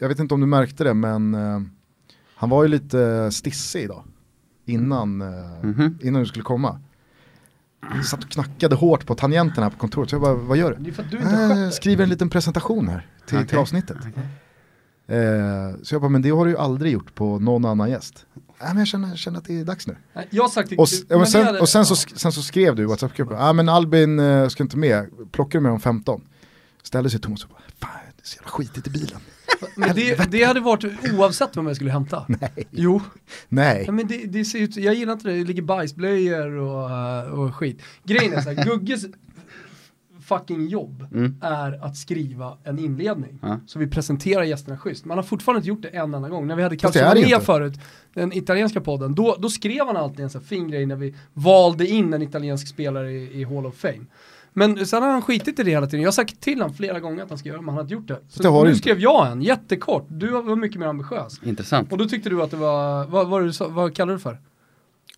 jag vet inte om du märkte det men eh, han var ju lite stissig idag. Innan, eh, Mhm. innan du skulle komma. Jag satt och knackade hårt på tangenterna här på kontoret, så jag bara, vad gör du? Du Äh, skriver en liten presentation här till, till Okej. avsnittet. Eh, så jag bara, men det har du ju aldrig gjort på någon annan gäst. Nej men jag känner, känner att det är dags nu. Jag sagt till... Och, det sen, hade- och sen, så, sen så skrev du i WhatsApp-gruppen, ja men Albin eh, ska inte med, plockar du med om 15? Ställde sig Thomas och bara, fan det är så jävla skitigt i bilen. Men det, det hade varit oavsett vem jag skulle hämta. Nej. Jo. Nej. Ja, men det, det ser ut, jag gillar inte det, det ligger bajsblöjor och, eh, och skit. Grejen är så här, Gugges fucking jobb Mm. är att skriva en inledning. Ja. Så vi presenterar gästerna schysst. Man har fortfarande inte gjort det en enda gång. När vi hade inte. förut, den italienska podden, då, då skrev han alltid en sån fin grej när vi valde in en italiensk spelare i, i Hall of Fame. Men sen har han skitit i det hela tiden. Jag har sagt till honom flera gånger att han ska göra det, men han har inte gjort det. Så det har du nu inte. skrev jag en, jättekort. Du var mycket mer ambitiös. Intressant. Och då tyckte du att det var, vad, vad, du sa- vad kallar du det för?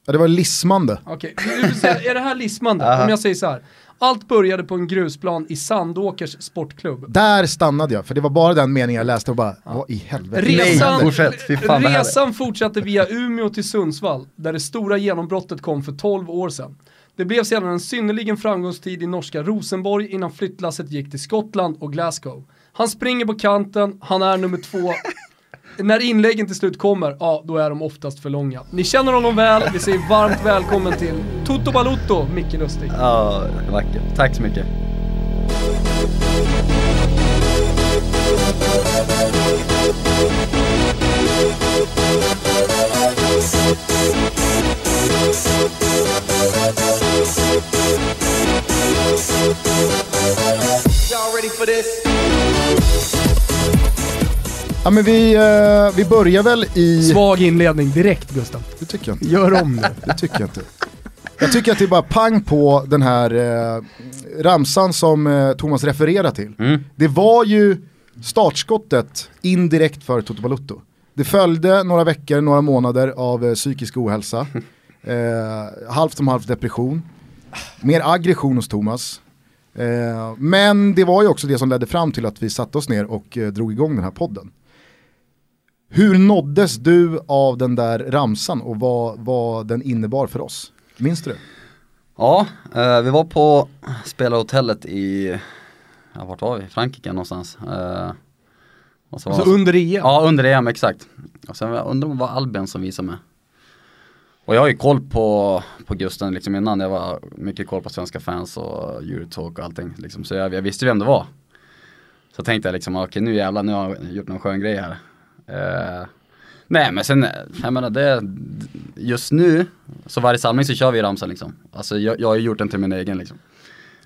Ja, det var lismande. Okej, säga, är det här lismande? Om jag säger så här. Allt började på en grusplan i Sandåkers sportklubb. Där stannade jag, för det var bara den meningen jag läste och bara, vad i helvete. Resan, Nej, fortsätt. Resan fortsatte via Umeå till Sundsvall, där det stora genombrottet kom för 12 år sedan. Det blev sedan en synnerligen framgångstid i norska Rosenborg innan flyttlasset gick till Skottland och Glasgow. Han springer på kanten, han är nummer två. När inläggen till slut kommer, ja då är de oftast för långa. Ni känner honom väl, vi säger varmt välkommen till Toto Balotto, Micke Lustig. Ja, vackert. Tack så mycket. Ja men vi, eh, vi börjar väl i... Svag inledning direkt Gustav. Det tycker jag inte. Gör om det. Det tycker jag inte. Jag tycker att det är bara pang på den här eh, ramsan som eh, Thomas refererar till. Mm. Det var ju startskottet indirekt för Toto Balutto. Det följde några veckor, några månader av eh, psykisk ohälsa. Eh, halvt om halvt depression. Mer aggression hos Thomas. Eh, men det var ju också det som ledde fram till att vi satte oss ner och eh, drog igång den här podden. Hur nåddes du av den där ramsan och vad, vad den innebar för oss? Minns du det? Ja, eh, vi var på spelarhotellet i, ja vart var vi? Frankrike någonstans. Eh, och så var Alltså under EM. Ja, under EM exakt. Och sen undrar om det var Albin som visade mig. Och jag har ju koll på, på Gusten liksom innan, jag var mycket koll på svenska fans och Eurotalk och allting liksom. Så jag, jag visste vem det var. Så tänkte jag liksom, okej nu jävlar, nu har jag gjort någon skön grej här. Eh, nej men sen, jag menar det, just nu, så varje samling så kör vi ramsan liksom. Alltså jag, jag har ju gjort den till min egen liksom.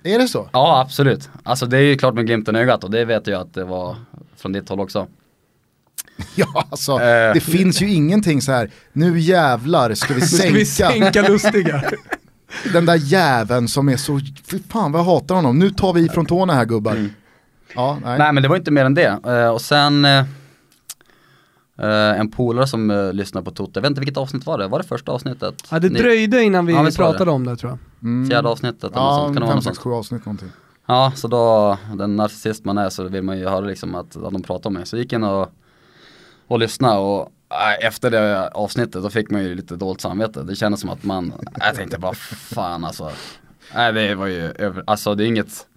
Är det så? Ja absolut. Alltså det är ju klart med glimten i ögat och det vet jag att det var från ditt håll också. Ja, alltså Eh. det finns ju ingenting så här, nu jävlar ska vi Nu ska sänka vi sänka lustiga. den där jäveln som är så, fy fan vad jag hatar honom, nu tar vi ifrån tårna här gubbar. Ja, nej. Nej men det var inte mer än det. Eh, och sen eh, en polare som uh, lyssnade på Toto, jag vet inte vilket avsnitt var det? Var det första avsnittet? Ja, det Ni- dröjde innan vi Ja, visst var det. pratade om det tror jag. Mm. Fjärde avsnittet eller Ja, sånt, kan det vara fem, något sex, sånt? sju avsnitt någonting. Ja, så då, den narcissist man är så vill man ju höra liksom att, att de pratar om mig. Så jag gick in och, och lyssnade och äh, efter det avsnittet då fick man ju lite dåligt samvete. Det kändes som att man, jag tänkte bara fan alltså. Nej det var ju över, alltså det är inget,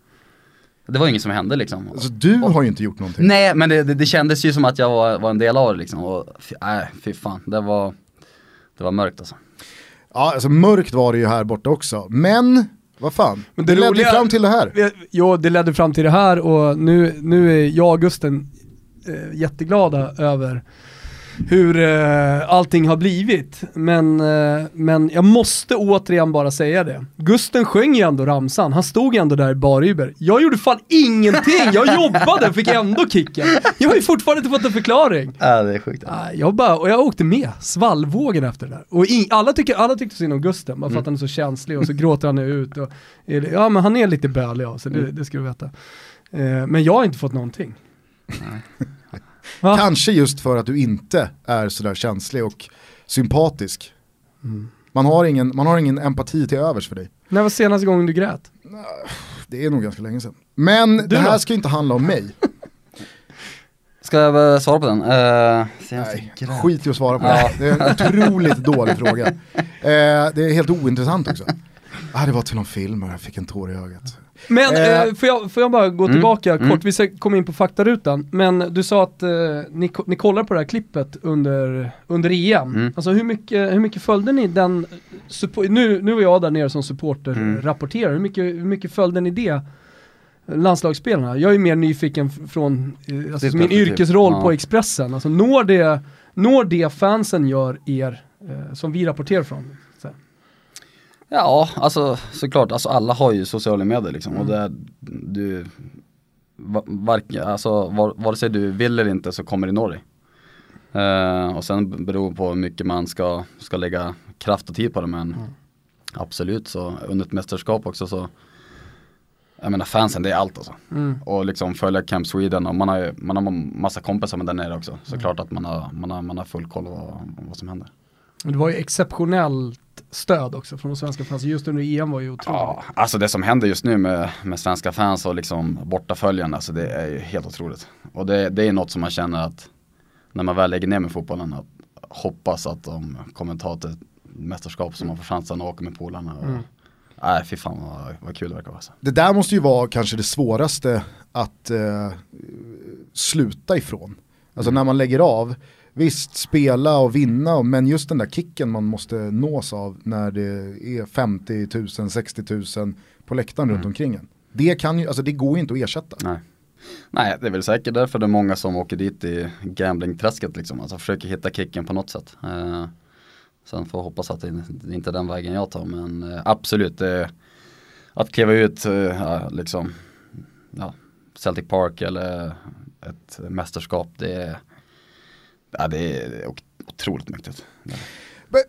det var inget som hände liksom. Alltså du har ju inte gjort någonting. Nej men det, det, det kändes ju som att jag var, var en del av det liksom. Och, nej fy fan, det var, det var mörkt alltså. Ja, alltså mörkt var det ju här borta också. Men, vad fan, Men det, det ledde ju roliga- fram till det här. Ja, det ledde fram till det här och nu, nu är jag och Gusten eh, jätteglada över hur eh, allting har blivit. Men, eh, men jag måste återigen bara säga det. Gusten sjöng ju ändå ramsan, han stod ju ändå där i bar Uber. Jag gjorde fan ingenting, jag jobbade och fick ändå kicken. Jag har ju fortfarande inte fått en förklaring. Ja det är sjukt. Jag bara, och jag åkte med, svallvågen efter det där. Och in, alla, tycker, alla tyckte synd om Gusten, bara för att han är så känslig och så gråter han ut. Och, ja men han är lite bölig ja, så det, det ska du veta. Eh, men jag har inte fått någonting. Va? Kanske just för att du inte är sådär känslig och sympatisk. Mm. Man, har ingen, man har ingen empati till övers för dig. När var senaste gången du grät? Det är nog ganska länge sedan. Men det då? här ska ju inte handla om mig. Ska jag eh, svara på den? Uh, Nej, skit i att svara på ja. det. Det är en otroligt dålig fråga. Uh, det är helt ointressant också. Ah, det var till någon film och jag fick en tår i ögat. Men eh, eh, får, jag, får jag bara gå mm, tillbaka mm. kort, vi ska komma in på faktarutan. Men du sa att eh, ni, ni kollar på det här klippet under, under EM. Mm. Alltså hur mycket, hur mycket följde ni den, nu, nu var jag där nere som supporter, mm. rapporterare, hur mycket, hur mycket följde ni det? landslagsspelarna. Jag är mer nyfiken från eh, alltså, min yrkesroll ja. på Expressen. Alltså, når, det, når det fansen gör er, eh, som vi rapporterar från? Ja, alltså såklart, alltså, alla har ju sociala medier liksom mm. och det, du, var, alltså, var, vare sig du vill eller inte så kommer det nå dig. Uh, och sen beror på hur mycket man ska, ska lägga kraft och tid på det men mm. absolut så under ett mästerskap också så jag menar fansen det är allt alltså. Mm. Och liksom följa Camp Sweden och man har ju man har massa kompisar med där nere också. Så mm. klart att man har, man, har, man har full koll på vad som händer. Det var ju exceptionellt stöd också från de svenska fans. Just under EM var ju otroligt. Ja, alltså det som händer just nu med, med svenska fans och liksom bortaföljande, alltså det är ju helt otroligt. Och det, det är något som man känner att när man väl lägger ner med fotbollen, att hoppas att de kommer ta ett mästerskap som man får chansen att åka med polarna. Och, mm. Nej, fy fan vad, vad kul det verkar vara. Alltså. Det där måste ju vara kanske det svåraste att eh, sluta ifrån. Alltså mm. när man lägger av, visst spela och vinna, men just den där kicken man måste nås av när det är 50 000, 60 000 på läktaren mm. runt omkring en. Det, kan ju, alltså det går ju inte att ersätta. Nej. Nej, det är väl säkert därför det är många som åker dit i gamblingträsket liksom. Alltså försöker hitta kicken på något sätt. Uh, Sen får jag hoppas att det, inte är den vägen jag tar men eh, absolut det, att kliva ut eh, liksom ja, Celtic Park eller ett mästerskap det är, ja, det är otroligt mäktigt.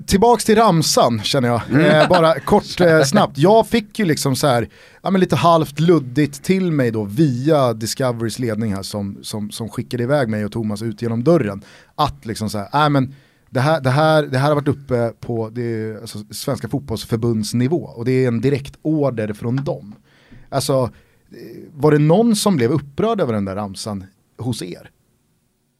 Tillbaks till ramsan känner jag, mm. eh, bara kort eh, snabbt. Jag fick ju liksom så här, ja, men lite halvt luddigt till mig då via Discoverys ledning här som, som, som skickade iväg mig och Thomas ut genom dörren. Att liksom så här, äh, men det här, det, här, det här har varit uppe på det, alltså, Svenska fotbollsförbundsnivå och det är en direkt order från dem. Alltså, var det någon som blev upprörd över den där ramsan hos er?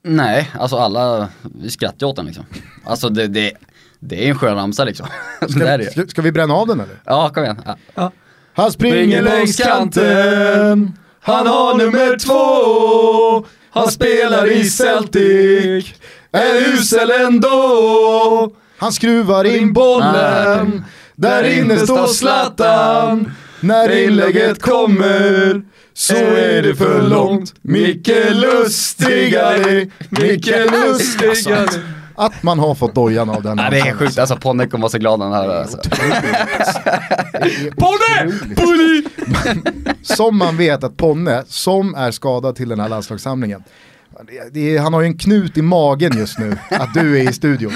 Nej, alltså alla, vi skrattade åt den liksom. Alltså det, det, det är en skön ramsa liksom. Ska, ska, ska, vi bränna av den eller? Ja, kom igen. Ja. Ja. Han springer längs kanten, han har nummer två, han spelar i Celtic är usel ändå. Han skruvar in bollen, där inne står Zlatan. När inlägget kommer så är det för långt. Micke Lustigare, Micke Lustigare. Alltså, att man har fått dojan av den. Nej, det är sjukt, alltså Ponne kommer vara så glad den här. Alltså. Ponne! Ponne! Som man vet att Ponne, som är skadad till den här landslagssamlingen, är, han har ju en knut i magen just nu att du är i studion.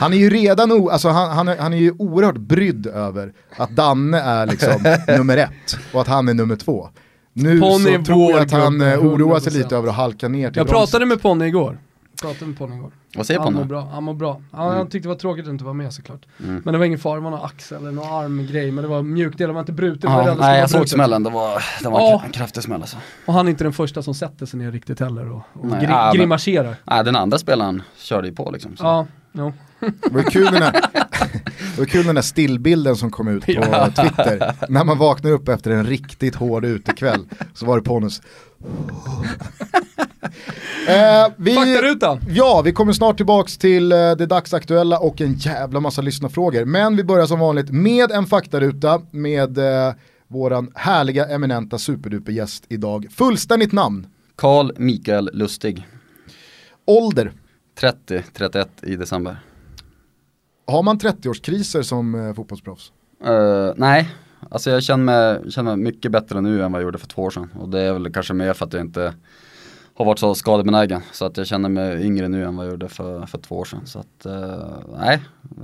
Han är ju redan, o, alltså han, han, är, han är ju oerhört brydd över att Danne är liksom nummer ett och att han är nummer två. Nu Pony så tror jag att han eh, oroar sig lite över att halka ner till Jag bromsen. pratade med Ponny igår. Pratade med Ponny igår. Vad säger Ponny? Han mår bra. Han mår bra. Han, mm. han tyckte det var tråkigt att inte vara med såklart. Mm. Men det var ingen fara, det var någon axel eller någon armgrej. Men det var mjukdelar, det var inte brutet. Ja, nej jag såg smällen, det var, det var ja. en kraftig smäll alltså. Och han är inte den första som sätter sig ner riktigt heller och, och nej, gri ja, grimaserar. Nej den andra spelaren körde ju på liksom. Så. Ja, no. Det var kul den, här, det var kul den där stillbilden som kom ut på Twitter. När man vaknar upp efter en riktigt hård utekväll så var det Ponus. eh, vi, Faktarutan! Ja, vi kommer snart tillbaks till eh, det dagsaktuella och en jävla massa lyssnarfrågor. Men vi börjar som vanligt med en faktaruta med eh, våran härliga eminenta superdupergäst idag. Fullständigt namn? Karl Mikael Lustig. Ålder? 30, 31 i december. Har man 30-årskriser som eh, fotbollsproffs? Uh, nej, alltså jag känner mig, känner mig mycket bättre nu än vad jag gjorde för två år sedan. Och det är väl kanske mer för att jag inte har varit så skadebenägen. Så att jag känner mig yngre nu än vad jag gjorde för, för två år sedan. Så att, uh, nej,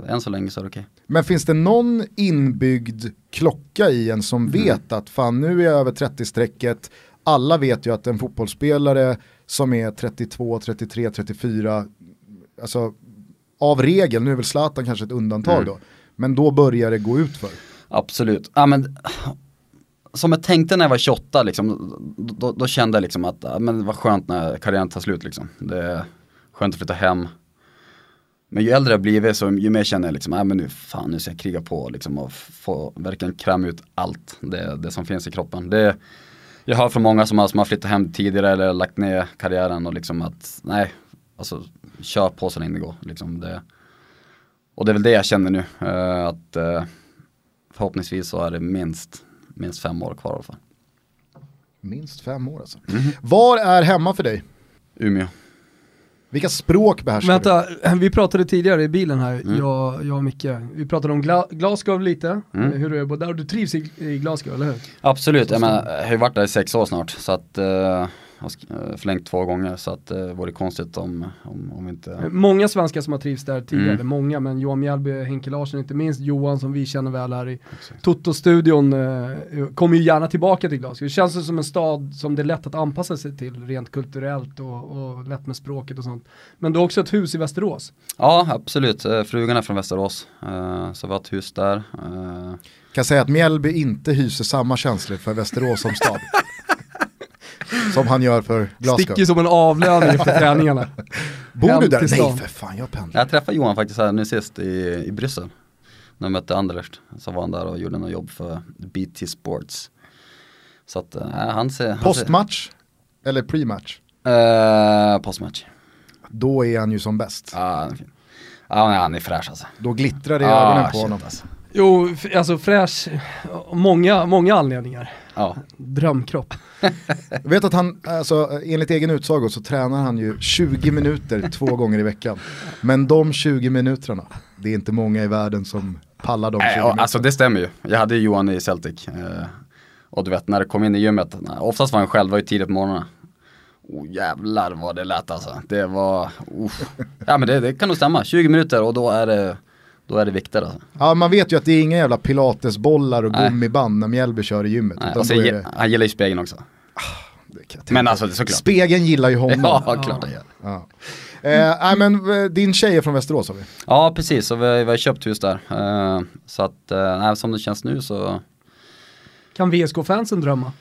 än så länge så är det okej. Okay. Men finns det någon inbyggd klocka i en som mm. vet att fan nu är jag över 30-strecket, alla vet ju att en fotbollsspelare som är 32, 33, 34, alltså av regel, nu är väl Zlatan kanske ett undantag mm. då, men då börjar det gå ut för. Absolut, ja men som jag tänkte när jag var 28 liksom, då, då kände jag liksom att, men det var skönt när karriären tar slut liksom. Det är skönt att flytta hem. Men ju äldre jag blivit så ju mer känner jag liksom, ja men nu fan nu ska jag kriga på liksom och få verkligen kräma ut allt det, det som finns i kroppen. Det, jag hör från många som har, som har flyttat hem tidigare eller lagt ner karriären och liksom att, nej, alltså kör på så länge det går. Liksom det, och det är väl det jag känner nu, eh, att eh, förhoppningsvis så är det minst, minst fem år kvar i alla fall. Minst fem år alltså. Mhm. Var är hemma för dig? Umeå. Vilka språk behärskar du? Vänta, vi pratade tidigare i bilen här, Mm. jag, jag och Micke. Vi pratade om Gla Glasgow lite, Mm. hur du är både där du trivs i, i Glasgow, eller hur? Absolut, jag, menar, jag har ju varit där i sex år snart så att jag har eh, förlängt två gånger så att det vore konstigt om, om, om inte Många svenskar som har trivts där tidigare, Mm. eller många, men Johan Mjällby, Henke Larsson, inte minst Johan som vi känner väl här i. Toto-studion, eh, kommer ju gärna tillbaka till Glasgow. Det känns som en stad som det är lätt att anpassa sig till rent kulturellt och, och lätt med språket och sånt. Men du har också ett hus i Västerås. Ja absolut, Eh, frugan är från Västerås eh, så vi har ett hus där. Eh, Kan säga att Mjällby inte hyser samma känslor för Västerås som stad. som han gör för Glasgow. Sticker som en avlöning efter träningarna. Bor du där? Nej för fan, jag pendlar. jag träffade Johan faktiskt här nu sist i, i Bryssel. När jag mötte Anderlecht. Så var han där och gjorde något jobb för BT Sports. Så att, eh, han ser... han ser- Postmatch eller pre-match? Eh, postmatch. Då är han ju som bäst. Ja, han är fin. Ja, nej, han är fräsch alltså. Då glittrar det i Ah, ögonen på shit, honom. Alltså. Jo, alltså fräsch, många, många anledningar. Ja, Drömkropp. Jag vet att han, alltså, enligt egen utsago så tränar han ju 20 minuter två gånger i veckan. Men de 20 minuterna, det är inte många i världen som pallar de 20 Nej, och, minuterna. alltså det stämmer ju. Jag hade ju Johan i Celtic. Eh, och du vet när det kom in i gymmet, oftast var han själv, var ju tidigt på morgonen. Oh jävlar vad det lät alltså. Det var, uff. Ja men det, det kan nog stämma, 20 minuter och då är det, då är det viktigt alltså. Ja, man vet ju att det är inga jävla pilatesbollar och Nej. gummiband när Mjällby kör i gymmet. Nej, utan och sen, då är ge- det, han gillar ju spegeln också. tänka Men alltså såklart. Spegeln gillar ju honom. Ja, Ja. klart han gör. Eh, nej, men eh, din tjej är från Västerås har vi. Ja precis, så vi, vi har köpt hus där. Eh, så att, eh, som det känns nu så Kan VSK-fansen drömma?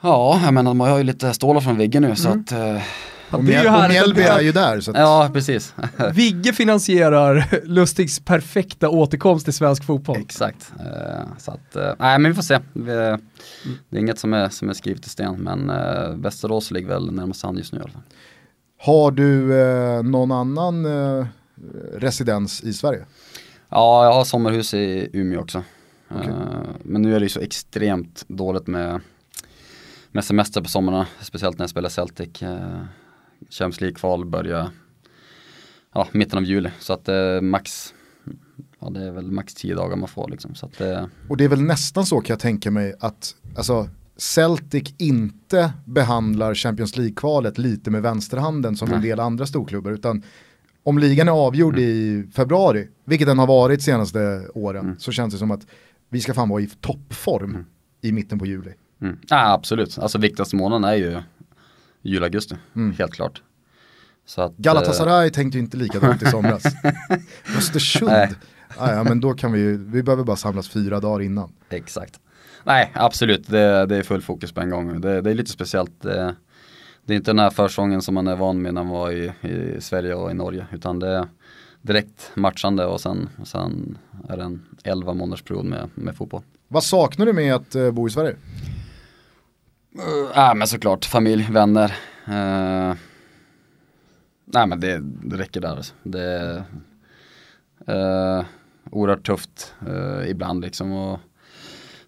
Ja, jag menar de har ju lite stålar från väggen nu så Mm. att, eh, Ja, Och, Mjäl- Mjällby är ju där. Så att, ja precis. Vigge finansierar Lustigs perfekta återkomst till svensk fotboll. Exakt. Eh, så att, eh, nej men vi får se. Vi, det är inget som är, som är skrivet i sten men eh, Västerås ligger väl närmast hand just nu i alla fall. Har du eh, någon annan eh, residens i Sverige? Ja, jag har sommarhus i Umeå också. Eh, men nu är det ju så extremt dåligt med, med semester på sommarna, speciellt när jag spelar Celtic. Champions League-kval börjar ja, mitten av juli, så att eh, max Ja det är väl max 10 dagar man får liksom. Så att, eh, Och det är väl nästan så kan jag tänka mig att alltså, Celtic inte behandlar Champions League-kvalet lite med vänsterhanden som en Nej. del andra storklubbar utan om ligan är avgjord i februari, vilket den har varit senaste åren, Mm. så känns det som att vi ska fan vara i toppform Mm. i mitten på juli. Mm. Ja absolut, alltså viktigaste månaden är ju jul-augusti, Mm. helt klart. Så att, eh, Galatasaray tänkte ju inte likadant i somras. Östersund, Nej. ah, ja, men då kan vi vi behöver bara samlas fyra dagar innan. Exakt. Nej, absolut, det, det är full fokus på en gång. Det, det är lite speciellt. Det, det är inte den här försången som man är van med när man var i, i Sverige och i Norge, utan det är direkt matchande och sen, sen är det en 11 månaders period med, med fotboll. Vad saknar du med att eh, bo i Sverige? Ja, men såklart familj, vänner. Uh, nej men det, det räcker där. Alltså. Det är uh, oerhört tufft eh, ibland liksom. Och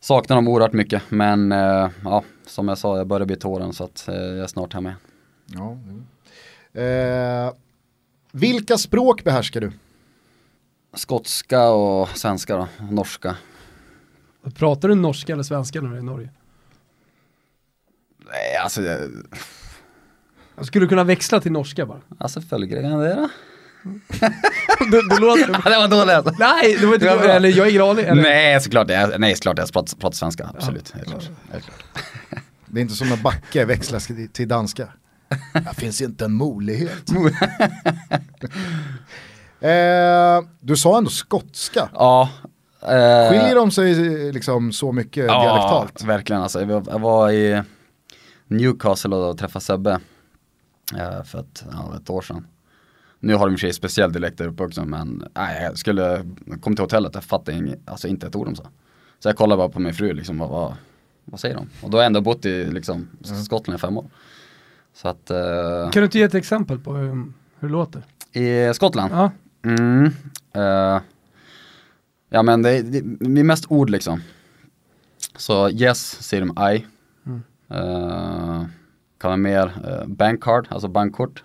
saknar dem oerhört mycket. Men eh, ja, som jag sa, jag börjar bli tåren så att jag är snart hemma. igen. Ja, eh, vilka språk behärskar du? Skotska och svenska då, norska. Pratar du norska eller svenska när du är i Norge? Nej, alltså, jag, Jag skulle kunna växla till norska bara. alltså följer jag det då? du, du låter... det var dåligt alltså. Nej, det var inte dåligt. Eller jag har ingen aning. Eller? Nej, såklart, jag, nej, såklart jag pratar, pratar svenska, absolut. Helt klart. Helt klart. Det är inte som när Backe växlas till- danska. Det finns inte en möjlighet. eh, du sa ändå skotska. Ja, Eh, Skiljer de sig liksom så mycket dialektalt? Ja, verkligen alltså. Jag var i Newcastle och träffade Sebbe eh, för ett, ja, ett år sedan. Nu har de i och för sig speciell dialekt där uppe också men nej, jag skulle, kom till hotellet, jag fattade ing, alltså inte ett ord de sa. Så jag kollade bara på min fru liksom, vad, vad, vad säger de? Och då har jag ändå bott i liksom, Skottland i fem år. Så att, eh, Kan du inte ge ett exempel på hur, hur det låter? i Skottland? Ja. Mm. eh, ja men det, det, det är mest ord liksom. Så yes säger de I. Eh, kan vara mer uh, bankcard, alltså bankkort.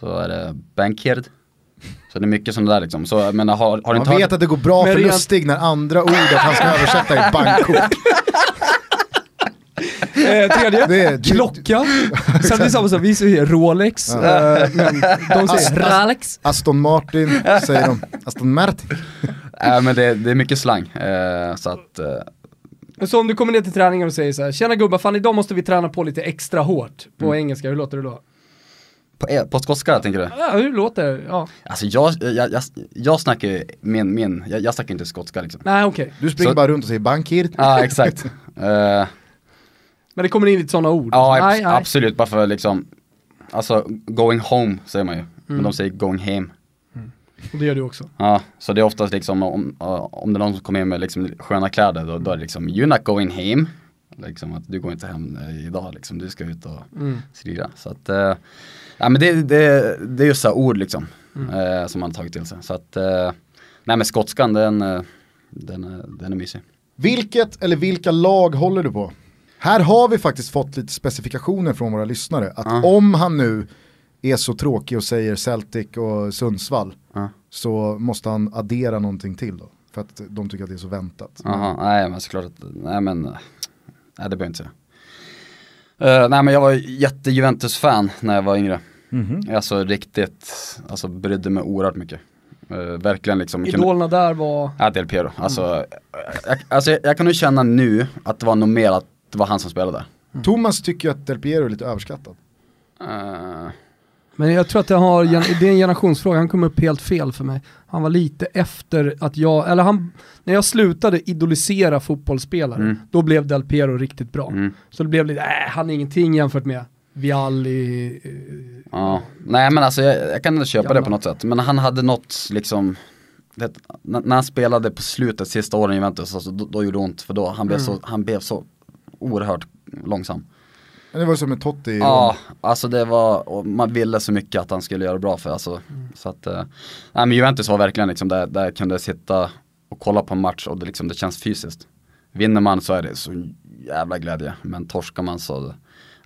Så är det bankcard. Så det är mycket sånt där liksom. Så jag menar har, har Man inte vet hört? att det går bra Men för rent- Lustig när andra ordet han ska översätta är bankkort. Eh, tredje, Det är- klocka. Sen det är samma sak, vi säger Rolex, eh, men de säger Ast- Rolex. Aston Martin säger de. Aston Martin. Nej men det, det är mycket slang. Eh, så att, eh, Så om du kommer ner till träningen och säger så här, tjena gubbar, fan idag måste vi träna på lite extra hårt på engelska, hur låter det då? på, eh, på skotska tänker du? Ja, hur låter det? Ja. Alltså jag, jag, jag, jag snackar ju min, min jag, jag snackar inte skotska liksom. Nej okej, Du springer Så- bara runt och säger bankir. Ja exakt. Eh, men det kommer in lite sådana ord. Ja, nej, abs- nej. absolut, bara för liksom, alltså going home säger man ju, Mm. men de säger going hem. Och det gör du också. Ja, så det är oftast liksom om, om det är någon som kommer in med liksom sköna kläder då, då är det liksom you're not going home. Liksom att du går inte hem eh, idag liksom, du ska ut och Mm. strida. Så att, eh, ja men det, det, det är just så här ord liksom, Mm. eh, som man har tagit till sig. Så att, eh, nej men skotskan den, den, den är mysig. Vilket eller vilka lag håller du på? Här har vi faktiskt fått lite specifikationer från våra lyssnare. Att Ja. om han nu är så tråkig och säger Celtic och Sundsvall Ja. så måste han addera någonting till då. För att de tycker att det är så väntat. Jaha, nej men såklart att, nej men, nej det behöver jag inte säga. Eh, nej men jag var jätte Juventus-fan när jag var yngre. Mhm. Alltså riktigt, alltså brydde mig oerhört mycket. Eh, verkligen liksom. kunde- Idolerna där var, Ja, Del Piero. Alltså, jag, alltså jag, jag kan nog känna nu att det var nog mer att det var han som spelade där. Thomas tycker ju att Del Piero är lite överskattad. Eh, men jag tror att det, har, det är en generationsfråga, han kom upp helt fel för mig. Han var lite efter att jag, eller han, när jag slutade idolisera fotbollsspelare, Mm. då blev Del Piero riktigt bra. mm, Så det blev lite, äh, han är ingenting jämfört med Vialli, eh, ja. Nej men alltså jag, jag kan ändå köpa Gamla. det på något sätt. Men han hade något liksom, det, när, när han spelade på slutet, sista åren i Juventus, alltså, då, då gjorde det ont. För då, han blev, Mm. så, han blev så oerhört långsam. Men det var som med Totti Ja, alltså det var, man ville så mycket att han skulle göra bra för alltså. Så att, eh, nej men Juventus var verkligen liksom där, där jag kunde sitta och kolla på en match och det, liksom, det känns fysiskt. Vinner man så är det så jävla glädje, men torskar man så,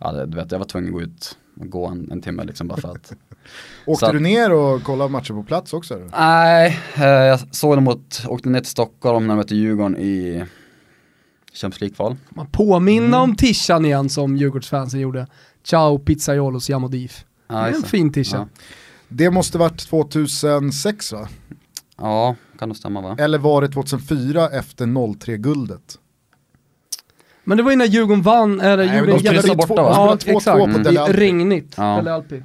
ja det, du vet jag var tvungen att gå ut och gå en, en timme liksom bara för att Åkte Så- du ner och kollade matcher på plats också? Eller? Nej, eh, jag såg dem mot, åkte ner till Stockholm när de mötte Djurgården i Champions League-kval. man påminna Mm. om tishan igen som Djurgårdsfansen gjorde. Ciao pizzaiolo siamo div. Ja, det är en fin tisha. Ja. Det måste varit 2006 va? Ja, kan nog stämma va? Eller var det 2004 efter 03-guldet? Men det var ju när Djurgården vann, eller Nej, gjorde en de jävla... borta, va? Ja, spelade 2-2 exakt. på Dele Alpi. regnigt, Ja. eller Alpi.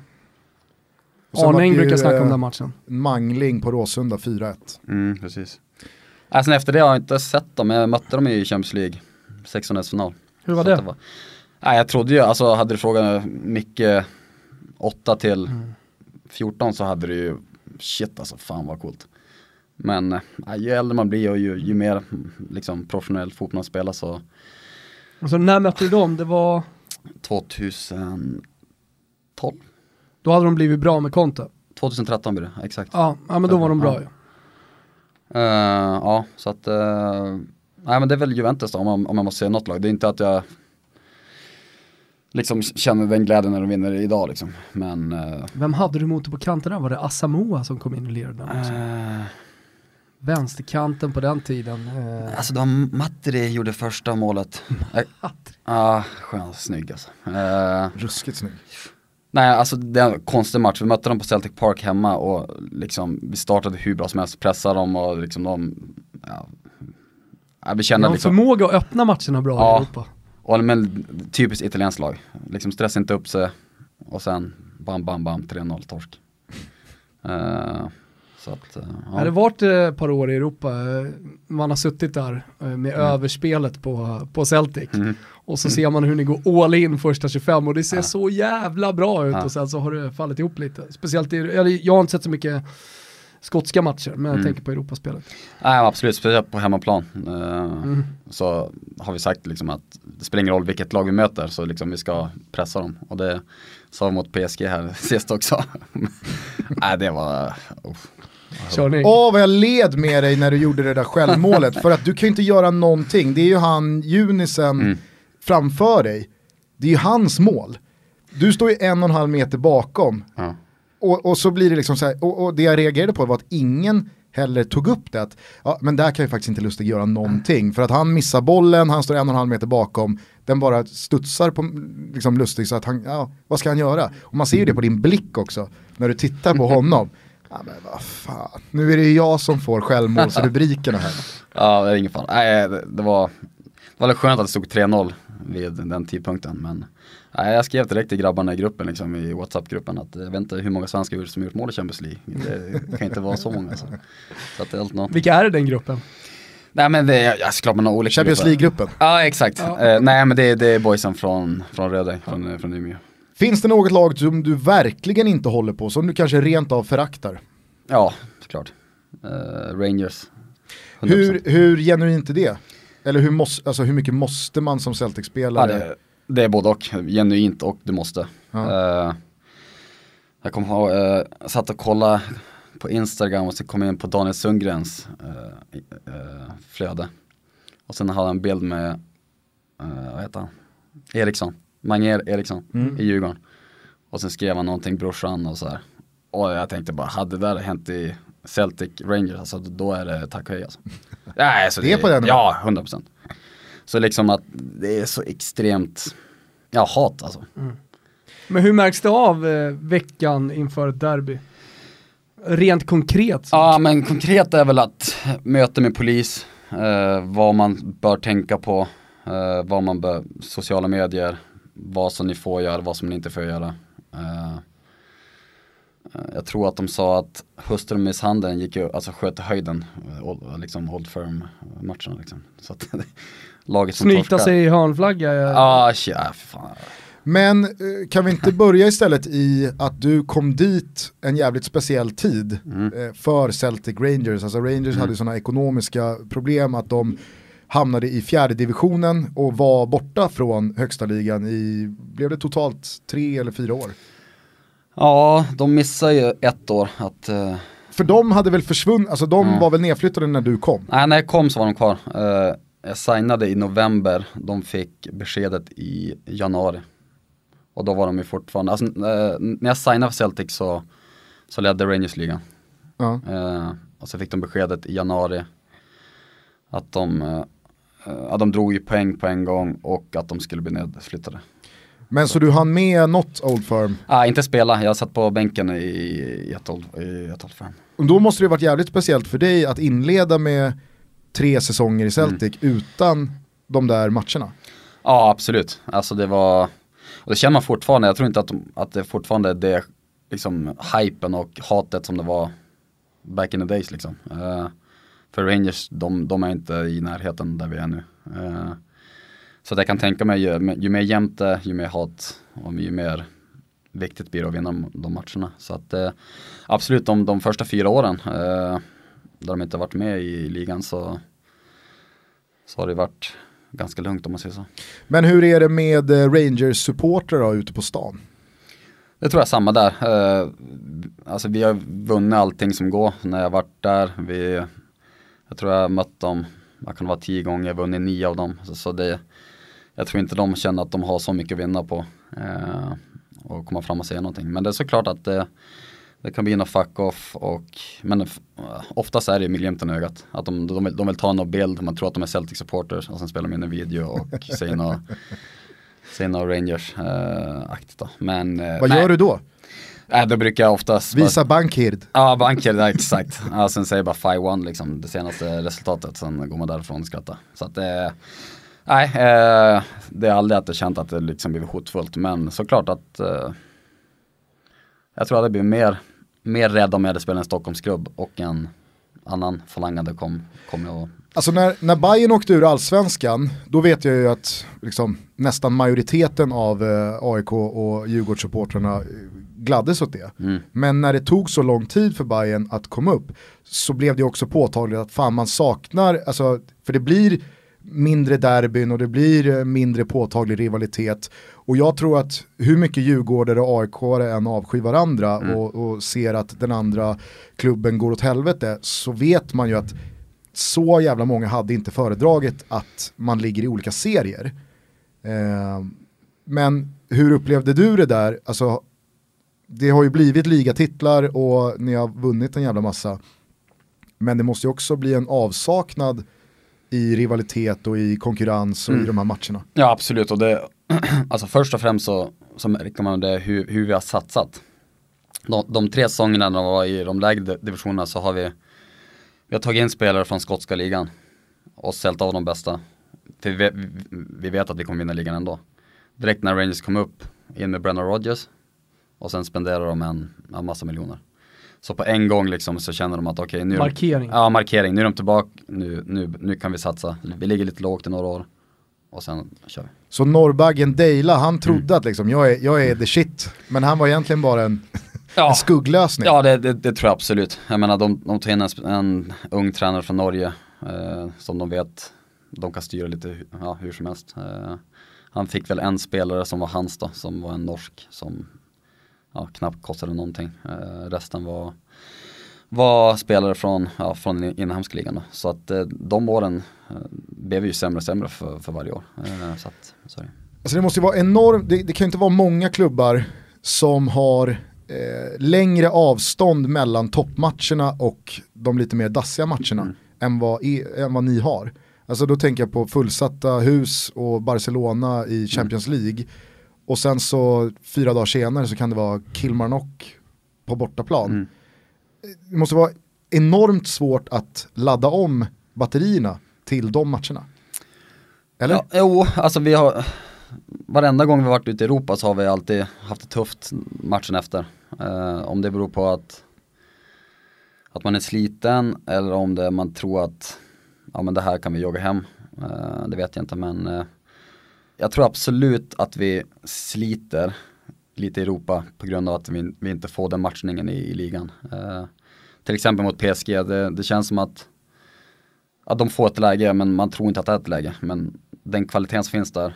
Arning brukar snacka om eh, den matchen. Mangling på Råsunda 4-1. Mm, precis. Sen efter det har jag inte sett dem, jag mötte dem i Champions League, 16-final. Hur var Så det? att Nej, jag trodde ju, alltså hade du frågat Micke 8 till Mm. 14 så hade du ju, shit alltså, fan vad coolt. Men äh, ju äldre man blir och ju, ju mer mm, liksom, professionell fotboll man spelar så Alltså när mötte du dem? Det var... 2012, Då hade de blivit bra med Conte. 2013 blir det, exakt. Ja, ja men då var de bra Ja. Ju. Eh, ja, så att, eh, nej men det är väl Juventus då om man, om man måste säga något lag. Det är inte att jag liksom känner den glädjen när de vinner idag liksom. Men, eh, Vem hade du mot dig på kanten där? Var det Asamoah som kom in och lirade den också? Vänsterkanten på den tiden. Alltså var Matri gjorde första målet. Ja, ah, skön, snygg alltså. Ruskigt snygg. Nej, alltså det är en konstig match. Vi mötte dem på Celtic Park hemma och liksom vi startade hur bra som helst, pressade dem och liksom de, ja, ja, vi de kände har liksom förmåga att öppna matcherna bra Ja. i Europa. Och men typiskt italienskt lag. Liksom stressa inte upp sig och sen bam bam bam 3-0 torsk. Eh, Så att, eh, Har det ja. varit ett par år i Europa, eh, man har suttit där eh, med överspelet på, på Celtic. Mm. Och så ser man hur ni går all in första 25 och det ser Ja. så jävla bra ut Ja. och sen så har det fallit ihop lite. Speciellt i, eller jag har inte sett så mycket skotska matcher men jag Mm. tänker på Europaspelet. Nej absolut, speciellt på hemmaplan. Mm. Så har vi sagt liksom att det spelar ingen roll vilket lag vi möter så liksom vi ska pressa dem. Och det sa vi mot PSG här sist också. Nej det var, oh. Körning. Åh vad jag led med dig när du gjorde det där självmålet. för att du kan ju inte göra någonting. Det är ju han, Junisen, Mm. framför dig. Det är ju hans mål. Du står ju en och en halv meter bakom. ja. Och, och så blir det liksom så här, och, och det jag reagerade på var att ingen heller tog upp det. Att, ja, men där kan ju faktiskt inte Lustig göra någonting. För att han missar bollen, han står en och en halv meter bakom. Den bara studsar på liksom, Lustig så att han, ja, vad ska han göra? Och man ser ju det på din blick också, när du tittar på honom. Ja men vad fan, nu är det ju jag som får självmålsrubrikerna här. Ja, det är ingen fara. Nej, det, det var, det var skönt att det stod 3-0 vid den tidpunkten. Men nej, jag skrev direkt till grabbarna i gruppen, liksom, i WhatsApp-gruppen att jag vet inte hur många svenskar som gjort mål i Champions League. Det kan inte vara så många. Så, så att det är allt något. Vilka är det den gruppen? Nej men det är, ja, såklart man har olika Champions. League-gruppen. Ja exakt. Ja. Eh, nej men det, det är boysen från, från Röding, från, från Umeå. Finns det något lag som du verkligen inte håller på, som du kanske rent av föraktar? Ja, såklart. Eh, Rangers. 100%. Hur, hur genuint är det? Eller hur, måste, alltså, hur mycket måste man som Ja, Celtic-spelare? det, det är både och, genuint och du måste. Ja. Eh, jag kommer ihåg, uh, jag satt och kollade på Instagram och så kom jag in på Daniel Sundgrens eh, eh, flöde. Och sen hade han en bild med, uh, vad heter han? Eriksson, Mange Eriksson Mm. i Djurgården. Och sen skrev han någonting brorsan och så här. Och jag tänkte bara, hade det där hänt i Celtic Rangers, alltså då är det tack och hej alltså. Nej, alltså Det är på den. Ja, 100%. Så liksom att det är så extremt, ja hat alltså. Men hur märks det av eh, veckan inför ett derby? Rent konkret. så. Ja men konkret är väl att möte med polis, eh, vad man bör tänka på, eh, vad man bör, sociala medier, vad som ni får göra, vad som ni inte får göra. Eh, jag tror att de sa att hustrumisshandeln gick ju, alltså sköt i höjden, eh, liksom Old Firm matcherna liksom. Så att laget som Snyta torskar- sig i hörnflagga. Ja, shit, ja, för fan. Men kan vi inte börja istället i att du kom dit en jävligt speciell tid Mm. för Celtic Rangers. Alltså Rangers hade sådana ekonomiska problem att de hamnade i fjärde divisionen och var borta från högsta ligan i, blev det totalt tre eller fyra år? Ja, de missar ju ett år att eh, För de hade väl försvunnit, alltså de Mm. var väl nedflyttade när du kom? Nej, när jag kom så var de kvar. Eh, jag signade i november, de fick beskedet i januari. Och då var de ju fortfarande, alltså, eh, när jag signade för Celtic så, så ledde Rangers ligan. Eh, och så fick de beskedet i januari att de, ja, de drog ju poäng på en gång och att de skulle bli nedflyttade. Men så du hann med något Old Firm? Ah, inte spela, jag satt på bänken i, i ett Old, i ett Old Firm. Och då måste det varit jävligt speciellt för dig att inleda med tre säsonger i Celtic utan de där matcherna. Ja absolut, alltså det var, och det känner man fortfarande, jag tror inte att, de, att det fortfarande är det liksom hypen och hatet som det var back in the days liksom. Eh, för Rangers, de, de är inte i närheten där vi är nu. Eh, så att jag kan tänka mig, ju, ju mer jämnt det är, ju mer hat och ju mer viktigt blir det att vinna de, matcherna. Så att eh, absolut, de, de första fyra åren, eh, där de inte varit med i ligan så, så har det varit ganska lugnt om man säger så. Men hur är det med Rangers-supportrar ute på stan? Det tror jag är samma där. Eh, alltså vi har vunnit allting som går när jag varit där. Vi, jag tror jag har mött dem, jag kan vara tio gånger, vunnit nio av dem. Så, så det, jag tror inte de känner att de har så mycket att vinna på. Eh, och komma fram och säga någonting. Men det är såklart att det, det kan bli något fuck off och men oftast är det med glimten i ögat. Att de, de, vill, de vill ta någon bild, man tror att de är Celtic supporters och sen spelar de in en video och säger något Säger något Rangers-aktigt då. Men eh, Vad nej. gör du då? Nej, då brukar jag oftast bara- Visa bankhird. Ja, banker, ja, exakt. Ja, sen säger jag bara 5-1 liksom, det senaste resultatet, sen går man därifrån och skrattar. Så att det, nej, eh, det är aldrig att jag känt att det liksom blivit hotfullt, men såklart att eh, jag tror att det blir mer, mer rädd om jag hade spelat en Stockholmsklubb och en annan falang hade kom, kom jag och Alltså när, när Bayern åkte ur allsvenskan, då vet jag ju att liksom, nästan majoriteten av eh, AIK och Djurgårdssupportrarna eh, gladdes åt det. mm. Men när det tog så lång tid för Bayern att komma upp så blev det också påtagligt att fan man saknar, alltså, för det blir mindre derbyn och det blir eh, mindre påtaglig rivalitet. Och jag tror att hur mycket djurgårdare och aik än avskyr varandra Mm. och, och ser att den andra klubben går åt helvete så vet man ju att så jävla många hade inte föredragit att man ligger i olika serier. Eh, men hur upplevde du det där? Alltså, det har ju blivit ligatitlar och ni har vunnit en jävla massa. Men det måste ju också bli en avsaknad i rivalitet och i konkurrens och Mm. i de här matcherna. Ja absolut och det, alltså först och främst så, så märker man det hur, hur vi har satsat. De, de tre säsongerna när vi var i de lägre divisionerna så har vi, vi har tagit in spelare från skotska ligan och sält av de bästa. För vi, vi, vi vet att vi kommer vinna ligan ändå. Direkt när Rangers kom upp, in med Brennan Rodgers och sen spenderar de en, en massa miljoner. Så på en gång liksom så känner de att okej nu är de- Markering. Ja, markering. Nu är de tillbaka, nu, nu, nu kan vi satsa. Vi ligger lite lågt i några år och sen kör vi. Så Norrbaggen Deila, han trodde att liksom, jag, är, jag är the shit. Men han var egentligen bara en, en skugglösning. Ja, det, det, det tror jag absolut. Jag menar, de, de tog in en, en ung tränare från Norge eh, som de vet, de kan styra lite ja, hur som helst. Eh, han fick väl en spelare som var hans då, som var en norsk som ja, knappt kostade någonting. Eh, resten var, var spelare från, ja, från den inhemska ligan då. Så att eh, de åren eh, blev ju sämre och sämre för, för varje år. Eh, så att, det. Alltså det måste ju vara enormt, det, det kan ju inte vara många klubbar som har eh, längre avstånd mellan toppmatcherna och de lite mer dassiga matcherna Mm. än, vad, i- än vad ni har. Alltså då tänker jag på fullsatta hus och Barcelona i Champions League. Och sen så fyra dagar senare så kan det vara Kilmarnock på bortaplan. Mm. Det måste vara enormt svårt att ladda om batterierna till de matcherna. Eller? Ja, jo, alltså vi har Varenda gång vi har varit ute i Europa så har vi alltid haft det tufft matchen efter. Eh, om det beror på att Att man är sliten eller om det man tror att Ja men det här kan vi jogga hem. Eh, det vet jag inte men eh, Jag tror absolut att vi sliter lite i Europa på grund av att vi, vi inte får den matchningen i, i ligan. Eh, till exempel mot PSG, det, det känns som att att de får ett läge men man tror inte att det är ett läge. Men den kvaliteten som finns där,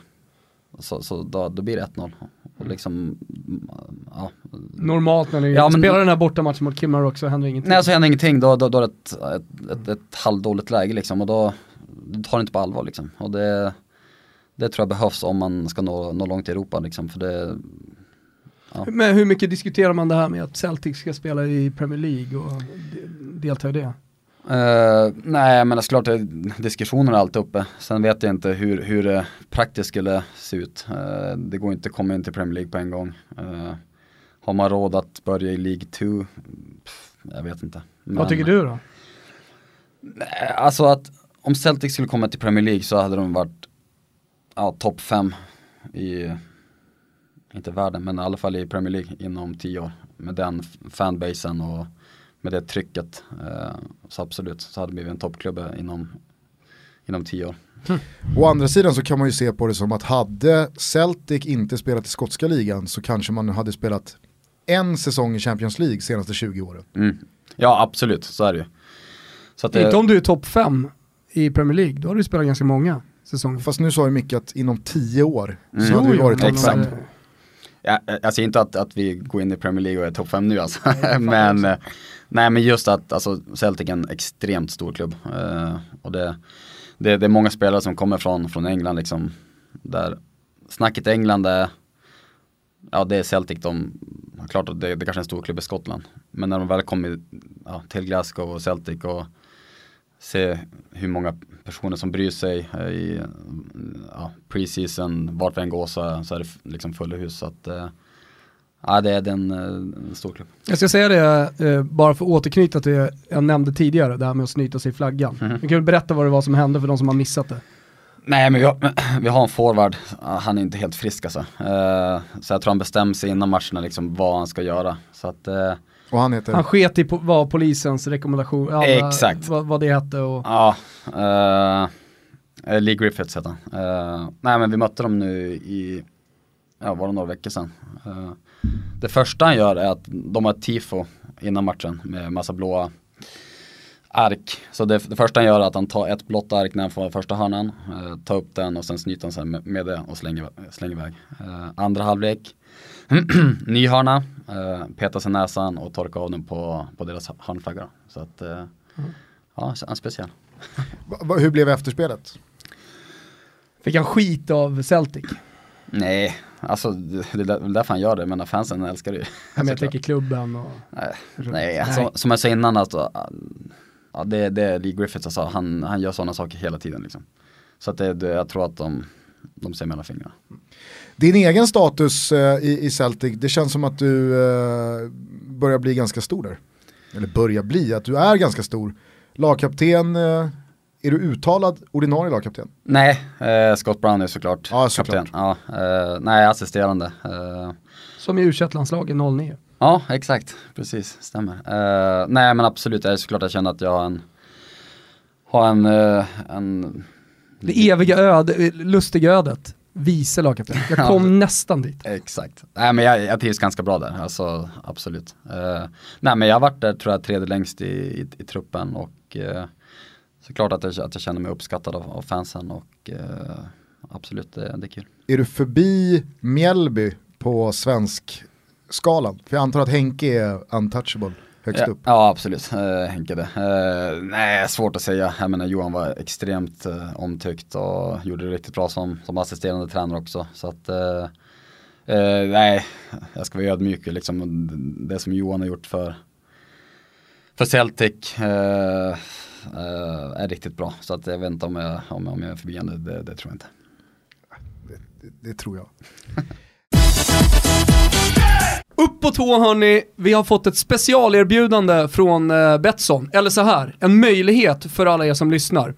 så, så då, då blir det 1-0. Och liksom, ja. Normalt när ni Ja, men- spelar den här bortamatchen mot Kilmarnock så händer ingenting. Nej så händer ingenting, då, då, då är det ett, ett, ett, ett halvdåligt läge liksom. Och då du tar det inte på allvar liksom. Och det, det tror jag behövs om man ska nå, nå långt i Europa liksom. För det, Men hur mycket diskuterar man det här med att Celtic ska spela i Premier League och de- delta i det? Eh, nej men det är klart, det- diskussionen är alltid uppe. Sen vet jag inte hur, hur det praktiskt skulle se ut. Eh, det går inte att komma in till Premier League på en gång. Eh, har man råd att börja i League 2? Pff, Jag vet inte. Vad Men- tycker du då? Nej, Alltså att om Celtic skulle komma till Premier League så hade de varit ja, topp 5 i, inte världen, men i alla fall i Premier League inom 10 år. Med den fanbasen och med det trycket. Eh, så absolut, så hade det blivit en toppklubb inom, inom 10 år. Å andra sidan så kan man ju se på det som att hade Celtic inte spelat i skotska ligan så kanske man hade spelat en säsong i Champions League senaste 20 åren. Mm. Ja absolut, så är det ju. Så att det, Inte om du är topp 5 i Premier League, då har du spelat ganska många säsonger. Fast nu sa ju Micke att inom 10 år Mm. så hade Jo, jo, varit topp 5. Ja, jag säger inte att, att vi går in i Premier League och är topp 5 nu alltså. Men, eh, nej men just att alltså, Celtic är en extremt stor klubb. Eh, och det, det, det är många spelare som kommer från, från England liksom. Där snacket i England är, ja det är Celtic de, klart att det, det kanske är en stor klubb i Skottland. Men när de väl kommer ja, till Glasgow och Celtic och se hur många personer som bryr sig eh, i ja, preseason, vart vi än går så, så är det liksom fulla hus. Så att, eh, ja, det är den, eh, en stor klubb. Jag ska säga det, bara för att återknyta till det jag nämnde tidigare, det här med att snyta sig i flaggan. Mhm. Du kan väl berätta vad det var som hände för de som har missat det. Nej men vi har, vi har en forward, Ja, han är inte helt frisk alltså. Så jag tror han bestämmer sig innan matcherna liksom vad han ska göra. Så att, Och han heter? Han sket i po- vad polisens rekommendation, alla, Exakt. Vad, vad det hette och... Ja, uh, Lee Griffiths heter han. Eh, nej men vi mötte dem nu i, ja var det några veckor sedan. Eh, det första han gör är att de har ett tifo innan matchen med massa blåa ark. Så det, det första han gör är att han tar ett blått ark när han får första hörnan, eh, tar upp den och sen snyter han sig med, med det och slänger, slänger iväg. Eh, andra halvlek, ny hörna, eh, petar sig näsan och torkar av den på, på deras hörnflagga. Så att, eh, ja, en speciell. Hur blev efterspelet? Fick han skit av Celtic? Nej, alltså det, är därför han gör det, men fansen älskar det ju. Men jag tänker klubben och... Nej, Nej. nej. Som, som jag sa innan, alltså, ja, det, det är Lee Griffiths, alltså, han, han gör sådana saker hela tiden. Liksom. Så att det, det, jag tror att de, de ser mellan fingrarna. Din egen status eh, i, i Celtic, det känns som att du eh, börjar bli ganska stor där. Eller börjar bli, att du är ganska stor. Lagkapten, eh, är du uttalad ordinarie lagkapten? Nej, eh, Scott Brown är såklart Ja, såklart. kapten. Ja, eh, nej, assisterande. Eh, Som i u landslaget 09. ja, exakt, precis, stämmer. Eh, nej, men absolut, det är såklart jag känner att jag har en, har en, eh, en Det eviga öde, lustiga ödet. Vice lagkapten. Jag kom nästan dit. Exakt. Nej men jag, jag trivs ganska bra där, alltså absolut. Eh, nej men jag har varit där tror jag tredje längst i, i, i truppen och eh, såklart att jag, att jag känner mig uppskattad av, av fansen och eh, absolut det, det är kul. Är du förbi Mjällby på svensk skalan? För jag antar att Henke är untouchable högst Ja, upp. ja absolut, eh, Henke det. Eh, nej, svårt att säga. Jag menar Johan var extremt eh, omtyckt och gjorde det riktigt bra som, som assisterande tränare också. Så att, eh, eh, nej, jag ska vara ödmjuk liksom. Det som Johan har gjort för, för Celtic eh, eh, är riktigt bra. Så att jag vet inte om jag, om, om jag är förbi det, det, det tror jag inte. Det, det tror jag. Upp på tå hörni, vi har fått ett specialerbjudande från eh, Betsson. Eller så här, en möjlighet för alla er som lyssnar.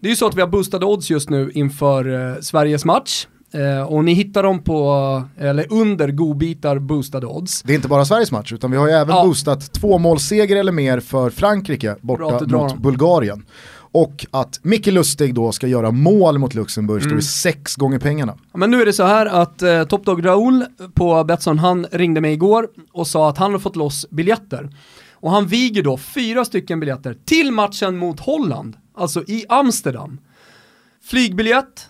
Det är ju så att vi har boostade odds just nu inför eh, Sveriges match. Eh, och ni hittar dem på, eller under godbitar boostade odds. Det är inte bara Sveriges match utan vi har ju även Ja. boostat två målseger eller mer för Frankrike borta mot dem. Bulgarien. Och att Micke Lustig då ska göra mål mot Luxemburg står i sex gånger pengarna. Men nu är det så här att eh, Top Dog Raoul på Betsson, han ringde mig igår och sa att han har fått loss biljetter. Och han viger då fyra stycken biljetter till matchen mot Holland, alltså i Amsterdam. Flygbiljett,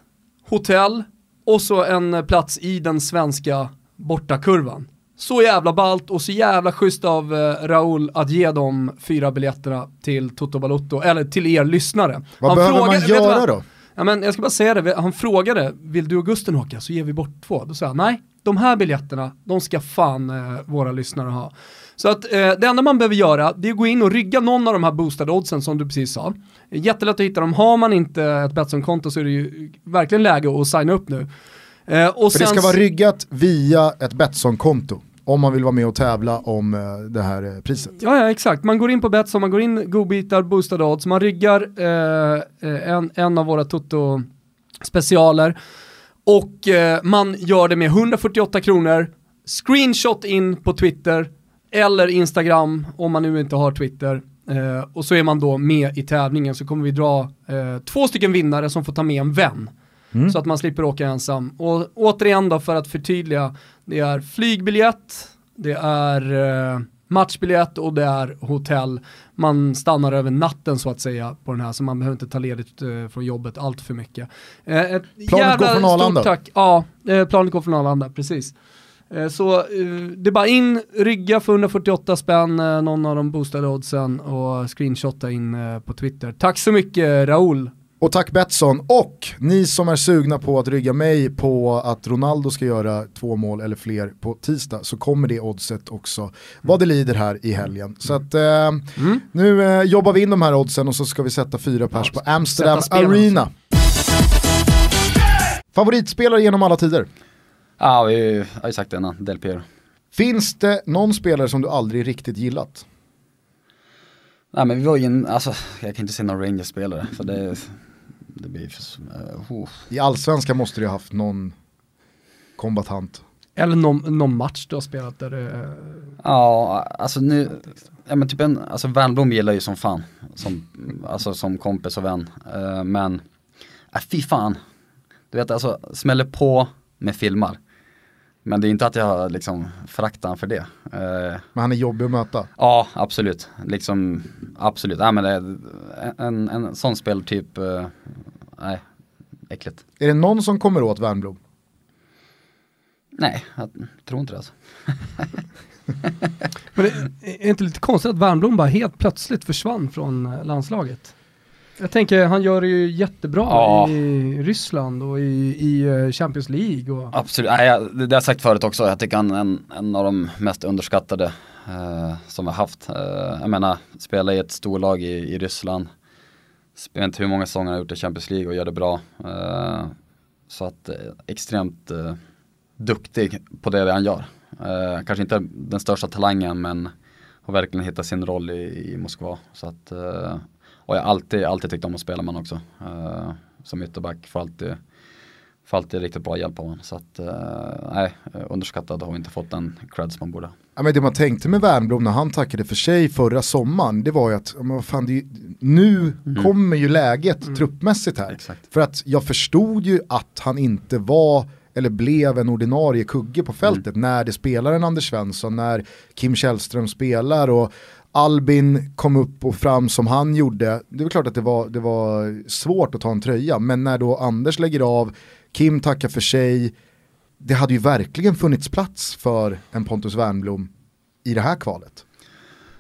hotell och så en plats i den svenska bortakurvan. Så jävla ballt och så jävla schysst av eh, Raoul att ge de fyra biljetterna till Toto Balotto, eller till er lyssnare. Vad behöver man vet du vad? göra då? Ja, men jag ska bara säga det, han frågade, vill du och Gusten åka så ger vi bort två. Då sa jag, nej, de här biljetterna, de ska fan eh, våra lyssnare ha. Så att eh, det enda man behöver göra, det är att gå in och rygga någon av de här boostade oddsen som du precis sa. Jättelätt att hitta dem, har man inte ett Betsson-konto så är det ju verkligen läge att signa upp nu. Eh, och För det sen ska vara ryggat via ett Betsson-konto om man vill vara med och tävla om eh, det här eh, priset. Ja, ja, exakt. Man går in på Betsson, man går in godbitar, boostade odds, man ryggar eh, eh, en, en av våra Toto-specialer och eh, man gör det med 148 kronor, screenshot in på Twitter eller Instagram om man nu inte har Twitter. Eh, och så är man då med i tävlingen så kommer vi dra två stycken vinnare som får ta med en vän. Så att man slipper åka ensam. Och återigen då för att förtydliga, det är flygbiljett, det är eh, matchbiljett och det är hotell. Man stannar över natten så att säga på den här så man behöver inte ta ledigt eh, från jobbet allt för mycket. Eh, Planet går från Arlanda. Tack. Ja, eh, planet går från Arlanda, precis. Så det är bara in, rygga för 148 spänn, någon av de boostade oddsen och screenshotta in på Twitter. Tack så mycket Raoul. Och tack Betsson och ni som är sugna på att rygga mig på att Ronaldo ska göra två mål eller fler på tisdag så kommer det oddset också vad det lider här i helgen. Så att eh, nu eh, jobbar vi in de här oddsen och så ska vi sätta fyra pers på Amsterdam Arena. Favoritspelare genom alla tider? Ja, vi har ju sagt det innan, Del Piero. Finns det någon spelare som du aldrig riktigt gillat? Nej men vi var ju in, alltså jag kan inte se någon Rangers-spelare för det, det blir för, uh, oh. I allsvenskan måste du ha haft någon kombatant. Eller någon, någon match du har spelat där det... Ja, alltså nu, ja men typ en, alltså Wernbloom gillar ju som fan, som, alltså som kompis och vän. Uh, men, äh, fy fan. Du vet alltså, smäller på med filmar. Men det är inte att jag liksom föraktar han för det. Uh, men han är jobbig att möta. Ja, absolut. Liksom, absolut. Ja, men det, en, en sån speltyp, uh, nej, äckligt. Är det någon som kommer åt Wernbloom? Nej, jag tror inte det alltså. Men det är inte lite konstigt att Wernbloom bara helt plötsligt försvann från eh, landslaget? Jag tänker, han gör det ju jättebra ja. i Ryssland och i, i eh, Champions League. Och... Absolut, Nej, jag, det har jag sagt förut också. Jag tycker han är en, en av de mest underskattade eh, som vi har haft. Eh, jag menar, spela i ett storlag i, i Ryssland. Jag vet inte hur många säsonger han har gjort i Champions League och gör det bra. Eh, så att eh, extremt duktig på det han gör. Eh, kanske inte den största talangen men har verkligen hittat sin roll i, i Moskva. Så att, eh, och jag har alltid, alltid tyckt om att spela med honom också. Eh, som ytterback får alltid, får alltid riktigt bra hjälp av honom. Så att, eh, nej, underskattad och inte fått den cred som man borde. Ja, men det man tänkte med Wernbloom när han tackade för sig förra sommaren, det var ju att men fan, ju, nu mm. kommer ju läget mm. truppmässigt här. Exakt. För att jag förstod ju att han inte var eller blev en ordinarie kugge på fältet mm. när det spelar en Anders Svensson, när Kim Källström spelar och Albin kom upp och fram som han gjorde. Det är klart att det var, det var svårt att ta en tröja, men när då Anders lägger av, Kim tackar för sig, det hade ju verkligen funnits plats för en Pontus Wernblom i det här kvalet.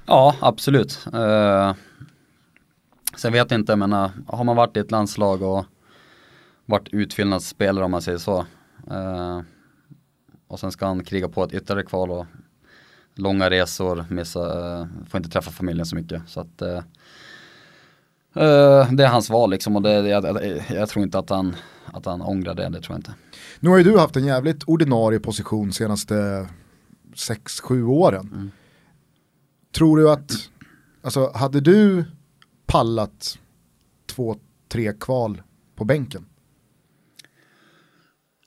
Ja, absolut. Eh, uh, sen vet jag inte, men uh, har man varit i ett landslag och varit utfyllnadsspelare om man säger så, Uh, och sen ska han kriga på ett ytterligare kval och långa resor, missa, uh, får inte träffa familjen så mycket. Så att uh, det är hans val liksom och det, jag, jag, jag, tror inte att han, att han ångrar det, det tror jag inte. Nu har ju du haft en jävligt ordinarie position senaste 6-7 åren. Mm. Tror du att, alltså hade du pallat två, tre kval på bänken?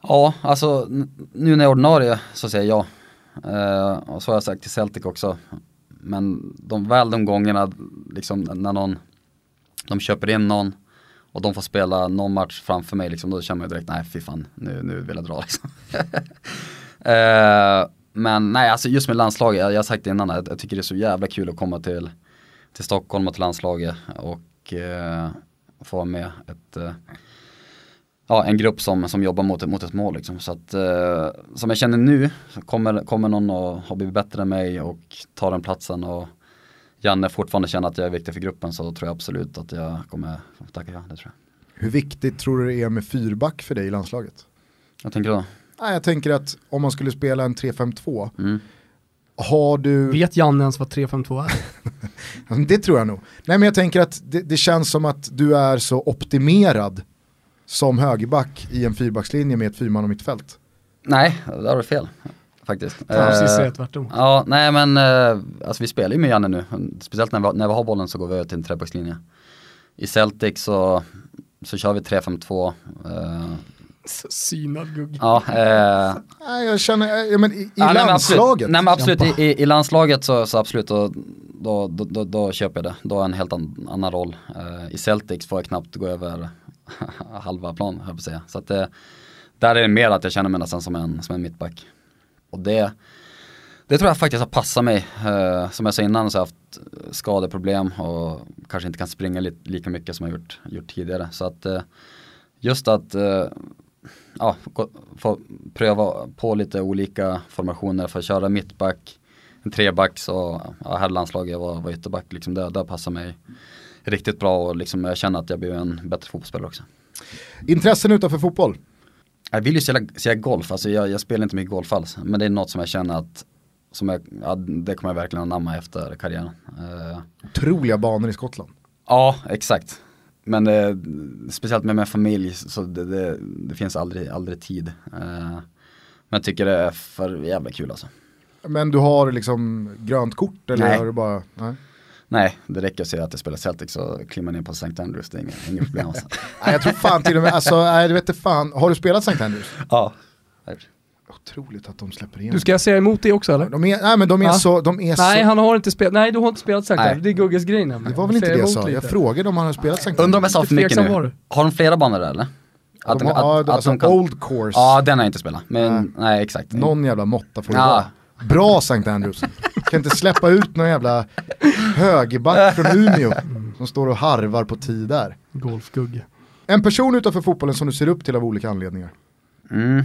Ja, alltså nu när jag är ordinarie så säger jag Eh, och så har jag sagt till Celtic också. Men de, väl de gångerna liksom när någon, de köper in någon och de får spela någon match framför mig liksom, då känner man direkt, nej fy fan, nu, nu vill jag dra liksom. eh, men nej, alltså just med landslaget, jag, jag har sagt det innan, jag, jag, tycker det är så jävla kul att komma till, till Stockholm och till landslaget och eh, få vara med ett eh, ja, en grupp som, som jobbar mot, mot ett mål. Liksom. Så att, eh, som jag känner nu, kommer, kommer någon att ha blivit bättre än mig och ta den platsen och Janne fortfarande känner att jag är viktig för gruppen så tror jag absolut att jag kommer tacka ja, det tror jag. Hur viktigt tror du det är med fyrback för dig i landslaget? Vad tänker då? Nej, jag tänker att om man skulle spela en 3-5-2 mm. Har du... Vet Janne ens vad 3-5-2 är? det tror jag nog. Nej men jag tänker att det, det, känns som att du är så optimerad som högerback i en fyrbackslinje med ett fyrman och mittfält. Nej, det har du fel faktiskt. Ja, precis uh, tvärtom. Ja, nej men uh, alltså vi spelar ju med Janne nu. Speciellt när vi, när vi har bollen så går vi över till en trebackslinje. I Celtic så, så kör vi 3-5-2. Uh, Synad gugg. Ja, eh, nej, jag känner, ja, men i, i ja, landslaget. Nej men absolut, nej, men absolut i, i, landslaget så, så absolut, då, då, då, då, då köper jag det. Då har jag en helt an, annan roll. Uh, I Celtic får jag knappt gå över halva plan, höll jag på att säga. Så att det, där är det mer att jag känner mig nästan som en, som en mittback. Och det, det tror jag faktiskt har passat mig. Eh, som jag sa innan så har jag haft skadeproblem och kanske inte kan springa li lika mycket som jag gjort, gjort tidigare. Så att eh, just att eh, ja, få pröva på lite olika formationer för att köra mittback, en treback och ja, här landslaget var, var ytterback. Liksom det, det passar mig riktigt bra och liksom jag känner att jag blir en bättre fotbollsspelare också. Intressen utanför fotboll? Jag vill ju säga golf, alltså jag, jag, spelar inte mycket golf alls. Men det är något som jag känner att som jag, ja, det kommer jag verkligen anamma efter karriären. Uh, Otroliga banor i Skottland. Ja, exakt. Men eh, speciellt med min familj så det, det, det, finns aldrig, aldrig tid. Eh, men jag tycker det är för jävla kul alltså. Men du har liksom grönt kort eller nej. har du bara? Nej. Nej, det räcker att säga att jag spelar Celtic så klimmar ner på St. Andrews, det är inget, inget problem. Alltså. nej, jag tror fan till och med, alltså, nej, du vet fan, har du spelat St. Andrews? Ja. Otroligt att de släpper igenom. Du ska jag säga emot det också eller? De är, nej men de är Va? så, de är Nej, så... han har inte spelat, nej du har inte spelat Sankt det är Gugges grej nämligen. Det var väl inte det jag sa, jag frågade om han har spelat Sankt Undrar om jag sa för mycket nu. Har de flera banor där eller? Att de, har, att alltså de kan- Old Course, Ja, den har jag inte spelat. Men Nej. nej, exakt. någon jävla måtta får det Ja. vara. Bra Sankt Andrews. Kan inte släppa ut någon jävla högerback från Umeå som står och harvar på tid där. Golfgugge. En person utanför fotbollen som du ser upp till av olika anledningar. Mm.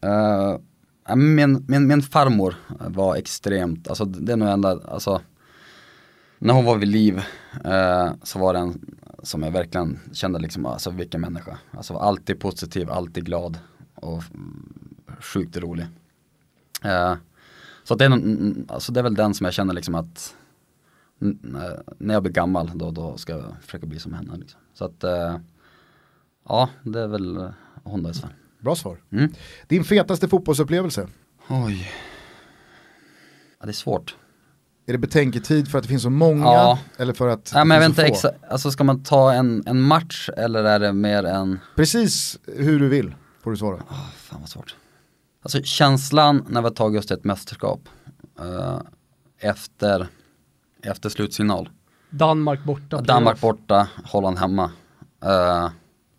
Ja, min, min, min farmor var extremt, alltså det är nog enda, alltså när hon var vid liv eh, så var det en som jag verkligen kände liksom, alltså vilken människa. Alltså alltid positiv, alltid glad och sjukt rolig. Eh, så det, är, alltså det är väl den som jag känner liksom att när jag blir gammal då, då ska jag försöka bli som henne. Liksom. Så att eh, ja, det är väl eh, hon då i fall. Bra svar. Mm. Din fetaste fotbollsupplevelse? Oj. Ja, det är svårt. Är det betänketid för att det finns så många? Ja. Eller för att Ja, men det jag vet inte få? alltså ska man ta en, en match eller är det mer en, Precis hur du vill får du svara. oh, fan vad svårt. Alltså känslan när vi har tagit oss till ett mästerskap eh, efter, efter slutsignal. Danmark borta. Danmark borta, Holland hemma. Eh,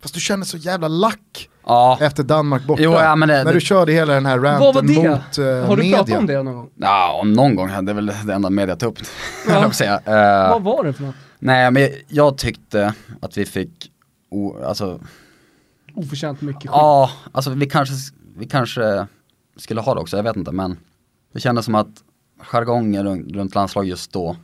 Fast du känner så jävla lack ja, efter Danmark borta. Jo, ja, men det- när du det- körde hela den här Vad var ranten det? mot eh, har du media. pratat om det någon gång? ja, om någon gång, det är väl det enda media tar upp. Ja. säga. Eh, Vad var det för något? nej, men jag tyckte att vi fick, o, alltså Oförtjänt mycket skit. Ja, alltså vi kanske, vi kanske skulle ha det också, jag vet inte men det kändes som att jargongen runt, landslag just då,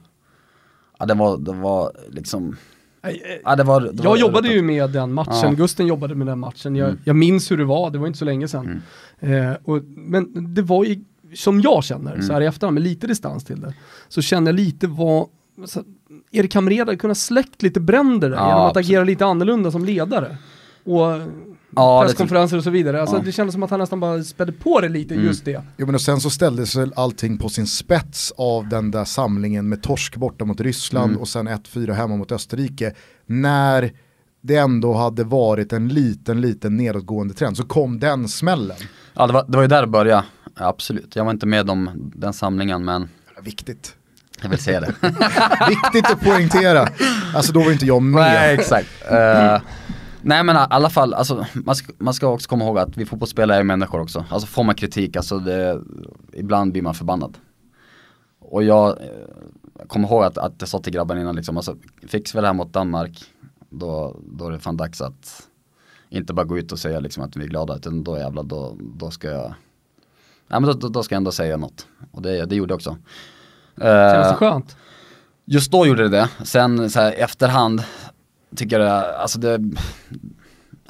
ja det var, det var liksom, eh, ja det var, det var Jag jobbade ju med den matchen, Ja. Gusten jobbade med den matchen. Jag, Mm. jag minns hur det var, det var inte så länge sedan. Eh, och, men det var ju, som jag känner, Mm. så här i efterhand, med lite distans till det, så kände jag lite vad, så, Erik Hamrén hade kunnat släckt lite bränder där, Ja, genom att absolut. agera lite annorlunda som ledare. Och Ja, det presskonferenser och så vidare. Alltså Ja. det kändes som att han nästan bara spädde på det lite, Mm. just det. Jo men och sen så ställdes väl allting på sin spets av den där samlingen med torsk borta mot Ryssland Mm. och sen 1-4 hemma mot Österrike. När det ändå hade varit en liten, liten nedåtgående trend så kom den smällen. ja det var, det var ju där det började, ja, absolut. Jag var inte med om den samlingen men Viktigt. jag vill säga det. Viktigt att poängtera. Alltså då var inte jag med. Nej exakt. Eh, nej men i alla fall, alltså, man, ska, man ska också komma ihåg att vi fotbollsspelare är människor också. Alltså får man kritik, alltså det, ibland blir man förbannad. Och jag eh, kommer ihåg att, att jag sa till grabbarna innan liksom, alltså fixar vi det här mot Danmark, då, då är det fan dags att inte bara gå ut och säga liksom att vi är glada, utan då jävlar, då, då ska jag Ja men då, då, då ska jag ändå säga något. Och det, det gjorde jag också. Känns det Eh, skönt? Just då gjorde det det, sen så här, efterhand tycker jag, alltså det,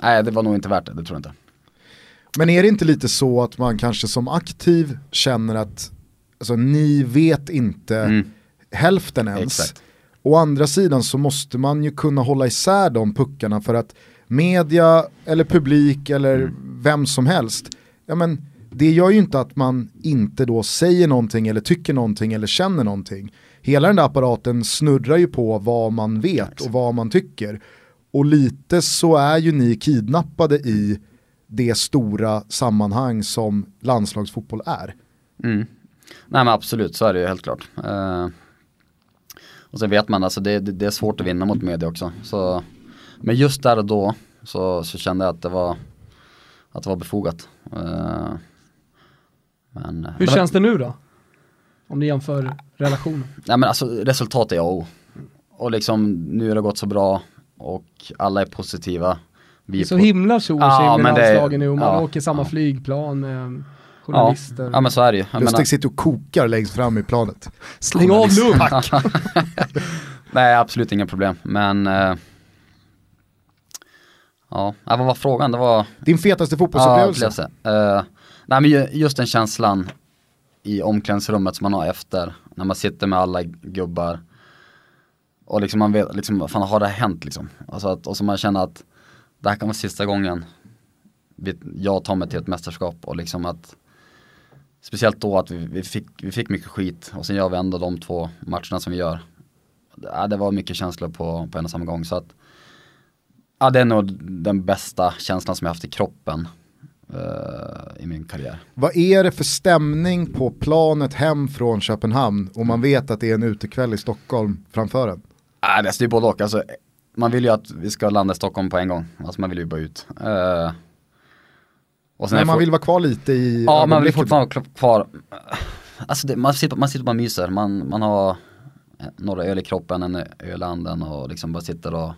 nej det var nog inte värt det, det tror jag inte. Men är det inte lite så att man kanske som aktiv känner att alltså, ni vet inte Mm. hälften ens. Exakt. Å andra sidan så måste man ju kunna hålla isär de puckarna för att media eller publik eller Mm. vem som helst, ja men det gör ju inte att man inte då säger någonting eller tycker någonting eller känner någonting. Hela den där apparaten snurrar ju på vad man vet och vad man tycker. Och lite så är ju ni kidnappade i det stora sammanhang som landslagsfotboll är. Mm. Nej men absolut, så är det ju helt klart. Eh, och sen vet man, alltså det, det, det är svårt att vinna mot media också. Så, men just där och då så, så kände jag att det var, att det var befogat. Eh, men, Hur men- känns det nu då? Om ni jämför relationen. Nej men alltså resultat är A och. Och liksom nu har det gått så bra och alla är positiva. Vi Det är är så på- himla tjo och Ja, det- landslagen nu och man ja, åker samma ja. flygplan med ja, journalister. ja men så är det ju. Jag Lustig menar- sitter och kokar längst fram i planet. Släng av lugn! Nej absolut inga problem men eh, Ja, ja, vad var frågan? Det var Din fetaste Ja, fotbollsupplevelse? upplevelse. Eh, nej men just den känslan i omklädningsrummet som man har efter, när man sitter med alla gubbar och liksom man vet, liksom, fan har det hänt liksom? Alltså att, och så man känner att det här kan vara sista gången jag tar mig till ett mästerskap och liksom att Speciellt då att vi, vi, fick, vi fick mycket skit och sen gör vi ändå de två matcherna som vi gör. Ja, det var mycket känslor på, på en och samma gång så att Ja det är nog den bästa känslan som jag haft i kroppen i min karriär. Vad är det för stämning på planet hem från Köpenhamn och man vet att det är en utekväll i Stockholm framför en? Nej, det är både och. Alltså, man vill ju att vi ska landa i Stockholm på en gång. Alltså man vill ju bara ut. Eh, och Men man vill vara kvar lite i Ja, man vill fortfarande vara kvar. Alltså det, man, sitter, man sitter bara myser. Man, man har eh, några öl i kroppen, en öl i anden och liksom bara sitter och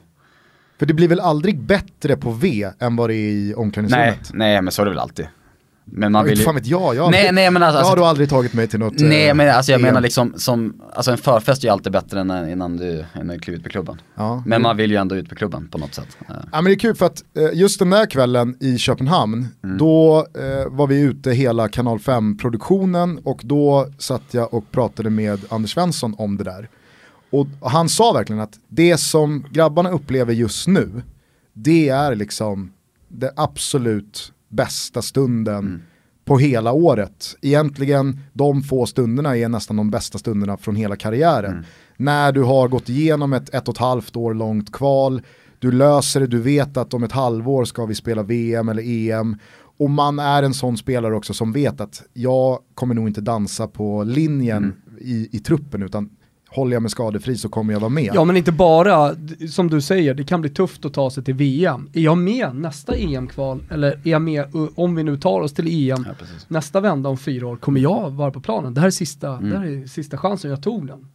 För det blir väl aldrig bättre på V än vad det är i Nej, omklädningsrummet? nej men så är det väl alltid. Men man vill ju... fan vet jag, jag, Nej, nej men alltså, jag har alltså då aldrig tagit mig till något Nej eh, men alltså jag EM. menar liksom som, alltså en förfest är ju alltid bättre än innan du, innan du kliver ut på klubben. Ja. Men man vill ju ändå ut på klubben på något sätt. Eh, Ja men det är kul för att eh, just den där kvällen i Köpenhamn, Mm. då eh, var vi ute hela kanal 5-produktionen och då satt jag och pratade med Anders Svensson om det där. Och han sa verkligen att det som grabbarna upplever just nu, det är liksom det absolut bästa stunden Mm. på hela året. Egentligen de få stunderna är nästan de bästa stunderna från hela karriären. Mm. När du har gått igenom ett ett och ett halvt år långt kval, du löser det, du vet att om ett halvår ska vi spela VM eller EM. Och man är en sån spelare också som vet att jag kommer nog inte dansa på linjen Mm. i, i truppen utan håller jag mig skadefri så kommer jag vara med. Ja men inte bara, som du säger, det kan bli tufft att ta sig till VM. Är jag med nästa EM-kval, eller är jag med, om vi nu tar oss till EM, ja, nästa vända om fyra år, kommer jag vara på planen? Det här är sista, Mm. det här är sista chansen jag tog den.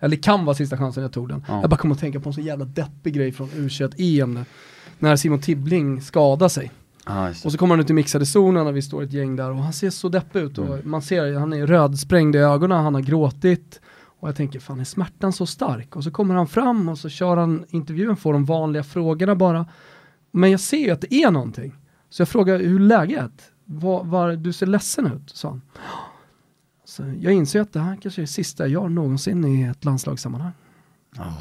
Eller kan vara sista chansen jag tog den. Ja. Jag bara kommer att tänka på en så jävla deppig grej från U21-EM nu. När Simon Tibbling skadade sig. Det. Och så kommer han ut i mixade zonen och vi står ett gäng där och han ser så deppig ut och Mm. man ser, han är rödsprängd i ögonen, han har gråtit. Och jag tänker, fan är smärtan så stark? Och så kommer han fram och så kör han intervjun, får de vanliga frågorna bara. Men jag ser ju att det är någonting. Så jag frågar, hur läget? Var, var, du ser ledsen ut, sa han. Så jag inser att det här kanske är det sista jag gör någonsin i ett landslagssammanhang. Fan.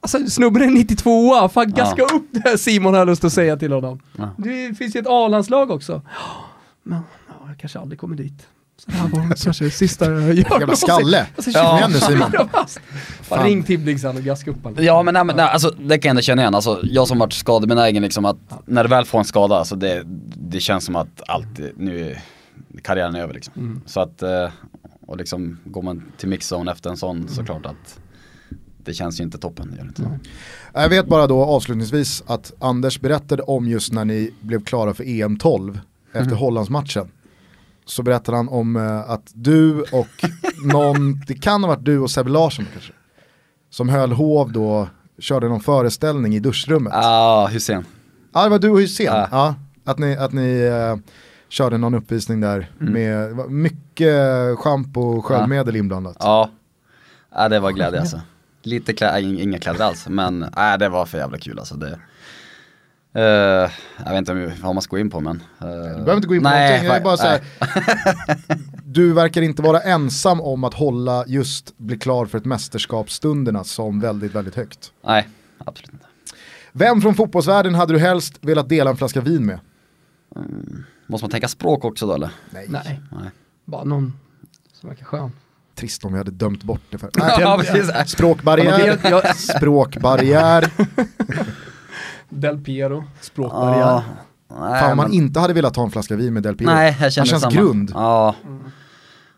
Alltså snubben är 92 fan gaska upp det här Simon har jag lust att säga till honom. Ja. Det finns ju ett A-landslag också. Men ja, jag kanske aldrig kommer dit. Så det här var kanske det sista jag gör Jävla skalle. Alltså, Ja. Kom igen nu Simon. Fan, ring Tibbling sen och gaska upp honom. Ja men, nej, men nej, alltså, det kan jag ändå känna igen, alltså, jag som varit skadebenägen liksom att när du väl får en skada, alltså, det, det känns som att allt, är- nu är karriären över liksom. Mm. Så att, eh, och liksom går man till mixzone efter en sån såklart att det känns ju inte toppen. Gör inte. Jag vet bara då avslutningsvis att Anders berättade om just när ni blev klara för EM12 efter Mm. Hollandsmatchen. Så berättade han om eh, att du och någon, det kan ha varit du och Sebbe Larsson kanske, som höll hov då, körde någon föreställning i duschrummet. Ja, Ah, Hussein. det var du och Hysén. Ja. Ja, att ni, att ni eh, körde någon uppvisning där Mm. med mycket schampo och sköljmedel inblandat. Ja, ja det var glädje alltså. Lite kläder, inga kläder alls, men nej, det var för jävla kul alltså. Det, eh, jag vet inte vad man ska gå in på men. Uh, Du behöver inte gå in på nej, någonting, jag är bara så här, nej. du verkar inte vara ensam om att hålla just bli klar för ett mästerskapsstunderna som väldigt, väldigt högt. Nej, absolut inte. Vem från fotbollsvärlden hade du helst velat dela en flaska vin med? Måste man tänka språk också då eller? Nej, Nej. bara någon som verkar skön. Trist om vi hade dömt bort det för. Ja, precis. Språkbarriär, språkbarriär. Del Piero, språkbarriär. Ja, nej, Fan om man men- inte hade velat ta en flaska vin med Del Piero. Nej, jag känner Han känns samma. grund. Ja.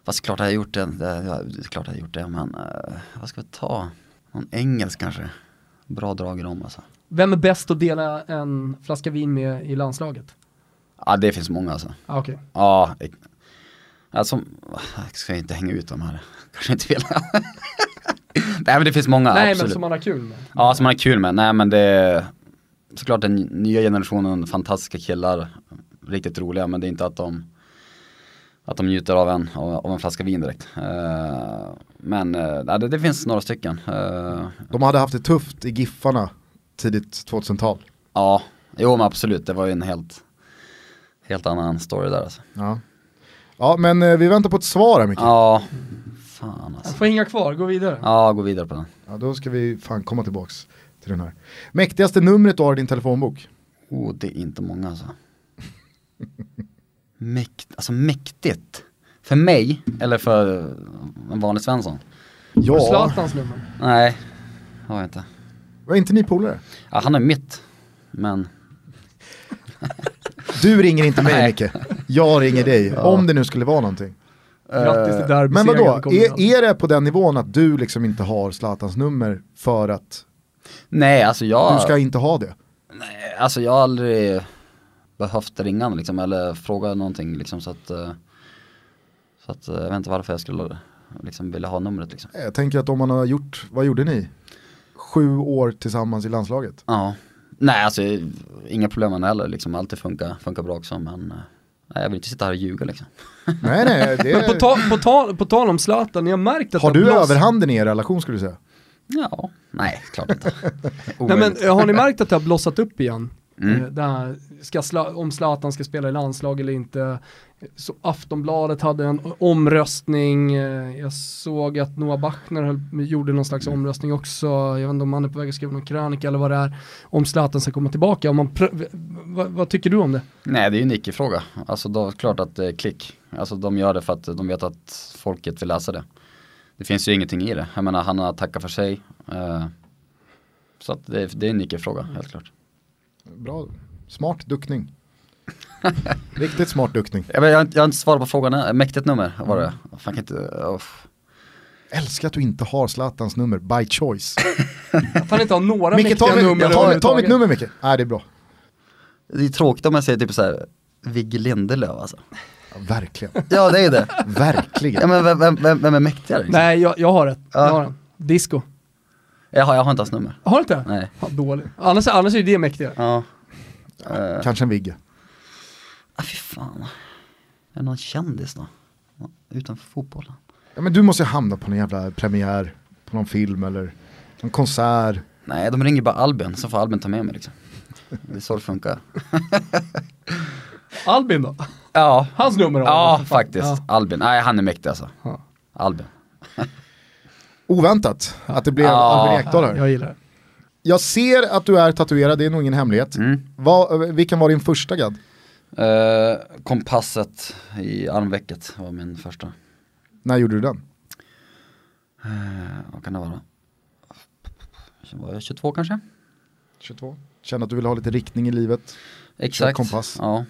Fast klart jag har gjort det, det, ja, det är klart jag har gjort det, men eh, vad ska vi ta? Någon engelsk kanske? Bra drag i dem alltså. Vem är bäst att dela en flaska vin med i landslaget? Ja det finns många alltså. Ah, Okej. Ja, jag- alltså, jag ska inte hänga ut de här, kanske inte vill. Nej men det finns många, Nej absolut. men som man har kul med. Ja, som man har kul med. Nej men det är såklart den nya generationen fantastiska killar, riktigt roliga, men det är inte att de att de njuter av en, av, en flaska vin direkt. Eh, men eh, det, det finns några stycken. Eh, De hade haft det tufft i Giffarna tidigt 2000-tal. ja, jo men absolut, det var ju en helt, helt annan story där alltså. Ja. ja, men vi väntar på ett svar här Micke. Ja, fan Jag alltså. får hänga kvar, gå vidare. Ja, gå vidare på den. Ja, då ska vi fan komma tillbaks till den här. Mäktigaste numret du har i din telefonbok? Oh, det är inte många alltså. Mäkt, alltså mäktigt. För mig, eller för en vanlig Svensson? Har Ja, Zlatans nummer? Nej, har jag inte. var inte ni polare? Ja, han är mitt, men Du ringer inte mig. Micke, jag ringer dig. Om det nu skulle vara någonting. Grattis till derby Men vadå, är, är det på den nivån att du liksom inte har Zlatans nummer för att Nej, alltså jag... du ska inte ha det? Nej, alltså jag har aldrig behövt ringa liksom, eller fråga någonting liksom så att eh, Så att eh, jag vet inte varför jag skulle liksom vilja ha numret liksom. Jag tänker att om man har gjort, vad gjorde ni? Sju år tillsammans i landslaget. Ja. Nej alltså inga problem med det heller liksom, alltid funkar, funkar bra också men eh, Nej jag vill inte sitta här och ljuga liksom. Nej nej, Men på, det... ta, på, tal, på tal om Zlatan, ni har märkt att Har det du blåst- överhanden i er relation skulle du säga? Ja, nej klart inte. Nej men eh, har ni märkt att det har blossat upp igen? Mm. Eh, Det här, ska Zla- om Zlatan ska spela i landslag eller inte. Så Aftonbladet hade en omröstning, eh, jag såg att Noah Bachner höll, gjorde någon slags omröstning också, jag vet inte om han är på väg att skriva någon krönika eller vad det är, om Zlatan ska komma tillbaka. Om man pr- vad, vad tycker du om det? Nej det är ju en icke-fråga. Alltså då klart att det är klick. Alltså de gör det för att de vet att folket vill läsa det. Det finns ju ingenting i det. Jag menar han har tackat för sig. Eh, så att det, det är en icke-fråga helt klart. Bra, smart duckning. Riktigt smart duckning. Jag, jag, jag har inte svarat på frågan, än. mäktigt nummer var det. Fan kan inte, uff. Älskar att du inte har Zlatans nummer by choice. Att han inte har några Micke, mäktiga ta, mitt- nummer ta, ta mitt nummer Micke. Nej det är bra. Det är tråkigt om jag säger typ såhär Vigge Lindelöf alltså. Ja, verkligen. Ja det är ju det. Verkligen. Ja men vem, vem, vem, är mäktigare? Liksom? Nej, jag, jag har ett. Ja. Jag har en. Disco. Jag, har, jag har inte hans nummer. Har du inte? Nej. Ja, dålig. Annars, annars är det mäktigare. Ja. Uh, Kanske en Vigge. ah, fy fan. Är det någon kändis då? Utanför fotbollen? Ja, men du måste ju hamna på någon jävla premiär, på någon film eller en konsert. Nej, de ringer bara Albin, så får Albin ta med mig liksom. Det är så det funkar. Albin då? Ja, Hans nummer ja faktiskt. Ja. Albin, nej han är mäktig alltså. Ja. Albin. Oväntat att det blev Ja. Albin Ekdal här. Jag gillar det. Jag ser att du är tatuerad, det är nog ingen hemlighet. Mm. Vad- vilken var din första gadd? Eh, kompasset i armvecket var min första. När gjorde du den? Eh, vad kan det vara? Var jag 22 kanske? 22. Kände att du ville ha lite riktning i livet. Exakt. kompass. Ja.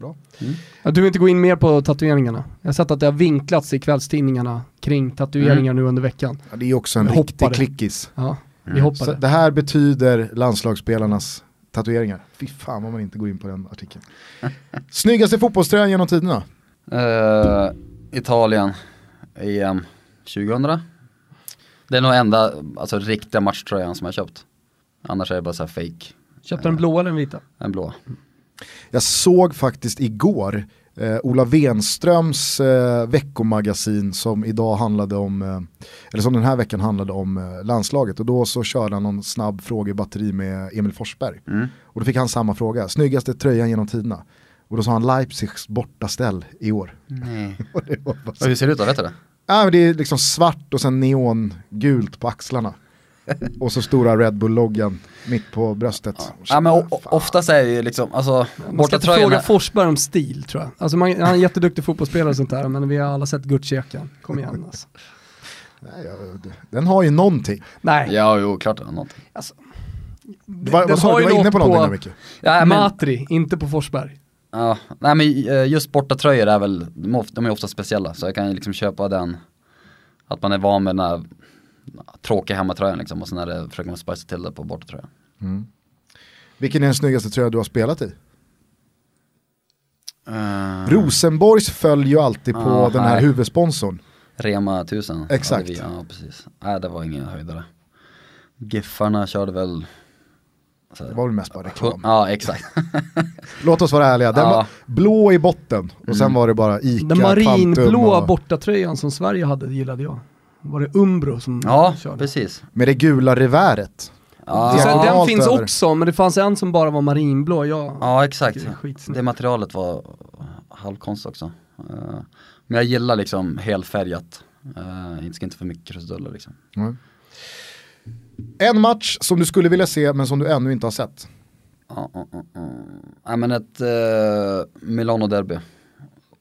Ja, Du vill inte gå in mer på tatueringarna. Jag har sett att det har vinklats i kvällstidningarna kring tatueringar nu under veckan. Ja, det är också en Jag riktig hoppade. klickis. Ja, vi Mm. hoppade. Så det här betyder landslagsspelarnas tatueringar. Fy fan vad man inte går in på den artikeln. Snyggaste fotbollströjan genom tiderna? Eh, Italien, EM 2000. Det är nog enda, alltså riktiga matchtröjan som jag köpt. Annars är det bara så här fake. Köpte den blå eller den vita? En blå. Jag såg faktiskt igår eh, Ola Wenströms eh, veckomagasin som idag handlade om, eh, eller som den här veckan handlade om eh, landslaget och då så körde han någon snabb frågebatteri med Emil Forsberg. Mm. Och då fick han samma fråga, snyggaste tröjan genom tiderna. Och då sa han Leipzigs bortaställ i år. Nej. Och det, var bara så- hur ser det ut då, vet du det? ja, men det är liksom svart och sen neongult på axlarna. och så stora Red Bull-loggan mitt på bröstet. Ja men o- o- oftast är det ju liksom, alltså Man ska inte fråga Forsberg om stil tror jag. Alltså man, han är en jätteduktig fotbollsspelare och sånt där, men vi har alla sett Gucci-jackan. Kom igen alltså. Nej, ja, den har ju någonting. Nej, Ja, jo, klart det är någonting. alltså. Vad, den vad sa har du, du var inne på någonting där Micke? Ja, men, Matri, inte på Forsberg. ja, nej men eh, just bortatröjor är väl, de är of- de är ofta speciella, så jag kan ju liksom köpa den, att man är van med den här tråkiga hemmatröjan liksom, och sen är det, försöker man spicea till det på bortatröjan. Vilken är den snyggaste tröja du har spelat i? Uh, Rosenborgs följer ju alltid på Ah, den här nej. huvudsponsorn. Rema 1000. Exakt. vi, Ja, precis. Nej, det var ingen höjdare. Giffarna körde väl så Det var väl mest bara reklam. Ja, exakt. Låt oss vara ärliga, den Ja. var blå i botten och sen var det bara Ica, Den marinblå och bortatröjan som Sverige hade gillade jag. Var det Umbro som Ja, körde? precis. med det gula reväret. Ja, Så Ja. den Allt finns över. också, men det fanns en som bara var marinblå. Jag, ja exakt. det. Det materialet var halvkonst också. Eh, Men jag gillar liksom helfärgat. Uh, inte ska inte för mycket krusiduller liksom. Mm. En match som du skulle vilja se men som du ännu inte har sett. Ja, ja, ja, ja. Nej men ett uh, Milano-derby.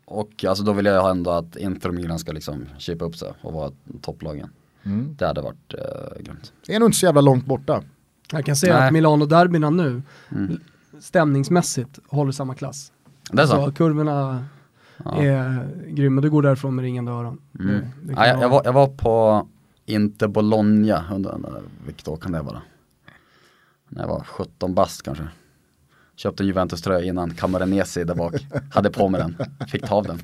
Och alltså då vill jag ha ändå att Inter och Milan ska liksom kipa upp sig och vara topplagen. Mm. Det hade varit uh, grymt. Det är nog inte så jävla långt borta. Jag kan säga Nej. att Milano-derbyna nu, Mm. stämningsmässigt, håller samma klass. Det är så? Alltså, kurvorna Ja. är grymma. Du går därifrån med ringande öron. Mm. Det, det Ja, jag, jag, var, jag var på Inter Bologna, under, vilket år kan det vara? När jag var 17 bast kanske. Köpte en Juventus-tröja innan Camoranesi där bak, hade på mig den, fick ta av den.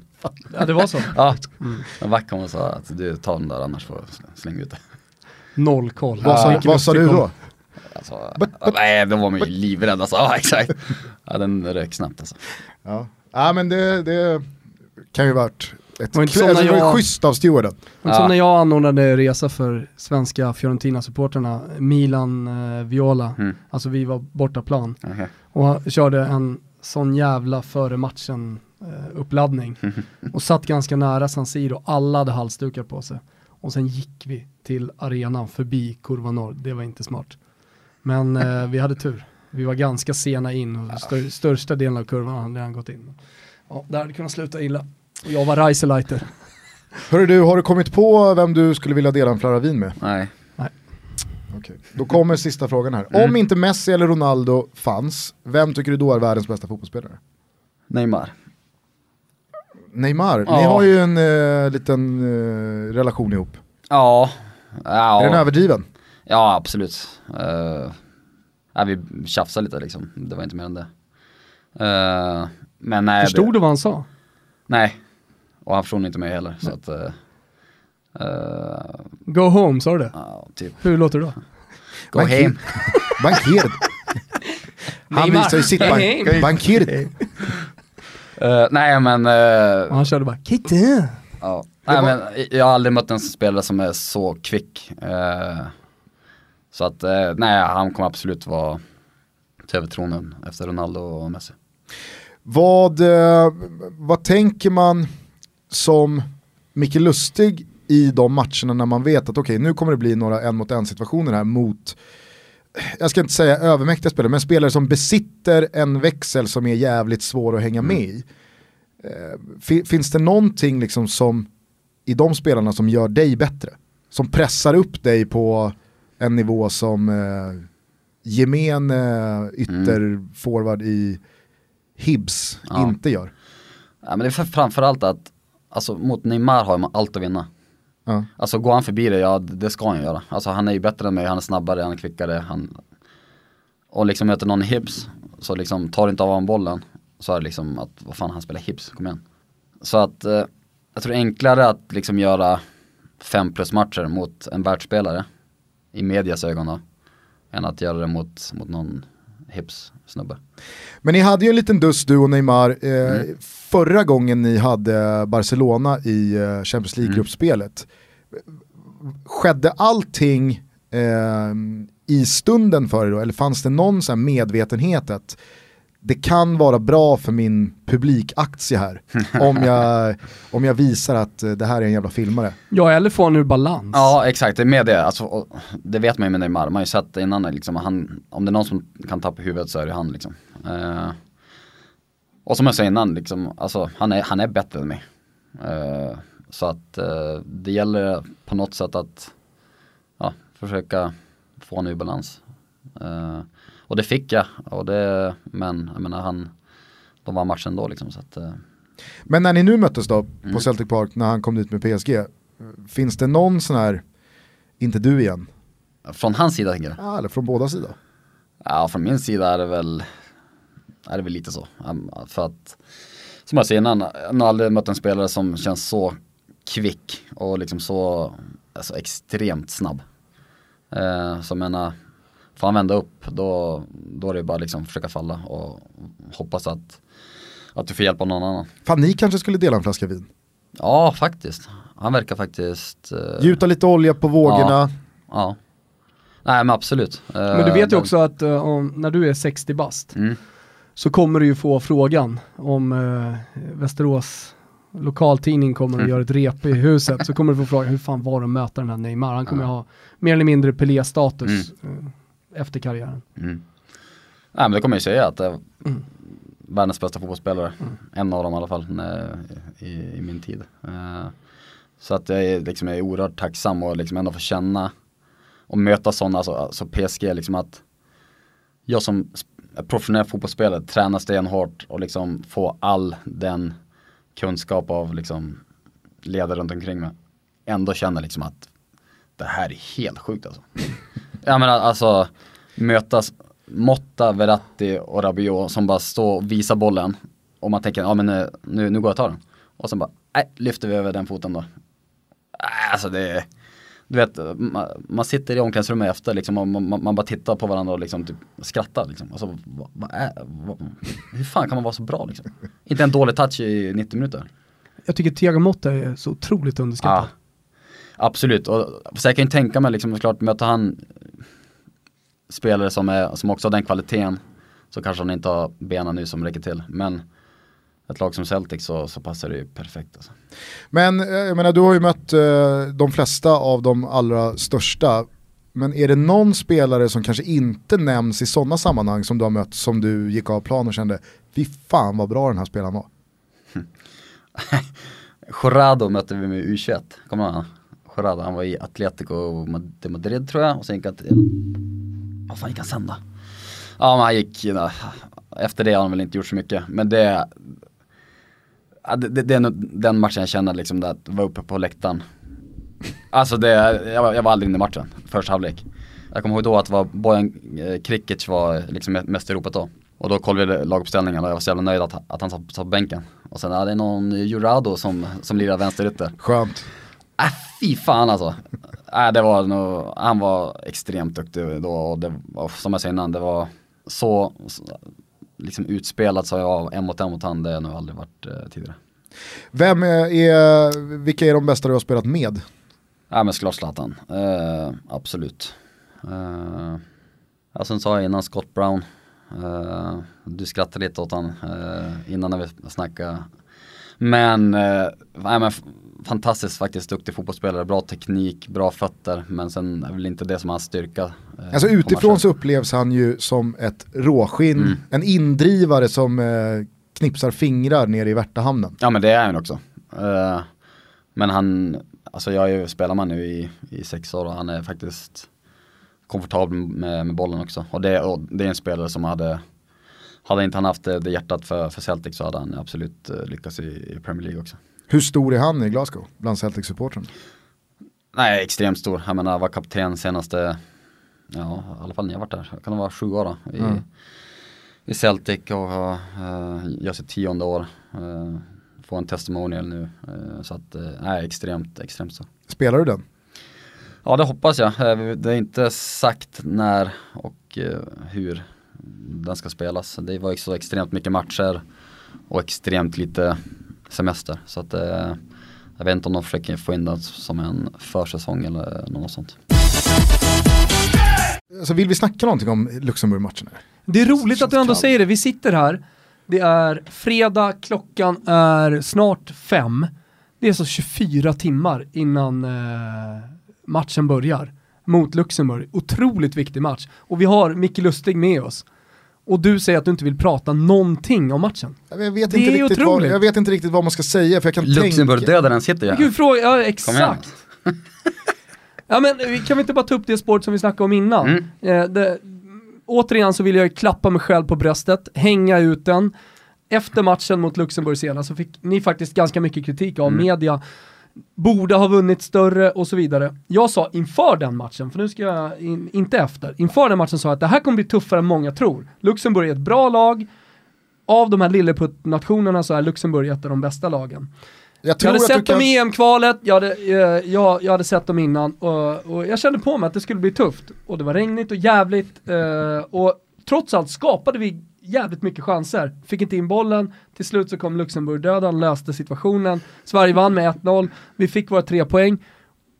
Ja, det var så. Ja, Mm. Wack kom och sa att du tar den där annars får jag slänga ut det. Noll koll. Vad sa, vad sa du då? Alltså, nej, då var man ju livrädd alltså, ja exakt. Ja, den rök snabbt alltså. Ja, ja men det, det kan ju varit när alltså, det var jag- schysst av stewarden. Men Ja. som när jag anordnade resa för svenska Fiorentina-supporterna, Milan eh, Viola, Mm. alltså vi var bortaplan Okej. och körde en sån jävla före matchen eh, uppladdning och satt ganska nära San Siro, alla hade halsdukar på sig och sen gick vi till arenan förbi kurva norr, det var inte smart. Men eh, vi hade tur, vi var ganska sena in och stör, största delen av kurvan hade redan gått in. Ja, det hade kunnat sluta illa. Jag var Reiseleiter. Hörru du, har du kommit på vem du skulle vilja dela en flarra vin med? Nej. Okej. Då kommer sista frågan här. Mm. Om inte Messi eller Ronaldo fanns, vem tycker du då är världens bästa fotbollsspelare? Neymar. Neymar, ni Ja. har ju en eh, liten eh, relation ihop. Ja. Ja, Är den överdriven? ja absolut. Uh, ja, vi tjafsade lite liksom, det var inte mer än det. Eh, men nej. Förstod det, du vad han sa? Nej. Och han förstod inte mig heller. Så att, eh, Go home, sa du det? ja, typ, Hur låter det då? gå Bank- hem. Bankir. Han visar ju sitt bank bankir. Eh, nej men, eh, Och han körde bara Kitte. ja. Nej, var- men jag har aldrig mött en spelare som är så kvick. Eh, så att, nej han kommer absolut vara till övertronen efter Ronaldo och Messi. Vad, vad tänker man som Micke Lustig i de matcherna när man vet att okej nu kommer det bli några en mot en situationer här mot jag ska inte säga övermäktiga spelare, men spelare som besitter en växel som är jävligt svår att hänga med i. Eh, fi- finns det någonting liksom som i de spelarna som gör dig bättre? Som pressar upp dig på en nivå som eh, gemene ytterforward i Hibs Ja. inte gör. Ja, men det är för, framförallt att, alltså mot Neymar har man allt att vinna. Ja. Alltså går han förbi det, ja det ska han göra. Alltså han är ju bättre än mig, han är snabbare, han är kvickare. Han... Och liksom möter någon i Hibs, så liksom tar inte av honom bollen. Så är det liksom att, vad fan han spelar Hibs, kom igen. Så att, eh, jag tror det är enklare att liksom göra fem plus matcher mot en världsspelare. I medias ögon då. Än att göra det mot, mot någon Hibs snubbe. Men ni hade ju en liten duss du och Neymar eh, Mm. förra gången ni hade Barcelona i eh, Champions Mm. League-gruppspelet. Skedde allting eh, i stunden för er då? Eller fanns det någon medvetenhet att det kan vara bra för min publikaktie här om jag, om jag visar att eh, det här är en jävla filmare. Ja, eller få han ur balans. Ja exakt, det är med det. Alltså, det vet man ju med Neymar. Man har ju sett innan, liksom, han, om det är någon som kan tappa huvudet så är det han liksom. Eh, och som jag sa innan, liksom, alltså, han, är, han är bättre än mig. Eh, så att eh, det gäller på något sätt att försöka få honom ur balans. Och det fick jag, och det, men jag menar han, de vann matchen då liksom. Så att, eh, Men när ni nu möttes då på Mm. Celtic Park när han kom dit med PSG, eh, finns det någon sån här, inte du igen, från hans sida tänker jag. ah, eller från båda sidor? Ja, från min sida är det väl, är det väl lite så. För att, som jag säger innan, jag har aldrig mött en spelare som känns så kvick och liksom så alltså extremt snabb. Eh, så jag menar, får han vända upp då, då är det bara liksom försöka falla och hoppas att, att du får hjälp av någon annan. Fan ni kanske skulle dela en flaska vin? Ja, faktiskt. Han verkar faktiskt, eh, Gjuta lite olja på vågorna. ja. Nej men absolut. Eh, Men du vet ju den- också att eh, om, när du är 60 bast Mm. så kommer du ju få frågan om eh, Västerås lokaltidning kommer Mm. och gör ett rep i huset så kommer du få fråga hur fan var det att möta den här Neymar? Han kommer ha mer eller mindre Pelé-status eh, efter karriären. Mm. Nej men det kommer jag säga att det är Mm. världens bästa fotbollsspelare. En av dem i alla fall när, i, i min tid. Eh, så att jag är, liksom, jag är oerhört tacksam och liksom ändå få känna och möta sådana, alltså, alltså PSG liksom att jag som professionell fotbollsspelare, träna stenhårt och liksom få all den kunskap av liksom ledare runt omkring mig. Ändå känna liksom att det här är helt sjukt alltså. Jag menar alltså mötas Motta, Verratti och Rabiot som bara står och visar bollen och man tänker, ja men eh, nu, nu går jag och tar den. Och sen bara, nej, lyfter vi över den foten då. Alltså det är, du vet, man, man sitter i omklädningsrummet efter liksom och man, man, man bara tittar på varandra och liksom typ skrattar liksom. Alltså, vad, vad är, vad, hur fan kan man vara så bra liksom? Inte en dålig touch i 90 minuter. Jag tycker Thiago Motta är så otroligt underskattad. Ja, absolut, och så jag kan ju tänka mig liksom, klart möter han spelare som, är, som också har den kvaliteten så kanske han inte har benen nu som räcker till. Men ett lag som Celtic så, så passar det ju perfekt. Alltså. Men eh, jag menar, du har ju mött eh, de flesta av de allra största. Men är det någon spelare som kanske inte nämns i sådana sammanhang som du har mött som du gick av plan och kände, fy fan vad bra den här spelaren var. Jorado mötte vi med U21, kommer du ihåg? Jorada, han var i Atletico de Madrid tror jag och sen gick han till, vad fan gick han sen då? Ja men han gick, eh, efter det har han väl inte gjort så mycket, men det Ja, det, det, det är nog den matchen jag känner liksom där, att vara uppe på läktaren. Alltså det, jag, jag var aldrig inne i matchen, första halvlek. Jag kommer ihåg då att det var Bojan eh, Krikic var liksom mest i ropet då. Och då kollade vi laguppställningen och jag var så jävla nöjd att, att han satt, på bänken. Och sen, ja det är någon Jurado som, som lirar vänsterytter. Skönt. Äh fy fan alltså. Äh, det var nog, han var extremt duktig då och det var, som jag sa innan, det var så, så liksom utspelat så jag en mot en mot han, det har nog aldrig varit eh, tidigare. Vem är, är, vilka är de bästa du har spelat med? Ja men såklart Zlatan, eh, absolut. Eh, ja, sa jag innan Scott Brown, eh, du skrattade lite åt han eh, innan när vi snackade. Men, eh, nej, men fantastiskt faktiskt duktig fotbollsspelare, bra teknik, bra fötter, men sen är väl inte det som hans styrka. eh, Alltså utifrån så upplevs han ju som ett råskinn, en indrivare som eh, knipsar fingrar nere i Värtahamnen. Ja men det är han också. Eh, men han, alltså jag är ju spelarman nu i, i sex år och han är faktiskt komfortabel med, med bollen också. Och det, och det är en spelare som hade, hade inte han haft det, det hjärtat för, för Celtic så hade han absolut eh, lyckats i, i Premier League också. Hur stor är han i Glasgow bland Celtic-supportrarna? Nej, extremt stor. Jag menar, var kapten senaste, ja i alla fall när jag varit där, kan det vara sju år då, i, Mm. i Celtic och uh, gör sitt tionde år. Uh, får en testimonial nu. eh, så att, uh, nej, extremt, extremt stor. Spelar du den? Ja det hoppas jag. Det är inte sagt när och hur den ska spelas. Det var ju så extremt mycket matcher och extremt lite semester. Så att eh, jag vet inte om de försöker få in det som en försäsong eller något sånt. Alltså vill vi snacka någonting om Luxemburg-matchen? Det är roligt att du ändå Kallt. säger det. Vi sitter här, det är fredag, klockan är snart fem. Det är så 24 timmar innan eh, matchen börjar mot Luxemburg. Otroligt viktig match. Och vi har Micke Lustig med oss. Och du säger att du inte vill prata någonting om matchen. Jag vet, Det inte är riktigt vad, otroligt. jag vet inte riktigt vad man ska säga för jag kan tänka... Luxemburg-dödaren sitter ju Gud, här. fråga, ja exakt. Ja men vi- kan vi inte bara ta upp det spåret som vi snackade om innan? Mm. Eh, det, återigen så vill jag klappa mig själv på bröstet, hänga ut den. Efter matchen mot Luxemburg senast så fick ni faktiskt ganska mycket kritik av Mm. media. Borde ha vunnit större och så vidare. Jag sa inför den matchen, för nu ska jag in, inte efter, inför den matchen sa jag att det här kommer bli tuffare än många tror. Luxemburg är ett bra lag, av de här lilleputt-nationerna så är Luxemburg ett av de bästa lagen. Jag Jag hade sett dem kan... i EM-kvalet, jag hade, eh, jag, jag hade sett dem innan och, och jag kände på mig att det skulle bli tufft. Och det var regnigt och jävligt eh, och trots allt skapade vi jävligt mycket chanser. Fick inte in bollen, till slut så kom Luxemburg-dödaren, löste situationen. Sverige vann med 1-0, vi fick våra tre poäng.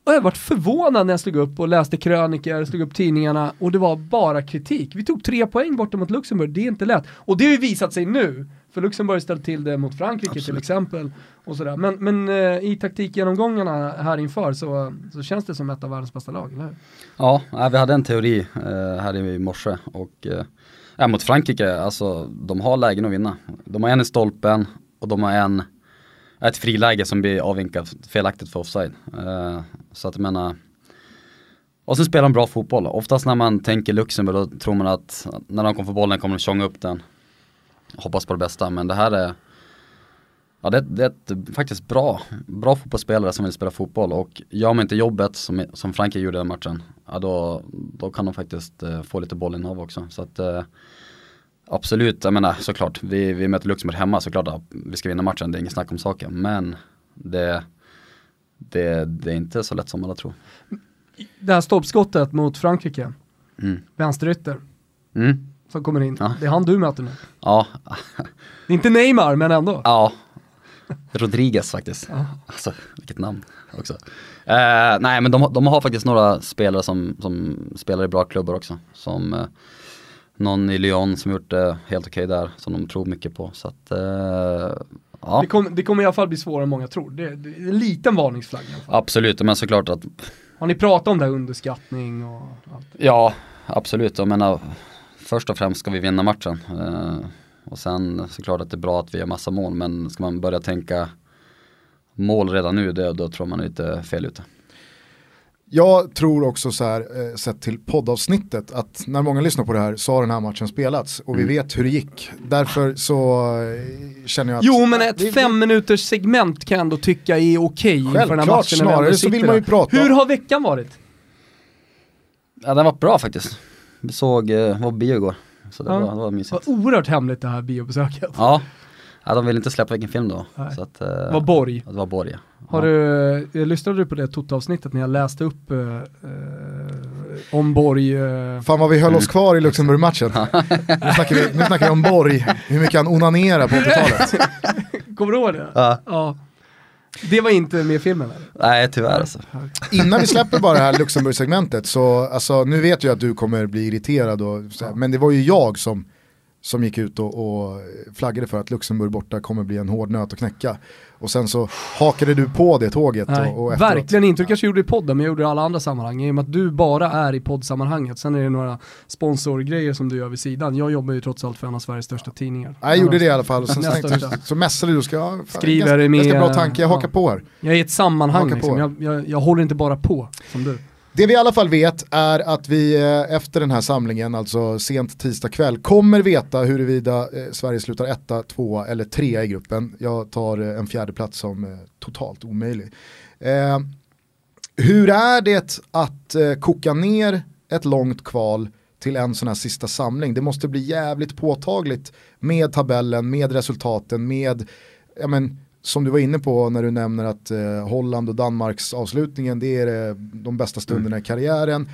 Och jag varit förvånad när jag slog upp och läste krönikor, slog upp tidningarna och det var bara kritik. Vi tog tre poäng borta mot Luxemburg, det är inte lätt. Och det har ju visat sig nu, för Luxemburg har ställt till det mot Frankrike till exempel. Och sådär. Men, men eh, i taktikgenomgångarna här inför så, så känns det som ett av världens bästa lag, eller hur? Ja, vi hade en teori eh, här i morse och eh, ja, mot Frankrike, alltså de har lägen att vinna. De har en i stolpen och de har en, ett friläge som blir avvinkat felaktigt för offside. Uh, så att jag menar, Och sen spelar de bra fotboll. Oftast när man tänker Luxemburg då tror man att när de kommer få bollen kommer de tjonga upp den. Hoppas på det bästa men det här är Ja det, det är ett faktiskt bra, bra fotbollsspelare som vill spela fotboll och gör man inte jobbet som, som Frankrike gjorde den matchen, ja då, då kan de faktiskt eh, få lite bollinnehav också. Så att eh, absolut, jag menar såklart, vi, vi möter Luxemburg hemma såklart att vi ska vinna matchen, det är inget snack om saken. Men det, det, det är inte så lätt som alla tror. Det här stolpskottet mot Frankrike, Mm. vänsterytter, Mm. som kommer in. Ja. Det är han du möter nu. Ja, Det är inte Neymar, men ändå. ja. Rodriguez faktiskt. Ja. Alltså vilket namn också. Eh, nej men de, de har faktiskt några spelare som, som spelar i bra klubbar också. Som eh, någon i Lyon som gjort det helt okej där, som de tror mycket på. Så att, eh, ja. Det, kom, det kommer i alla fall bli svårare än många tror. Det, det är en liten varningsflagg. Absolut, men såklart att, Har ni pratat om det här underskattning och allt? ja absolut, jag menar först och främst ska vi vinna matchen. Och sen såklart att det är bra att vi gör massa mål, men ska man börja tänka mål redan nu, det, då tror man är lite fel ute. Jag tror också så här, eh, sett till poddavsnittet, att när många lyssnar på det här så har den här matchen spelats och vi Mm. vet hur det gick. Därför så eh, känner jag att... Jo men ett det- fem minuters segment kan jag ändå tycka är okej inför den här matchen. snarare så vill man ju prata. Hur har veckan varit? Ja den var bra faktiskt. Vi såg, eh, var bio igår. Så det, Ja. var, det var Det var mysigt. oerhört hemligt det här biobesöket. Ja. ja, de ville inte släppa vilken film då. Nej. Så att, eh, Det var Borg. Det var Borg ja. Har du, eh, lyssnade du på det Toto-avsnittet när jag läste upp eh, eh, om Borg? Eh, Fan vad vi höll oss kvar i Luxemburg-matchen. nu, snackar vi, nu snackar vi om Borg, hur mycket han onanerar på 80-talet. kommer du ihåg det? Ja. Ja. Det var inte med i filmen eller? Nej tyvärr alltså. Innan vi släpper bara det här Luxemburg-segmentet så, alltså nu vet jag att du kommer bli irriterad och, så men det var ju jag som, som gick ut och, och flaggade för att Luxemburg borta kommer bli en hård nöt att knäcka. Och sen så hakade du på det tåget Nej, och, och efteråt. verkligen inte. Du kanske gjorde det i podden, men jag gjorde det i alla andra sammanhang. I och med att du bara är i poddsammanhanget. Sen är det några sponsorgrejer som du gör vid sidan. Jag jobbar ju trots allt för en av Sveriges största tidningar. Jag gjorde det i alla fall och sen tänkte, största. så mässade du ska, fan, Skriver ganska, med- ganska bra tanke, jag hakar ja. på här. Jag är i ett sammanhang liksom. jag, jag, jag håller inte bara på som du. Det vi i alla fall vet är att vi eh, efter den här samlingen, alltså sent tisdag kväll, kommer veta huruvida eh, Sverige slutar etta, tvåa eller trea i gruppen. Jag tar eh, en fjärde plats som totalt omöjlig. Eh, hur är det att koka ner ett långt kval till en sån här sista samling? Det måste bli jävligt påtagligt med tabellen, med resultaten, med ja men, som du var inne på när du nämner att eh, Holland och Danmarks avslutningen det är eh, de bästa stunderna i karriären.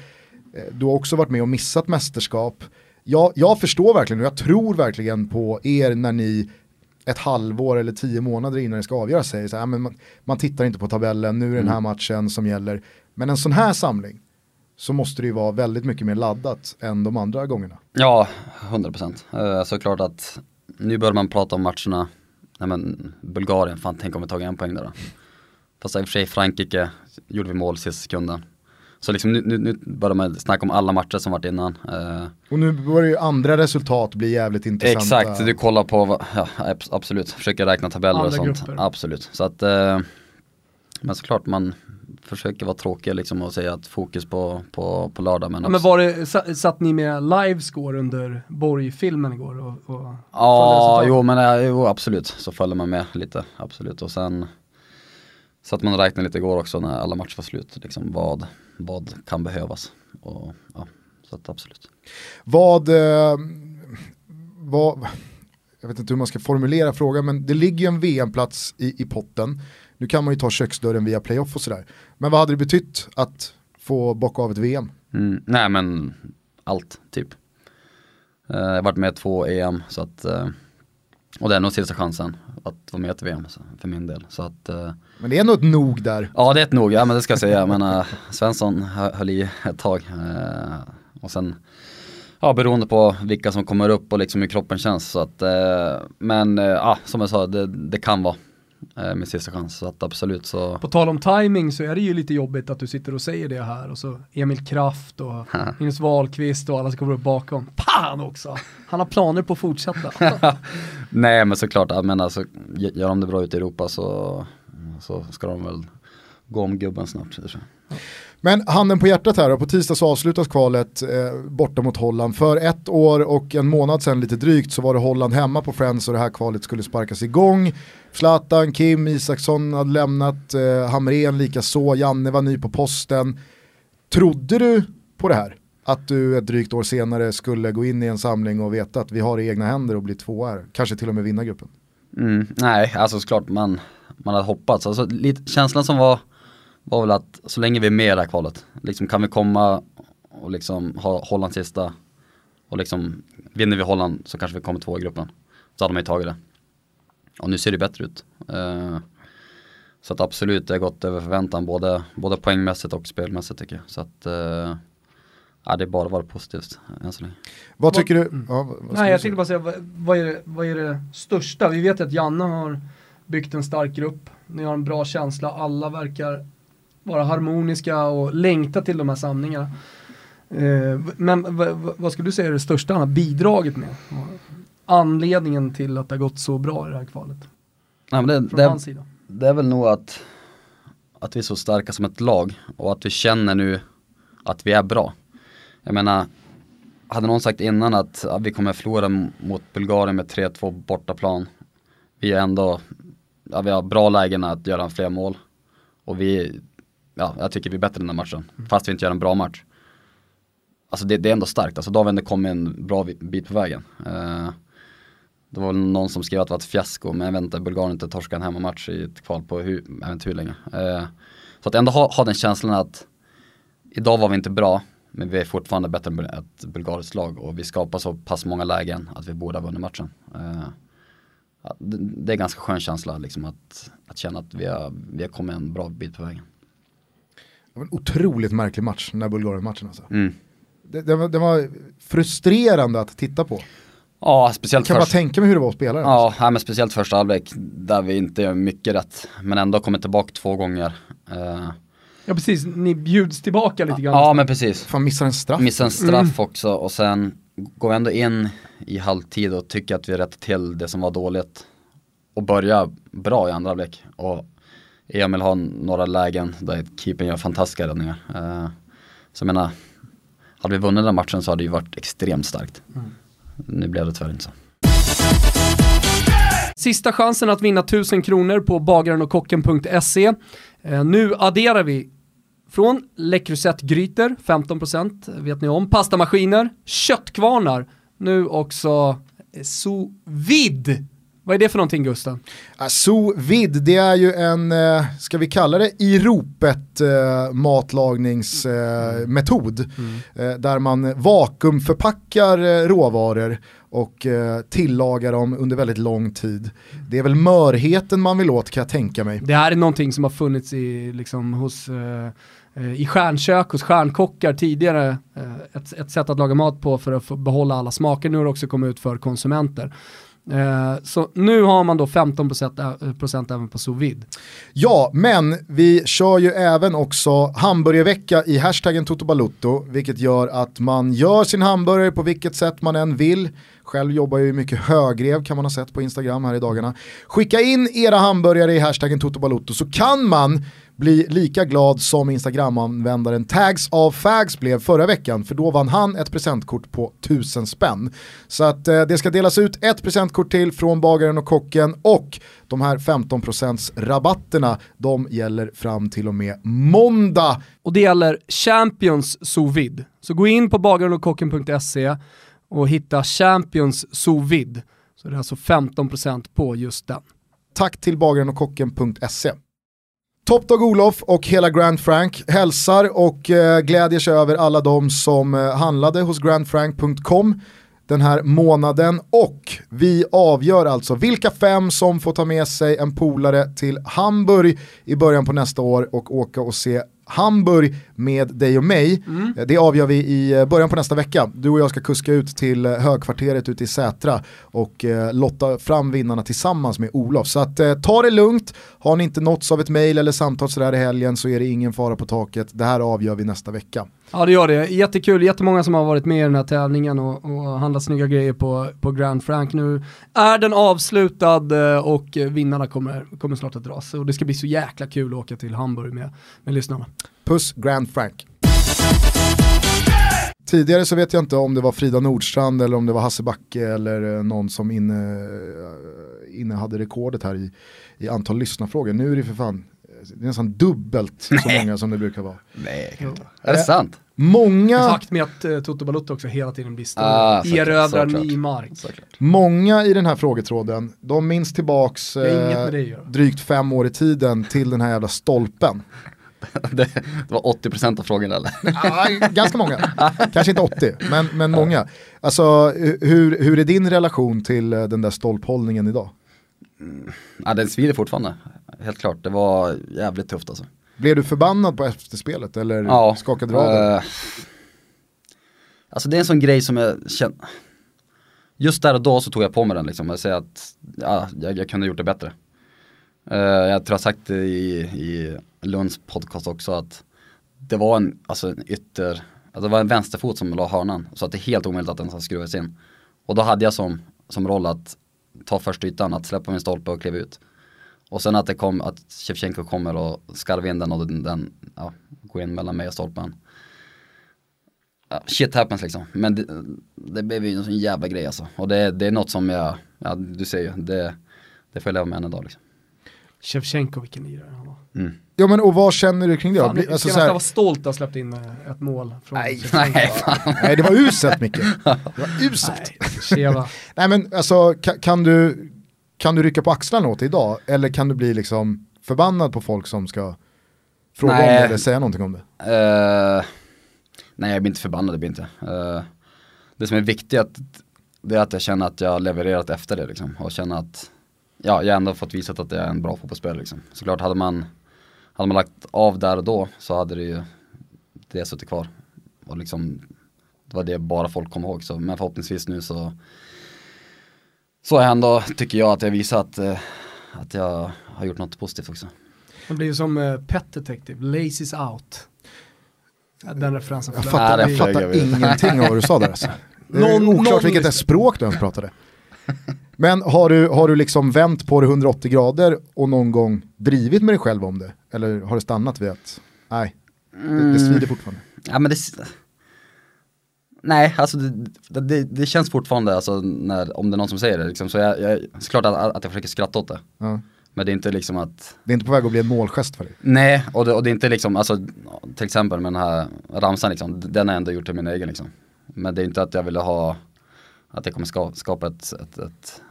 Eh, du har också varit med och missat mästerskap. Jag, jag förstår verkligen och jag tror verkligen på er när ni ett halvår eller tio månader innan det ska avgöras säger så här, men man, man tittar inte på tabellen, nu är det den här matchen som gäller. Men en sån här samling så måste det ju vara väldigt mycket mer laddat än de andra gångerna. Ja, 100%. Uh, såklart att nu börjar man prata om matcherna, nej men Bulgarien, fan tänk om vi tagit en poäng där då. Fast i och för sig Frankrike gjorde vi mål sista sekunden. Så liksom nu, nu, nu börjar man snacka om alla matcher som varit innan. Eh, Och nu börjar ju andra resultat bli jävligt intressanta. exakt, du kollar på, ja abs- absolut, försöker räkna tabeller och Andra sånt. grupper. Absolut. Så att, eh, men såklart man försöker vara tråkig liksom och säga att fokus på, på, på lördag. Men, Ja, men var det, sa- satt ni med livescore under Borg-filmen igår? Och, och Ja, jo men ja, jo, absolut. Så följer man med lite, absolut. Och sen satt man och räknade lite igår också när alla matcher var slut. Liksom vad, vad kan behövas. Och, ja, så att absolut. Vad, eh, vad, jag vet inte hur man ska formulera frågan, men det ligger ju en VM-plats i, i potten. Nu kan man ju ta köksdörren via playoff och sådär. Men vad hade det betytt att få bocka av ett VM? Mm, nej men allt typ. Eh, jag har varit med två EM så att eh, och det är nog sista chansen att vara med till VM för min del. Så att eh, Men det är ändå ett nog där. Ja det är ett nog, ja men det ska jag säga. Men uh, Svensson hö- höll i ett tag. eh, och sen, ja beroende på vilka som kommer upp och liksom hur kroppen känns. Så att, eh, men ja som jag sa, det, det kan vara min sista chans. Så att absolut så. På tal om timing så är det ju lite jobbigt att du sitter och säger det här och så Emil Kraft och Linus Wahlqvist och alla som kommer upp bakom. Pan också! Han har planer på att fortsätta. Nej men såklart, jag menar, alltså, gör de det bra ute i Europa så, så ska de väl gå om gubben. Så. Men handen på hjärtat här på tisdag så avslutas kvalet eh, borta mot Holland. För ett år och en månad sedan lite drygt så var det Holland hemma på Friends och det här kvalet skulle sparkas igång. Zlatan, Kim, Isaksson hade lämnat, eh, Hamrén lika så, Janne var ny på posten. Trodde du på det här? Att du ett drygt år senare skulle gå in i en samling och veta att vi har det i egna händer och bli två här, kanske till och med vinna gruppen? Mm, nej, alltså såklart man, man hade hoppats. Alltså, lite, känslan som var var väl att så länge vi är med i det här kvalet, liksom kan vi komma och liksom ha Holland sista och liksom vinner vi Holland så kanske vi kommer två i gruppen. Så hade man ju tagit det. Och nu ser det bättre ut. Uh, så att absolut, det har gått över förväntan både, både poängmässigt och spelmässigt tycker jag. Så att uh, ja, det är bara varit positivt än så länge. Vad tycker du? Mm. Ja, vad Nej, jag tänkte bara säga, vad, vad, är det, vad är det största? Vi vet att Janne har byggt en stark grupp. Ni har en bra känsla, alla verkar vara harmoniska och längta till de här samlingarna. Eh, men vad skulle du säga är det största han har bidragit med? Anledningen till att det har gått så bra i det här kvalet? Ja, det, Från det, hans sida. Det är väl nog att, att vi är så starka som ett lag och att vi känner nu att vi är bra. Jag menar, hade någon sagt innan att ja, vi kommer förlora mot Bulgarien med 3-2 bortaplan. Vi är ändå, ja, vi har bra lägen att göra fler mål. Och vi ja, jag tycker vi är bättre den här matchen. Mm. Fast vi inte gör en bra match. Alltså det, det är ändå starkt, alltså då har vi ändå kommit en bra bit på vägen. Uh, det var någon som skrev att det var ett fiasko, men jag vet inte, Bulgarien inte torskade en hemmamatch i ett kval på hur, jag vet inte hur länge. Uh, så att ändå ha, ha den känslan att idag var vi inte bra, men vi är fortfarande bättre än ett bulgariskt lag och vi skapar så pass många lägen att vi borde ha vunnit matchen. Uh, det, det, är ganska skön känsla liksom att, att känna att vi har, vi har kommit en bra bit på vägen. Det var en otroligt märklig match, den där Bulgarien-matchen alltså. Mm. Det, det, var, det, var, frustrerande att titta på. Ja, speciellt Kan först... bara tänka mig hur det var att spela Ja, alltså. men speciellt första halvlek där vi inte gör mycket rätt. Men ändå kommer tillbaka två gånger. Uh... Ja precis, ni bjuds tillbaka lite grann. Ja men precis. Fan missar en straff. Missar en straff mm. också och sen går vi ändå in i halvtid och tycker att vi rättar till det som var dåligt. Och börjar bra i andra halvlek. Och Emil har några lägen där keepern gör fantastiska räddningar. Uh, så jag menar, hade vi vunnit den matchen så hade det ju varit extremt starkt. Mm. Nu blev det tyvärr inte så. Sista chansen att vinna 1000 kronor på bagarenochkocken.se. Eh, nu adderar vi från Le Gryter, 15% vet ni om, pastamaskiner, köttkvarnar, nu också sous vide vad är det för någonting Gusten? Sous vide, det är ju en, eh, ska vi kalla det i ropet eh, matlagningsmetod. Mm. mm. Där man vakuumförpackar råvaror och tillagar dem under väldigt lång tid. Det är väl mörheten man vill åt kan jag tänka mig. Det här är någonting som har funnits i, liksom, hos i stjärnkök hos stjärnkockar tidigare ett, ett sätt att laga mat på för att behålla alla smaker. Nu har det också kommit ut för konsumenter. Eh, så nu har man då 15% eh, även på sous vide. Ja, men vi kör ju även också hamburgervecka i hashtaggen Totobalutto, vilket gör att man gör sin hamburgare på vilket sätt man än vill. Själv jobbar jag ju mycket högrev kan man ha sett på Instagram här i dagarna. Skicka in era hamburgare i hashtaggen Totobalutto så kan man bli lika glad som Instagram-användaren Tags of Fags blev förra veckan, för då vann han ett presentkort på 1000 spänn. Så att eh, det ska delas ut ett presentkort till från bagaren och kocken och de här 15% rabatterna, de gäller fram till och med måndag. Och det gäller Champions sous vide. Så gå in på bagarenochkocken.se och hitta Champions sous vide. Så det är alltså 15% på just den. Tack till Top Dog Olof och hela Grand Frank hälsar och eh, glädjer sig över alla de som eh, handlade hos grandfrank.com den här månaden. Och vi avgör alltså vilka fem som får ta med sig en polare till Hamburg i början på nästa år och åka och se Hamburg med dig och mig. Mm. Det avgör vi i eh, början på nästa vecka. Du och jag ska kuska ut till eh, högkvarteret ute i Sätra och eh, lotta fram vinnarna tillsammans med Olof. Så att, eh, ta det lugnt, har ni inte nåtts av ett mail eller samtal sådär i helgen så är det ingen fara på taket. Det här avgör vi nästa vecka. Ja det gör det, jättekul, jättemånga som har varit med i den här tävlingen och, och handlat snygga grejer på, på Grand Frank. Nu är den avslutad eh, och vinnarna kommer, kommer snart att dras. Och det ska bli så jäkla kul att åka till Hamburg med, med lyssnarna. Puss Grand Frank. Tidigare så vet jag inte om det var Frida Nordstrand eller om det var Hasse Backe eller eh, någon som inne, eh, inne hade rekordet här i, i antal lyssnarfrågor. Nu är det för fan, det är nästan dubbelt så många som det brukar vara. Nej, kan inte vara. Är det sant? I Många, takt med att uh, Toto Balotto också hela tiden blir stor. Ah, Erövrar ny mark. Såklart. många i den här frågetråden, de minns tillbaks eh, göra. drygt fem år i tiden till den här jävla stolpen. Det, det var 80% av frågorna eller? Ah, ganska många, kanske inte 80, men, men många. Alltså hur, hur är din relation till eh, den där stolphållningen idag? Ja, den svider fortfarande. Helt klart, det var jävligt tufft alltså. Blev du förbannad på efterspelet eller Ja. skakade du av dig? eh, Alltså det är en sån grej som jag känner, just där och då så tog jag på mig den liksom. Jag säger att ja, jag, jag kunde gjort det bättre. Eh, jag tror jag har sagt det i, i Lunds podcast också att det var en, alltså en ytter, alltså det var en vänsterfot som la hörnan. Så att det är helt omöjligt att den ska skruvas in. Och då hade jag som, som roll att ta första ytan, att släppa min stolpe och kliva ut. Och sen att det kom, att Shevchenko kommer och skarvar in den och den, den ja, går in mellan mig och stolpen. Ja, shit happens liksom. Men det, det blev ju en sån jävla grej alltså. Och det, det är något som jag, ja du ser ju, det, det får jag leva med än idag liksom. Shevchenko vilken lirare han var. Mm. Ja men och vad känner du kring det? Fan, alltså, så här, vara stolt att ha släppt in eh, ett mål från Nej. Nej, fan. nej det var uselt Micke. Det var uselt. Nej. Nej men alltså kan, kan, du, kan du rycka på axlarna åt det idag? Eller kan du bli liksom förbannad på folk som ska fråga om Nej. det eller säga någonting om det? Eh, nej jag blir inte förbannad, det blir inte. Eh, det som är viktigt att, det är att jag känner att jag har levererat efter det liksom. Och känner att, ja jag ändå fått visat att jag är en bra fotbollsspelare liksom. Såklart hade man, hade man lagt av där och då så hade det ju, det suttit kvar. Och liksom, det var det bara folk kom ihåg. Så, men förhoppningsvis nu så, så har jag ändå, tycker jag att jag visat att, eh, att jag har gjort något positivt också. Det blir ju som uh, Pet Detective, Lace is out. Den referensen. Jag fattar, det jag fattar ingenting av vad du sa där alltså. Det är Någon- oklart någon vilket språk du ens pratade. Men har du, har du liksom vänt på det 180 grader och någon gång drivit med dig själv om det? Eller har det stannat vid att, nej, det, det svider fortfarande? Ja men det Nej, alltså det, det- det, det känns fortfarande, alltså när, om det är någon som säger det liksom, så jag, jag, såklart att, att jag försöker skratta åt det. Ja. Men det är inte liksom att, Det är inte på väg att bli en målgest för dig. nej, och det, och det är inte liksom, alltså till exempel med den här ramsan liksom, den har jag ändå gjort till min egen liksom. Men det är inte att jag ville ha, att jag kommer ska, skapa ett, ett, ett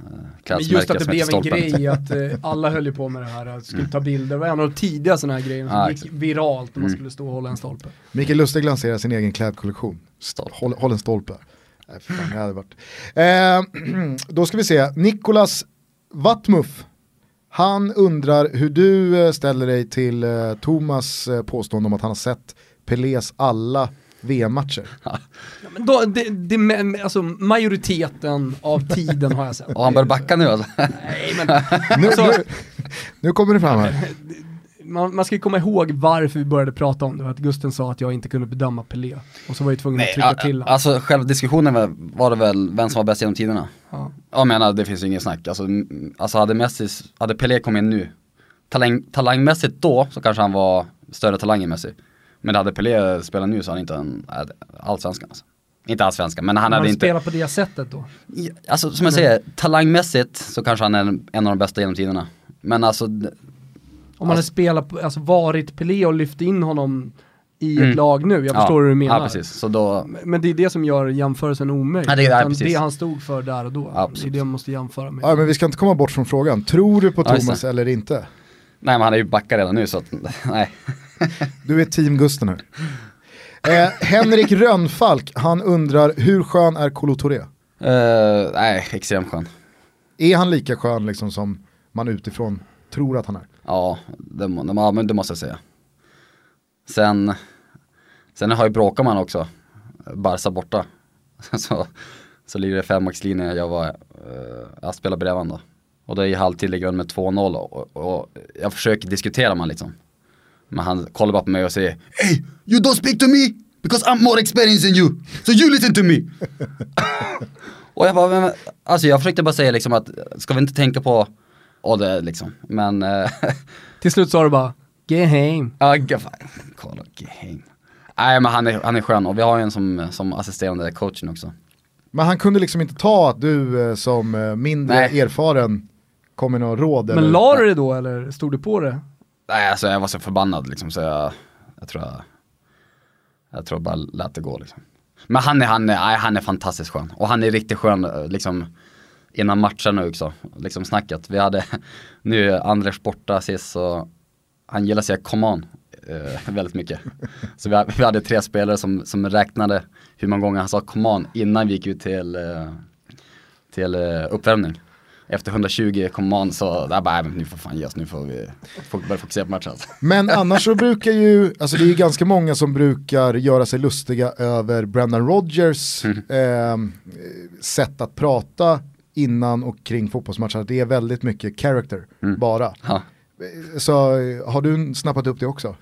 äh, Men just att det blev en grej att eh, alla höll ju på med det här, att skulle ta bilder. Det var en av de tidiga sådana här grejerna som Ja, gick viralt när man Mm. skulle stå och hålla en stolpe. Mikael Lustig lanserar sin egen klädkollektion. Håll, håll en stolpe. Nej, för fan, det hade varit. Eh, då ska vi se, Nikolas Wattmuff. Han undrar hur du eh, ställer dig till eh, Thomas eh, påstående om att han har sett Pelés alla VM-matcher. Ja, men då, det, det, alltså, majoriteten av tiden har jag sett. Och han börjar backa nu alltså. Nej, men Nu, Alltså- nu, nu kommer det fram här. man, man ska ju komma ihåg varför vi började prata om det. Att Gusten sa att jag inte kunde bedöma Pelé. Och så var jag tvungen att trycka till honom. alltså själva diskussionen var, var det väl vem som var bäst genom tiderna. Ja. Jag menar det finns ju ingen snack. Alltså, alltså hade Messi, hade Pelé kommit in nu, talang, talangmässigt då så kanske han var större talang än Messi. Men hade Pelé spelat nu så är han inte en allsvenskan alltså. Inte allsvenskan men han Han hade hade inte, spelat på det sättet då. Ja, alltså som jag säger, talangmässigt så kanske han är en, av de bästa genom tiderna. Men alltså, Om man hade Alltså- spelat, på, alltså varit Pelé och lyft in honom i Mm. ett lag nu, jag ja, förstår hur du menar. Ja precis, så då, Men det är det som gör jämförelsen omöjlig. Ja, det är- ja, det han stod för där och då. Absolut. Det är det man måste jämföra med. Ja, men vi ska inte komma bort från frågan. Tror du på Ja, Thomas eller inte? nej men han är ju backat redan nu så att, nej. Du är team Gusten här. Eh, Henrik Rönnfalk, han undrar hur skön är Kolo Touré? Eh, nej, extremt skön. Är han lika skön liksom som man utifrån tror att han är? Ja, det, det, det måste jag säga. Sen, Sen har ju bråkat man också, Barca borta. så, så ligger det femmaxlinje, jag var, uh, jag spelar bredvid då. Och då i halvtid ligger med 2-0 och, och, och jag försöker diskutera man liksom. Men han kollar bara på mig och säger Hey, you don't speak to me because I'm more experienced than you. So you listen to me. och jag bara, men, alltså jag försökte bara säga liksom att, ska vi inte tänka på, och det liksom, men eh, Till slut sa du bara, get hem. Ja, fan, kolla, game. Nej men han är, han är skön och vi har ju en som, som assisterande coachen också. Men han kunde liksom inte ta att du eh, som eh, mindre Nej. erfaren kom med några råd? Men eller? la du det då eller stod du på det? Nej alltså jag var så förbannad liksom så jag, jag tror jag, jag tror jag bara lät det gå liksom. Men han är, han är, nej, han är fantastiskt skön och han är riktigt skön eh, liksom innan matchen nu också, liksom snacket. Vi hade, nu är Anders borta sist så han gillar att säga come on eh, väldigt mycket. Så vi, vi hade tre spelare som, som räknade hur många gånger han sa come on innan vi gick ut till, eh, till eh, uppvärmning. Efter 120 come on så, där bara, "Nej, men nu får fan ge oss, nu får vi börja fokusera på matchen. Alltså. Men annars så brukar ju, alltså det är ju ganska många som brukar göra sig lustiga över Brendan Rodgers eh, sätt att prata innan och kring fotbollsmatcher. Det är väldigt mycket character bara. Ja. Så har du snappat upp det också?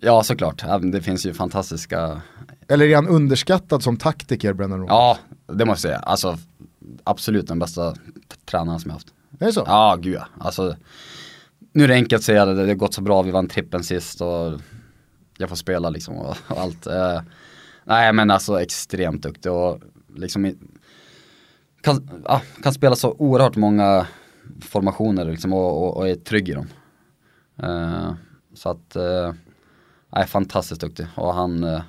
ja såklart, det finns ju fantastiska, Eller är han underskattad som taktiker, Brendan Rodgers? ja det måste jag säga, alltså absolut den bästa tränaren som jag haft. Är det så? Ja, gud ja. Alltså, nu är det enkelt att säga det, det har gått så bra, vi vann trippen sist och jag får spela liksom och, och allt. Eh, nej men alltså extremt duktig och liksom kan, ja, kan spela så oerhört många formationer liksom och, och, och är trygg i dem. Eh, så att, eh, nej fantastiskt duktig och han eh,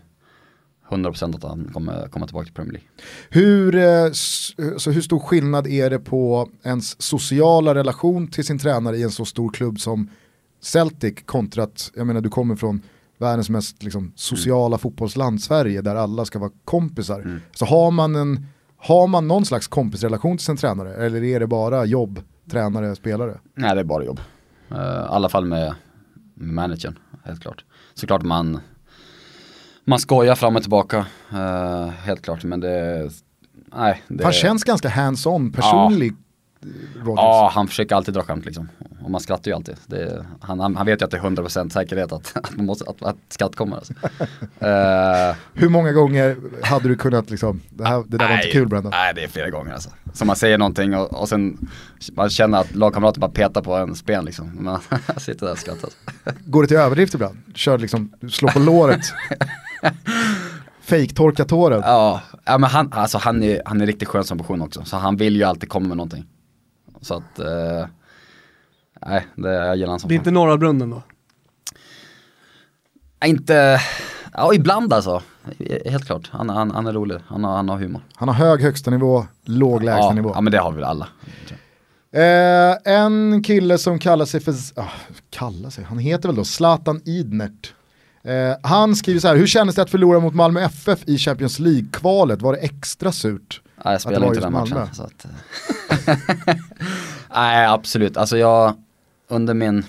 100% att han kommer komma tillbaka till Premier League. Hur, eh, så hur stor skillnad är det på ens sociala relation till sin tränare i en så stor klubb som Celtic kontra att, jag menar du kommer från världens mest liksom, sociala fotbollsland Sverige där alla ska vara kompisar. Så har man, en, har man någon slags kompisrelation till sin tränare eller är det bara jobb, tränare, spelare? Nej det är bara jobb. Eh, I alla fall med, med managern, helt klart. Såklart man, man skojar fram och tillbaka, eh, helt klart. Men det, nej. Det, Han känns ganska hands-on, personlig Rodgers. Ja, han försöker alltid dra skämt liksom. Och man skrattar ju alltid. Det, han, han, han vet ju att det är 100% säkerhet att, att, man måste, att, att skratt kommer. Alltså. Eh, Hur många gånger hade du kunnat liksom, det, här, det där var inte nej, kul Brendan? Nej, det är flera gånger alltså. Så man säger någonting och, och sen man känner att lagkamrater bara petar på en spen liksom. Man sitter där och skrattar. Går det till överdrift ibland? Kör liksom, slår på låret. Fake-torka tåren. Ja, ja men han, alltså han, är, han är riktigt skön som person också. Så han vill ju alltid komma med någonting. Så att, eh, nej, det, jag gillar han som Det är fan. inte Norra Brunnen då? Nej, inte, ja ibland alltså. Helt klart, han, han, han är rolig, han har, han har humor. Han har hög högsta nivå, låg lägsta Ja, nivå. ja men det har vi väl alla. Eh, en kille som kallar sig för, ah, kallar sig, han heter väl då Zlatan Idnert. Eh, han skriver så här, hur kändes det att förlora mot Malmö FF i Champions League-kvalet? Var det extra surt? Nej, jag var inte den matchen. Att, eh. Nej absolut, alltså jag under min,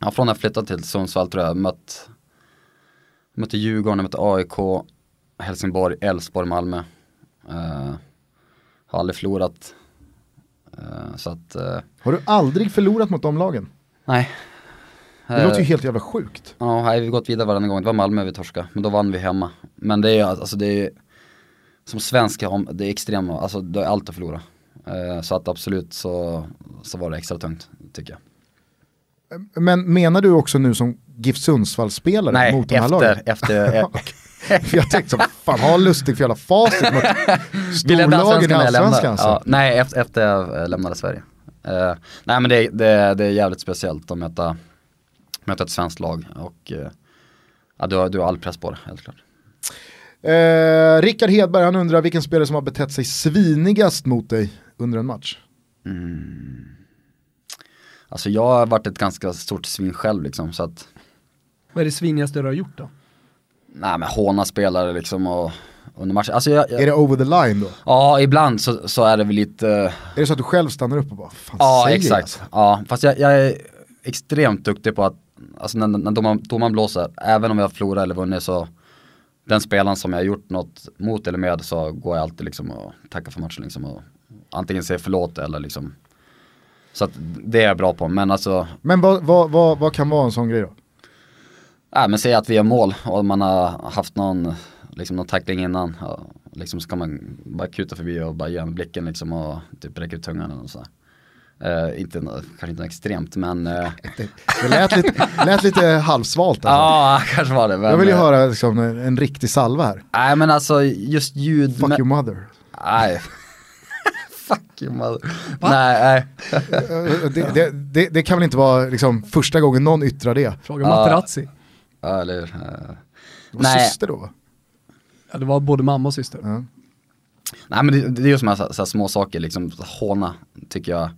ja, från jag flyttade till Sundsvall tror jag, mött, mötte Djurgården, mötte AIK, Helsingborg, Elfsborg, Malmö. Eh, har aldrig förlorat. Eh, så att, eh, Har du aldrig förlorat mot de lagen? nej. Det låter ju helt jävla sjukt. Ja, nej, vi har gått vidare varenda gång. Det var Malmö vi torskade, men då vann vi hemma. Men det är alltså det är som svenska, om- det är extremt, alltså det är allt att förlora. Eh, så att absolut så, så var det extra tungt, tycker jag. Men menar du också nu som GIF Sundsvall-spelare Nej, mot de här lagen? efter, efter, eh, jag tänkte så, fan ha lustigt för jävla facit mot storlagen i allsvenskan. Alltså. Ja, nej, efter, efter jag eh, lämnade Sverige. Eh, nej men det, det, det är jävligt speciellt att möta, möta ett svenskt lag och eh, ja, du, har, du har all press på det, helt klart. Eh, Rickard Hedberg han undrar vilken spelare som har betett sig svinigast mot dig under en match. Alltså jag har varit ett ganska stort svin själv liksom, så att Vad är det svinigaste du har gjort då? Nej men håna spelare liksom och under matchen. Alltså jag, jag, Är det over the line då? ja ibland så, så är det väl lite, Är det så att du själv stannar upp och bara, fan ja exakt. alltså? Ja fast jag, jag är extremt duktig på att, alltså när, när domaren, domaren blåser, även om jag förlorar eller vunnit så, den spelaren som jag har gjort något mot eller med så går jag alltid liksom och tackar för matchen liksom och antingen säger förlåt eller liksom så att det är jag bra på men alltså Men vad, vad, vad, vad kan vara en sån grej då? äh, men säg att vi gör mål och man har haft någon liksom någon tackling innan ja, liksom ska man bara kuta förbi och bara ge en blicken liksom och typ räcka ut tungan och sådär. Uh, inte, kanske inte extremt men uh, Det, det lät, lite, lät lite halvsvalt alltså. Ja, kanske var det. Men, Jag vill ju eh, höra liksom, en, en riktig salva här. Nej men alltså just ljud. Fuck men, your mother. Nej. Fuck you mother. Nej, nej. Det, det, det, det kan väl inte vara liksom, första gången någon yttrar det. Fråga. Materazzi. Ja, eller, uh, Det var Nej. syster då va? Ja, det var både mamma och syster. Nej men det, det är här, så, så här små saker, liksom håna tycker jag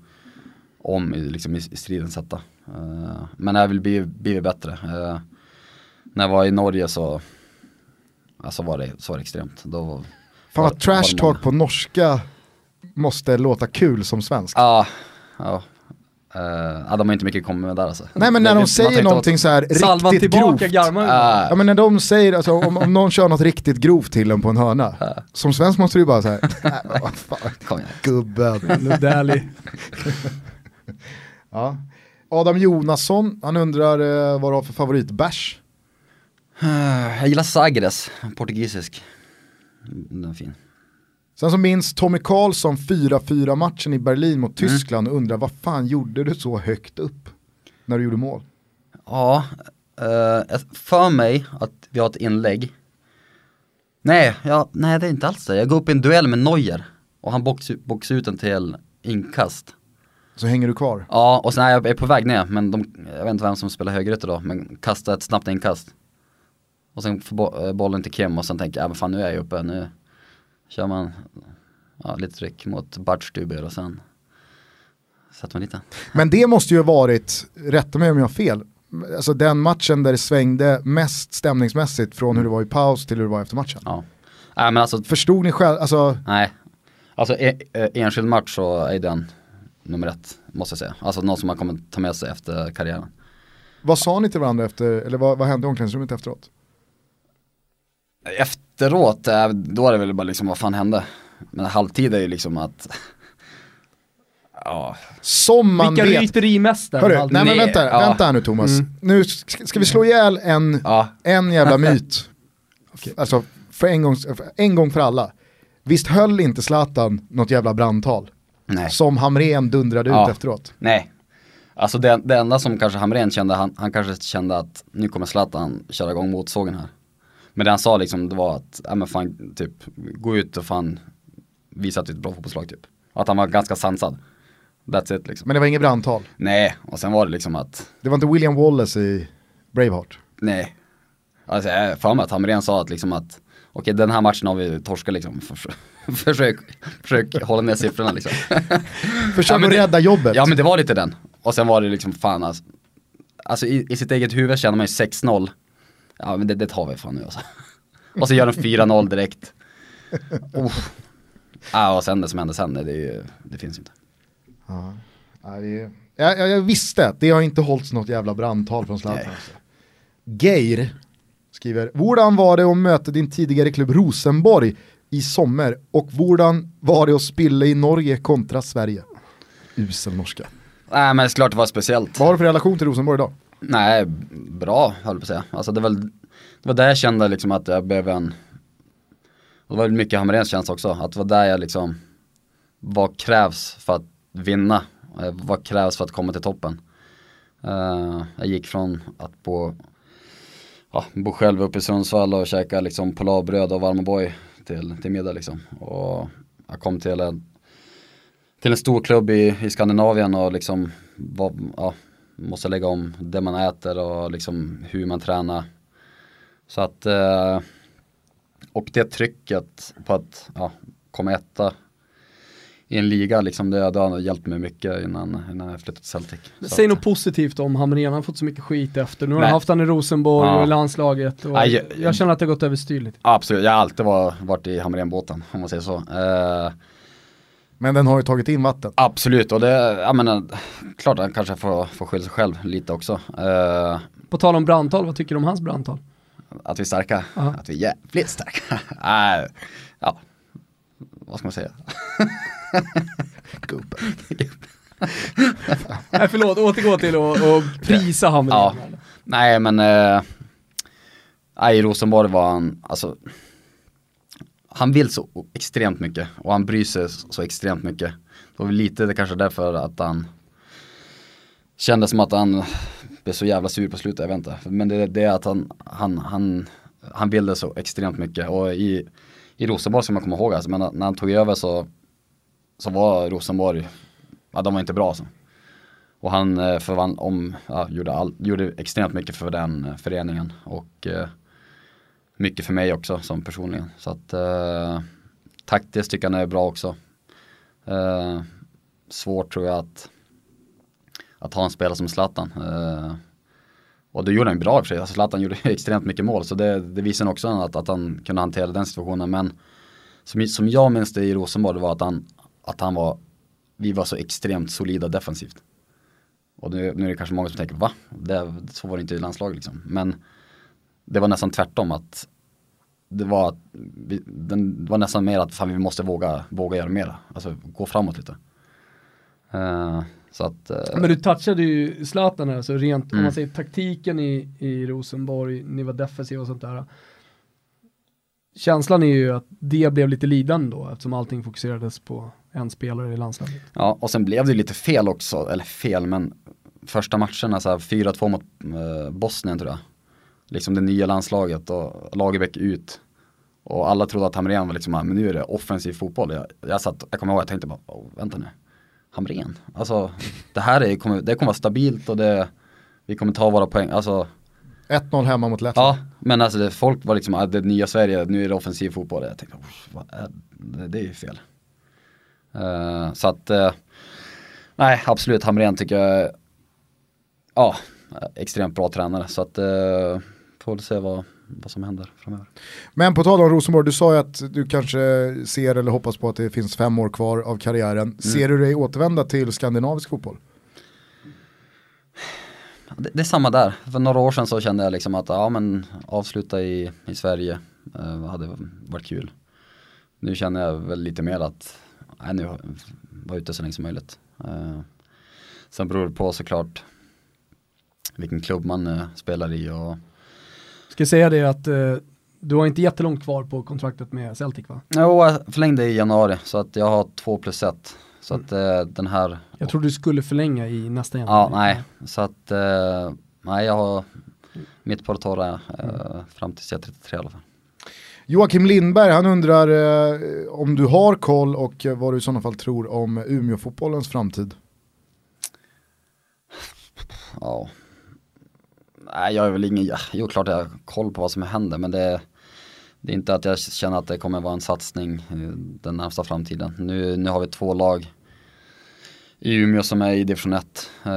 om i, liksom, i, stridens hetta. Uh, men jag vill bli, bli bättre. Uh, när jag var i Norge så, alltså var det, så var det extremt. Då, var- Fan vad trash talk på norska måste låta kul som svensk. Ja, ja. Uh, de har inte mycket kommit med där alltså. Nej men när de säger någonting så här riktigt tillbaka grovt. Ah. Ja men när de säger, alltså, om, om någon kör något riktigt grovt till en på en hörna. Som svensk måste du ju bara säga, igen. gubben. Ja. Adam Jonasson, han undrar eh, vad du har för favoritbärs. Jag gillar Sagres, portugisisk. Den är fin. Sen så minns Tommy Karlsson 4-4 matchen i Berlin mot Tyskland och undrar vad fan gjorde du så högt upp när du gjorde mål? Ja, eh, för mig att vi har ett inlägg. Nej, ja, nej det är inte alls det. Jag går upp i en duell med Neuer och han boxar box ut en till inkast. Så hänger du kvar. Ja, och sen är jag på väg ner, men de, jag vet inte vem som spelar högerytter då, men kastar ett snabbt inkast. Och sen får eh, bollen till Kim och sen tänker jag, ja men fan nu är jag uppe, nu kör man ja, lite tryck mot Bartstuber och sen sätter man lite. Men det måste ju ha varit, rätta mig om jag har fel, alltså den matchen där det svängde mest stämningsmässigt från hur det var i paus till hur det var efter matchen. Ja. Nej men alltså, Förstod ni själv, alltså nej. Alltså e, e, enskild match så är den nummer ett, måste jag säga. Alltså någon som man kommer ta med sig efter karriären. vad sa ni till varandra efter, eller vad, vad hände i omklädningsrummet efteråt? Efteråt, eh, då är det väl bara liksom vad fan hände? Men halvtid är ju liksom att Ja, Som man Vilka vet. ryterimästare. Hörru, nej men vänta, Ja. vänta här nu Thomas. Mm. Nu ska, ska vi slå ihjäl en, ja, en jävla myt. Alltså för en, gång, för en gång för alla. Visst höll inte Zlatan något jävla brandtal? Nej. Som Hamrén dundrade ut Ja. efteråt. Nej. Alltså det, det enda som kanske Hamrén kände, han, han kanske kände att nu kommer Zlatan köra igång motsågen här. Men det han sa liksom, det var att, ja men fan, typ, gå ut och fan visa att du är ett bra fotbollslag typ. Att han var ganska sansad. That's it liksom. Men det var inget brandtal. Nej, och sen var det liksom att, Det var inte William Wallace i Braveheart. nej. Alltså jag för mig att Hamrén sa att liksom att, okej den här matchen har vi torskat liksom. Försök, försök, hålla ner siffrorna liksom. Försök Ja, att rädda jobbet. Ja men det var lite den. Och sen var det liksom fan alltså, alltså i, i sitt eget huvud känner man ju 6-0. Ja men det, det tar vi fan nu alltså. Och så gör de 4-0 direkt. Oh. Ja och sen det som hände sen, det, är ju, det finns inte. Ja. Det jag, jag, jag visste att det har inte hållits något jävla brandtal från Zlatan. Alltså. Geir skriver, Hvordan var det att möta din tidigare klubb Rosenborg i sommar och hvordan var det att spilla i Norge kontra Sverige? Usel norska. Nej men det är klart det var speciellt. Vad har du för relation till Rosenborg idag? Nej, bra höll jag på att säga. Alltså det var, det var där jag kände liksom att jag blev en, och det var väl mycket Hamréns känsla också, att det var där jag liksom, vad krävs för att vinna? Eh, Vad krävs för att komma till toppen? Eh, jag gick från att bo, ja, bo själv uppe i Sundsvall och käka liksom polarbröd och varm O'boy till, till middag liksom. Och jag kom till en, till en stor klubb i, i Skandinavien och liksom var, ja, måste lägga om det man äter och liksom hur man tränar. Så att, eh, och det trycket på att ja, komma etta i en liga, liksom det, det har hjälpt mig mycket innan, innan jag flyttade till Celtic. Så Säg att- något positivt om Hamrén, han har fått så mycket skit efter. Nu har han haft han i Rosenborg Ja. och i landslaget. Och Nej, jag- jag känner att det har gått överstyrligt. Absolut, jag har alltid var, varit i Hamrén-båten om man säger så. Eh, Men den har ju tagit in vatten. absolut, och det, jag menar, klart han kanske får, får skylla sig själv lite också. Eh, På tal om brandtal, vad tycker du om hans brandtal? Att vi är starka, Ja. att vi är jävligt starka. Nej, ja, vad ska man säga? Gubben. Nej förlåt, återgå till att att prisa Hamrén. Ja. Nej men, eh, nej, i Rosenborg var han, alltså, han vill så extremt mycket och han bryr sig så extremt mycket. Det var väl lite det kanske därför att han kände som att han blev så jävla sur på slutet, jag vet inte. Men det, det är att han, han, han, han ville så extremt mycket och i, i Rosenborg ska man komma ihåg, alltså, men när han tog över så, så var Rosenborg, ja de var inte bra Så. Och han eh, förvann om, ja, gjorde, all, gjorde extremt mycket för den eh, föreningen och eh, mycket för mig också som personligen. Så att eh, taktiskt tycker jag han är bra också. Eh, svårt tror jag att, att ha en spelare som Zlatan. Eh, och det gjorde han bra i och för sig. Alltså Zlatan gjorde extremt mycket mål så det, det visar också att, att han kunde hantera den situationen. Men som, som jag minns det i Rosenborg det var att han, att han var, vi var så extremt solida defensivt. Och nu, nu är det kanske många som tänker, va? Det, så var det inte i landslaget liksom. Men det var nästan tvärtom att det var, vi, den, det var nästan mer att fan, vi måste våga, våga göra mer. Alltså gå framåt lite. Eh, så att, eh, Men du touchade ju Zlatan här, så rent om Mm. man säger taktiken i, i Rosenborg, ni var defensiva och sånt där. Känslan är ju att det blev lite lidande då eftersom allting fokuserades på en spelare i landslaget. Ja, och sen blev det lite fel också, eller fel, men första matcherna så alltså här 4-2 mot eh, Bosnien tror jag. Liksom det nya landslaget och Lagerbäck ut. Och alla trodde att Hamrén var liksom, ah, men nu är det offensiv fotboll. Jag, jag, satt, jag kommer ihåg, jag tänkte bara, oh, vänta nu. Hamrén, alltså det här är, kommer, det kommer vara stabilt och det, vi kommer ta våra poäng, alltså 1-0 hemma mot Lettland. Ja, men alltså det, folk var liksom, ah, det nya Sverige, nu är det offensiv fotboll. Jag tänkte, "Usch, vad är, det, det är ju fel. Eh, så att, eh, nej absolut, Hamrén tycker jag, ja, extremt bra tränare. Så att, uh, får väl se vad, vad som händer framöver. Men på tal om Rosenborg, du sa ju att du kanske ser eller hoppas på att det finns fem år kvar av karriären. Ser du dig återvända till skandinavisk fotboll? Det, det är samma där. För några år sedan så kände jag liksom att ja men avsluta i, i Sverige eh, hade varit kul. Nu känner jag väl lite mer att nej, nu var ute så länge som möjligt. Eh, sen beror det på såklart vilken klubb man eh, spelar i och Ska jag säga det att eh, du har inte jättelångt kvar på kontraktet med Celtic va? Jo, jag förlängde i januari så att jag har två plus ett. Så att eh, den här, Jag tror du skulle förlänga i nästa januari. ja nej, så att eh, nej jag har mitt på det torra eh, fram tills jag är 33 i alla fall. Joakim Lindberg, han undrar eh, om du har koll och vad du i sådana fall tror om Umeå-fotbollens framtid. Ja. Nej, jag är väl ingen, jo klart jag har koll på vad som händer men det, det är inte att jag känner att det kommer vara en satsning den närmsta framtiden. Nu, nu har vi två lag i Umeå som är i division 1. Uh,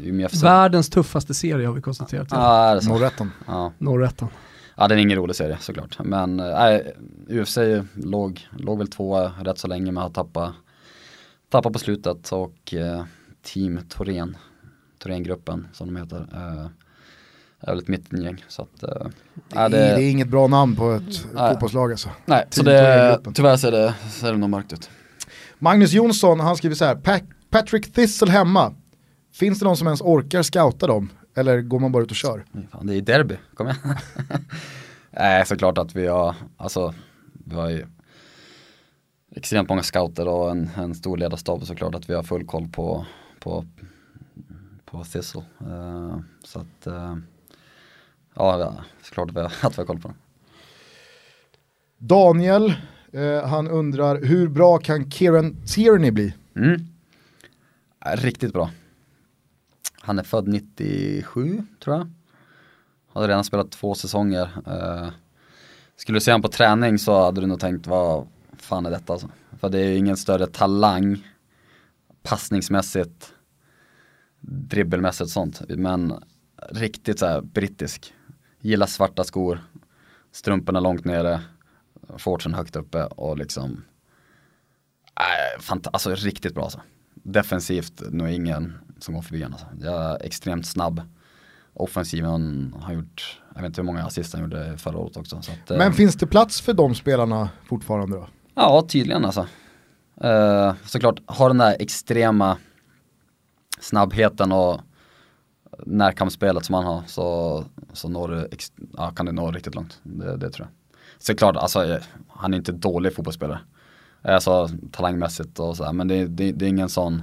Umeå FC. Världens tuffaste serie har vi konstaterat. Ja, det? Norrätten. Ja. Norrätten. ja, det är ingen rolig serie såklart. Men eh, nej, UFC låg, låg väl tvåa rätt så länge men har tappat, tappat på slutet och eh, Team Torén, Thorengruppen som de heter, eh, är väl ett mittengäng. Så att, eh, Det, är- det är inget bra namn på ett Nej. fotbollslag alltså. Nej, så Team det, tyvärr ser det, ser det nog mörkt ut. Magnus Jonsson, han skriver så här, "Pa- Patrick Thistle hemma. Finns det någon som ens orkar scouta dem? Eller går man bara ut och kör? Fan, det är derby, kom igen. Nej, såklart att vi har, alltså, vi har ju extremt många scouter och en, en stor ledarstab såklart att vi har full koll på, på, på Thistle. Eh, så att, eh, ja, såklart att vi har, att vi har koll på den. Daniel, eh, han undrar hur bra kan Kieran Tierney bli? Mm. Riktigt bra. Han är född 97 tror jag. Hade redan spelat två säsonger. Eh, skulle du se honom på träning så hade du nog tänkt vad fan är detta alltså. För det är ingen större talang passningsmässigt, dribbelmässigt och sånt. Men riktigt så här brittisk. Gillar svarta skor, strumporna långt nere, shortsen högt uppe och liksom äh, alltså riktigt bra alltså. Defensivt nog ingen som går förbi honom. Alltså. Jag är extremt snabb. offensiven har gjort, jag vet inte hur många assist han gjorde förra året också. Så att, eh, Men finns det plats för de spelarna fortfarande då? Ja, tydligen alltså. Eh, såklart, har den där extrema snabbheten och närkampsspelet som han har så, så når du, ja, kan du nå riktigt långt. Det, det tror jag. Såklart, alltså, han är inte dålig fotbollsspelare. Alltså talangmässigt och sådär, men det, det, det är ingen sån,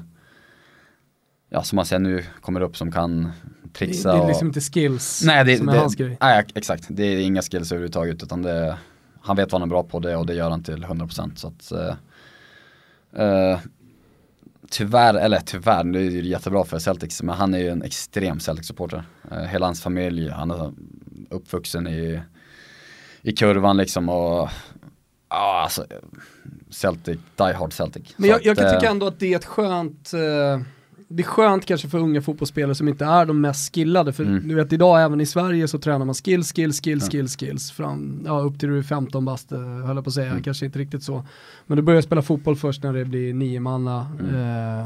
ja som man ser nu, kommer upp som kan Det, trixa det är och, liksom inte skills Nej, det, som är det, hans grej. nej, exakt. Det är inga skills överhuvudtaget utan det, han vet vad han är bra på det och det gör han till 100% så att eh, eh, Tyvärr, eller tyvärr, det är ju jättebra för Celtics men han är ju en extrem Celtics-supporter. Eh, hela hans familj, han är uppvuxen i, i kurvan liksom och ja alltså Celtic, die hard Celtic. Men jag, jag kan eh, tycka ändå att det är ett skönt, eh, det är skönt kanske för unga fotbollsspelare som inte är de mest skillade. För Mm. du vet idag även i Sverige så tränar man skills, skills, skills, Ja. skills, skills. Fram, ja, upp till du är 15 bast, eh, höll jag på att säga, Mm. kanske inte riktigt så. Men du börjar spela fotboll först när det blir nio manna Mm.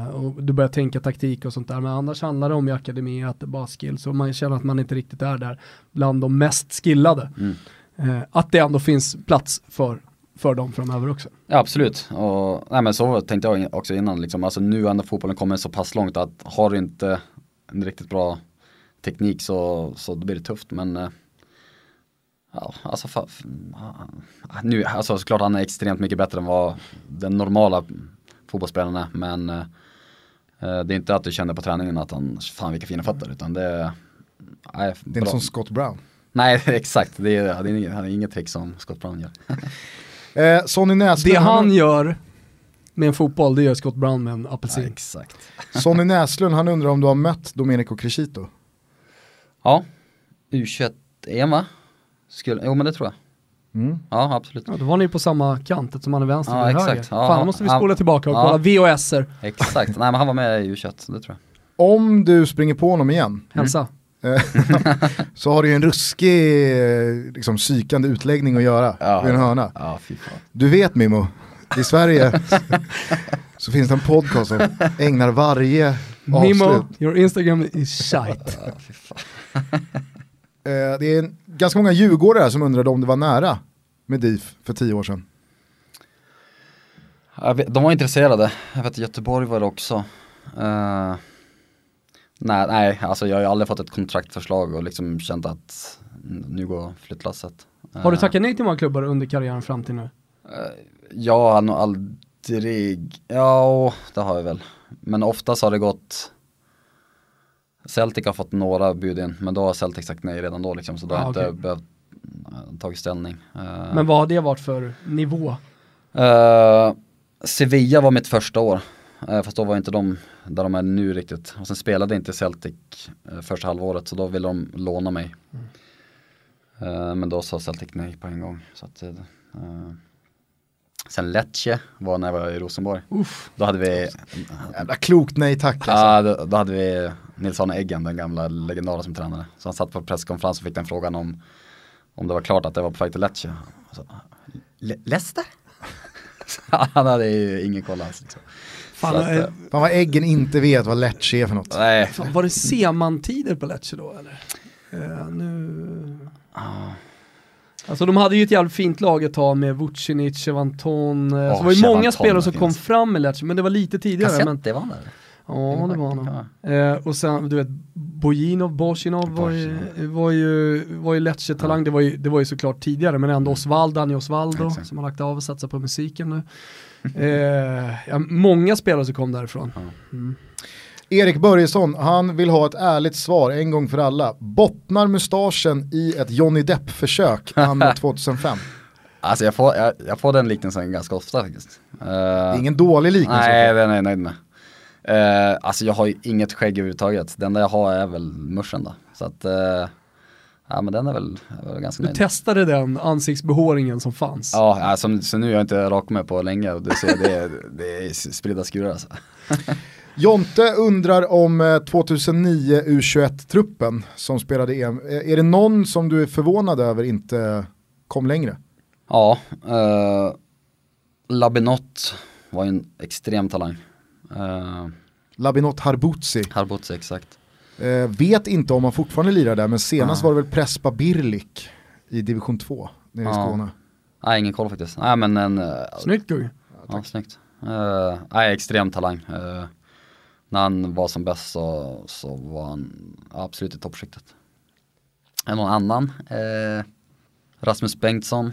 eh, och du börjar tänka taktik och sånt där. Men annars handlar det om i akademi att det bara skills och man känner att man inte riktigt är där bland de mest skillade. Eh, att det ändå finns plats för, för dem framöver också. Ja absolut, och nej, men så tänkte jag också innan liksom. Alltså nu har ändå fotbollen kommit så pass långt att har du inte en riktigt bra teknik så, så då blir det tufft men eh, Ja, alltså fa, ah, nu, alltså såklart han är extremt mycket bättre än vad den normala fotbollsspelaren är men eh, eh, det är inte att du känner på träningen att han, fan vilka fina fötter utan det är Nej, Det är inte som Scott Brown. Nej exakt, det är, det är inget, han är inget trick som Scott Brown gör. Eh, Sonny Näslund, Det han, han gör med en fotboll, det gör Scott Brown med en Ja, apelsin. exakt. Sonny Näslund, han undrar om du har mött Domenico Crescito. Ja, U21-EM va? Skulle, jo men det tror jag. Mm. Ja absolut. Ja, då var ni på samma kant eftersom han är vänster Ja, exakt. höger. Ja, Fan, då måste vi han- spola tillbaka och ja. kolla VHSer. Exakt, nej men han var med i U21, det tror jag. Om du springer på honom igen Hälsa. så har du ju en ruskig eh, liksom, psykande utläggning att göra Ja. vid en hörna. Ja fy fan. Du vet Mimo, i Sverige så finns det en podcast som ägnar varje Mimo, avslut. your Instagram is shite. Ja, fy fan. Eh, det är en, ganska många djurgårdare som undrade om det var nära med DIF för tio år sedan. Vet, de var intresserade, jag vet Göteborg var det också. Eh, nej, nej, alltså jag har ju aldrig fått ett kontraktförslag och liksom känt att nu går flyttlasset. Har du Eh, tackat nej till många klubbar under karriären fram till nu? Jag har nog aldrig, ja det har jag väl. Men oftast har det gått Celtic har fått några bud in, men då har Celtic sagt nej redan då liksom, så då har Ah, jag inte okej. behövt äh, tagit ställning. Eh, Men vad har det varit för nivå? eh, Sevilla var mitt första år, uh, fast då var inte de där de är nu riktigt. Och sen spelade inte Celtic uh, första halvåret, så då ville de låna mig. Eh, men då sa Celtic nej på en gång. Så att, eh, sen Lecce var när jag var i Rosenborg. Uff. Då hade vi, Jävla klokt nej tack alltså. ja, då, då hade vi Nils Arne Eggen, den gamla legendaren som tränare. Så han satt på presskonferens och fick den frågan om, om det var klart att det var på väg till Lecce. Så, Le- Leicester? Han hade ju ingen koll alls. Liksom. Fan, att, eh, Fan vad äggen inte vet vad Lecce är för något. Nej, fan, var det Seman-tider på Lecce då eller? Eh, nu... Alltså de hade ju ett jävligt fint lag ett tag med Vucinic, Chevanton, eh, så det var ju många spelare som kom fram med Lecce, men det var lite tidigare. Men, kassett, det var han där. ja, det var han. vara. Eh, och sen, du vet, Bojinov, Borsinov var ju, var ju, var ju Lecce-talang, det, var ju, det var ju såklart tidigare, men ändå Osvaldo, Dani Osvaldo, Exakt. som har lagt av och satsat på musiken nu. Eh, ja, många spelare som kom därifrån. Mm. Erik Börjesson, han vill ha ett ärligt svar en gång för alla. Bottnar mustaschen i ett Johnny Depp-försök anno 2005? Alltså jag får, jag, jag får den liknelsen ganska ofta faktiskt. Eh, Det är ingen dålig liknelse. Nej, den är jag nöjd med. Uh, alltså jag har ju inget skägg överhuvudtaget. Det enda jag har är väl muschen då. Så att, eh, ja men den är väl, är väl ganska Du nöjd. testade den ansiktsbehåringen som fanns. Ja, alltså, så nu har jag inte rakat mig på länge och du ser det, är- det är spridda skurar alltså. Jonte undrar om eh, 2009 U21-truppen som spelade EM. Eh, Är det någon som du är förvånad över inte kom längre? Ja, uh, Labinot var ju en extrem talang. Uh, Labinot Harbutsi. Harbutsi exakt. Eh, vet inte om han fortfarande lirar där, men senast Ja. var det väl Prespa Birlik i division 2 nere i Ja. Skåne. Nej, ingen koll faktiskt. Nej men en... eh, Snyggt Gugge. Ja, snyggt. Uh, nej, extrem talang. Eh, när han var som bäst så, så var han absolut i toppskiktet. Någon annan? Eh, Rasmus Bengtsson.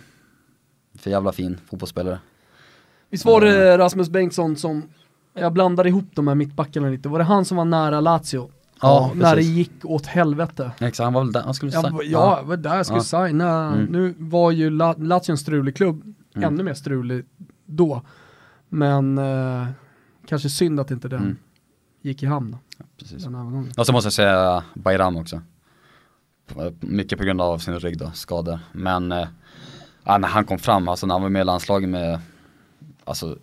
För jävla fin fotbollsspelare. Visst var det Rasmus Bengtsson som, jag blandar ihop de här mittbackarna lite, var det han som var nära Lazio? Ja, när det precis. gick åt helvete. Exakt, han var väl där, han skulle Ja, säga. ja, det var där jag skulle Ja. signa. Mm. Nu var ju La- Lazio en strulig klubb, Mm. ännu mer strulig då. Men eh, kanske synd att inte den Mm. gick i hamn, precis. den övergången. Och så måste jag säga Bayram också. Mycket på grund av sin rygg då, skador. Men eh, ja, när han kom fram, alltså när han var med i landslaget med alltså,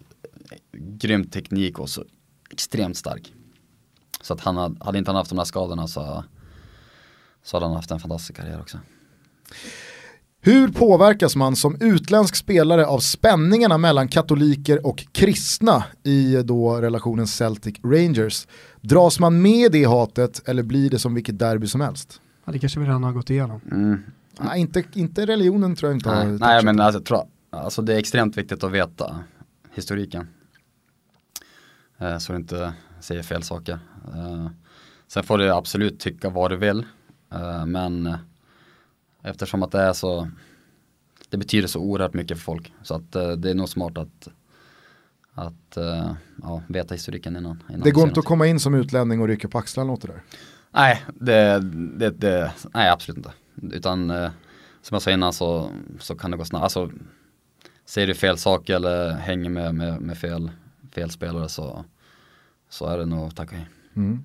grym teknik och så extremt stark. Så att han hade, hade inte han haft de här skadorna så, så hade han haft en fantastisk karriär också. Hur påverkas man som utländsk spelare av spänningarna mellan katoliker och kristna i då relationen Celtic Rangers? Dras man med i det hatet eller blir det som vilket derby som helst? Ja, det kanske vi redan har gått igenom. Mm. Nej, inte, inte religionen tror jag inte Nej, nej men alltså, jag tror, alltså det är extremt viktigt att veta historiken. Eh, så du inte säger fel saker. Eh, sen får du absolut tycka vad du vill. Eh, men eftersom att det är så, det betyder så oerhört mycket för folk. Så att eh, det är nog smart att, att ja, veta historiken innan. innan Det går inte att något. komma in som utlänning och rycka på axlarna åt det där. Nej, det, det, det, nej absolut inte. Utan som jag sa innan så, så kan det gå snabbt. Alltså, säger du fel sak eller hänger med, med, med fel, fel spelare så, så är det nog tack och hej. Mm.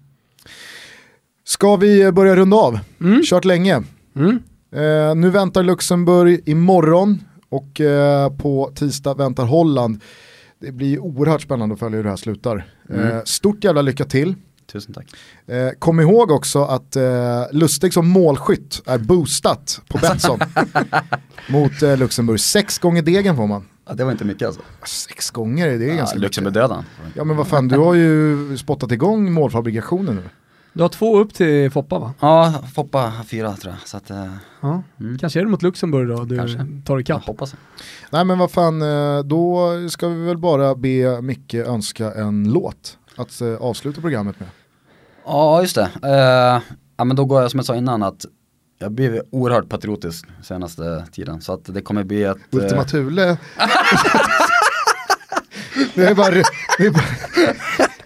Ska vi börja runda av? Mm. Kört länge. Mm. Eh, nu väntar Luxemburg imorgon och eh, på tisdag väntar Holland. Det blir oerhört spännande att följa hur det här slutar. Eh, Mm. stort jävla lycka till. Tusen tack. Eh, kom ihåg också att eh, Lustig som målskytt är boostat på Betsson mot eh, Luxemburg. Sex gånger degen får man. Ja, det var inte mycket alltså. Sex gånger, det är Ja, ganska Luxemburg mycket. döden. Ja men vad fan, du har ju spottat igång målfabrikationen nu. Du har två upp till Foppa va? Ja, Foppa har fyra tror jag. Så att, eh, Ja. mm. Kanske är det mot Luxemburg då du Kanske. tar jag ikapp. hoppas det. Nej men vad fan, eh, då ska vi väl bara be Micke önska en låt att eh, avsluta programmet med. Ja, just det. Eh, ja, men då går jag som jag sa innan att jag blir oerhört patriotisk senaste tiden. Så att det kommer bli eh, Ultima Thule. det är bara, det är bara,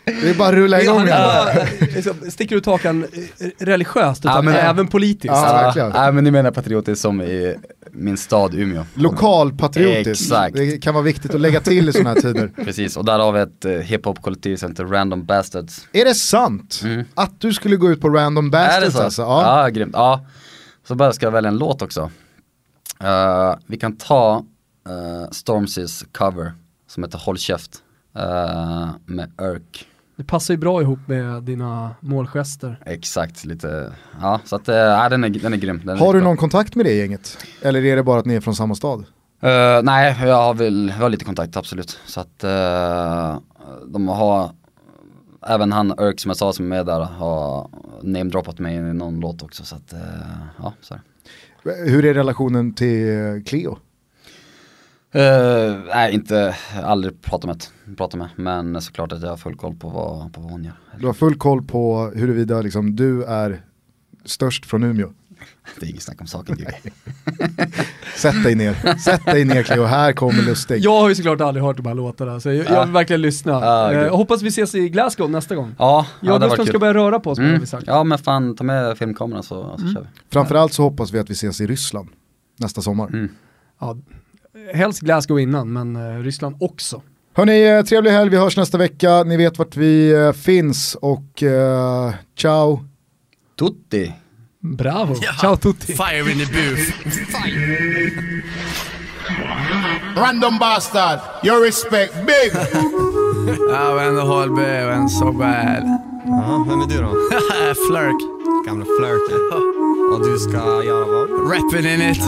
det är bara att rulla igång. Bara, liksom, sticker ut hakan eh, religiöst utan Ja, men- även politiskt. Ja, Ja, verkligen. Nej men ni menar patriotisk som i min stad Umeå. Lokalpatriotiskt. Exakt. Det kan vara viktigt att lägga till i sådana här tider. Precis, och där har vi ett uh, hiphop-kollektiv som heter Random Bastards. Är det sant Mm. att du skulle gå ut på Random är det Bastards så? alltså? Ja. Ja. grymt. Ja. Så bara ska jag välja en låt också. Eh, vi kan ta uh, Stormzys cover som heter Håll käft eh, med Örk. Det passar ju bra ihop med dina målgester. Exakt, lite, ja så att, uh, ja, den, är, den är grym. Den är Har du riktigt bra. någon kontakt med det gänget? Eller är det bara att ni är från samma stad? Eh, nej, jag har väl, jag har lite kontakt absolut. Så att uh, de har, även han Örk som jag sa som är med där har namedroppat mig i någon låt också. Så att, eh, ja, så. Hur är relationen till eh, Cleo? Eh, nej, inte, aldrig pratat med, pratat med. Men såklart att jag har full koll på vad, på vad hon gör. Du har full koll på huruvida liksom, du är störst från Umeå. Det är inget snack om saken. Sätt dig ner, sätt dig ner Cleo, här kommer Lustig. Jag har ju såklart aldrig hört de här låtarna så jag, jag vill verkligen lyssna. Ja, Eh, gud. hoppas vi ses i Glasgow nästa gång. Ja, Jag ja och det var Gustav kul. ska börja röra på oss har Mm. vi sagt. Ja men fan, ta med filmkameran så, så kör vi. Framförallt så hoppas vi att vi ses i Ryssland nästa sommar. Mm. Ja, helst Glasgow innan men eh, Ryssland också. Hörni, eh, trevlig helg, vi hörs nästa vecka. Ni vet vart vi finns och eh, ciao. Tutti! Bravo, ciao tutti. Fire in the booth. Random bastard, your respect big. Ja, håll B, vän so bad. Ja, vem är du då? Flirk. Gamla flirten. Och du ska göra vad? Rapping in it.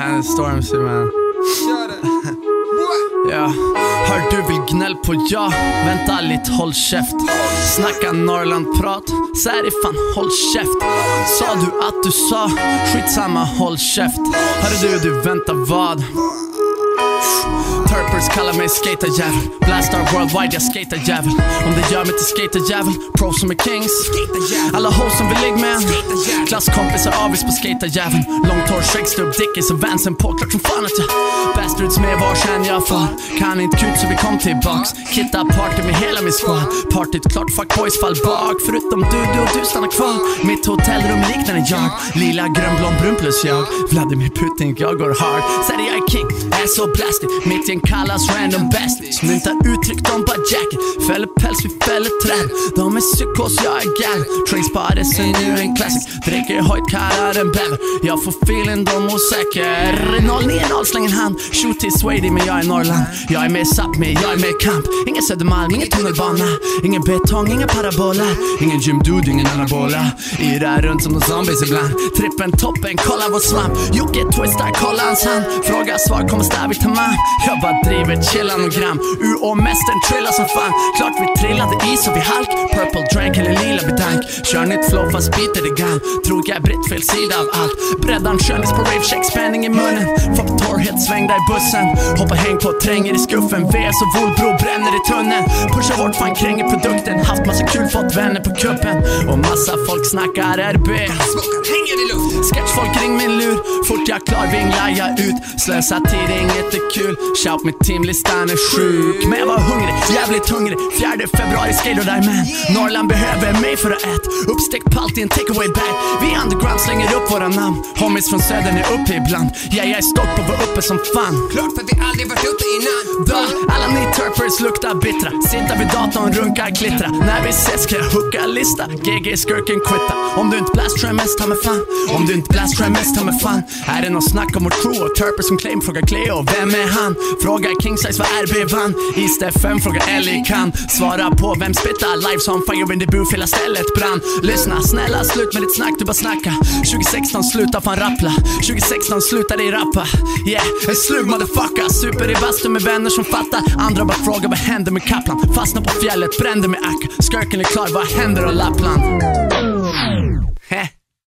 Han är Stormzy man. Ja. Hör du vill gnäll på ja, vänta lite håll käft Snacka Norrland-prat, är det fan håll käft Sa du att du sa, skitsamma håll käft Hörru du, du vänta vad? Turpers kallar mig skaterjävel. Blastar worldwide, jag skaterjävel. Om det gör mig till skaterjävel Pro som är kings. Alla hoes som vill ligga med Klasskompisar avis på skaterjäveln. Långt hår, skägg, stubb, dickies och vansen på Klart som fan att jag Bastards med varsin jag får. Kan inte kut så vi kom tillbaks. Kitta party med hela min squad. Partyt klart, fuck boys fall bak. Förutom du, du och du stannar kvar. Mitt hotellrum liknar en jag. Lila, grön, blond, brun plus jag. Vladimir Putin, jag går hard. Säger jag är king, är så blasted Mitt gäng kallas random bastards. Myntar uttryck, de bara jacket Fäller päls, vi fäller träd. De är psykos, jag är gal Trainspotters är nu en classic. Dricker hojt, kallar den bäver. Jag får feeling, de osäker 090, släng en hand. Shoot till Swady, men jag är Norrland. Jag är med Sápmi, jag är med kamp. Ingen Södermalm, ingen tunnelbana. Ingen betong, inga parabola. Ingen gymdude, ingen anabola. Irrar runt som de zombies ibland. Trippen, toppen, kolla vår svamp. Jocke twistar, kolla hans hand. Fråga, svar, kommer stävigt tamam Jag bara driver, chillan och gram. UO-mästaren trillar som fan. Klart vi trillade is och vi halk. Purple drank eller lila bedank Kör nytt flow fast biter det grann Tror jag är britt fel sida av allt. Breddan könis på rave check spänning i munnen. Får på torrhet svängda i bussen. Hoppa häng på tränger i skuffen. VS och Volbro bränner i tunneln. Pushar hårt fan kränger produkten. Haft massa kul, fått vänner på kuppen. Och massa folk snackar RB Sketchfolk ring min lur. Fort jag klar vinglar jag ut. Slösa tid, inget är kul. Shout med timlistan är sjuk. Men jag var hungrig, jävligt hungrig. Fjärde februari och där man Norrland behöver mig för att ät Uppstekt palt i en takeaway bag. Vi underground slänger upp våra namn. Homies från södern är uppe ibland. Ja, jag är stolt på att vara uppe som fan. Klart för att vi aldrig varit uppe innan Duh, alla ni turpers luktar bittra. Sitta vid datorn, runka, klittra När vi ses ska jag hooka lista. GG skurken quitta Om du inte blast tror jag mest, ta mig fan. Om du inte blast tror jag mest, ta mig fan. Är det någon snack om vårt crew och turpers som claim. Fråga Cleo, vem är han? Fråga Kingsize vad RB vann. I Steffen fråga Ellie kan Svara på vem spittar live on fire in the booth, hela stället brann. Lyssna, snälla slut med ditt snack, du bara snacka. 2016 sluta fan rappla. 2016 sluta dig rappa. Yeah, en slug motherfucker. Super i bastun med vänner som fattar. Andra bara frågar vad händer med Kaplan? Fastnar på fjället, brände med Akka. Skurken är klar, vad händer? Och Lappland?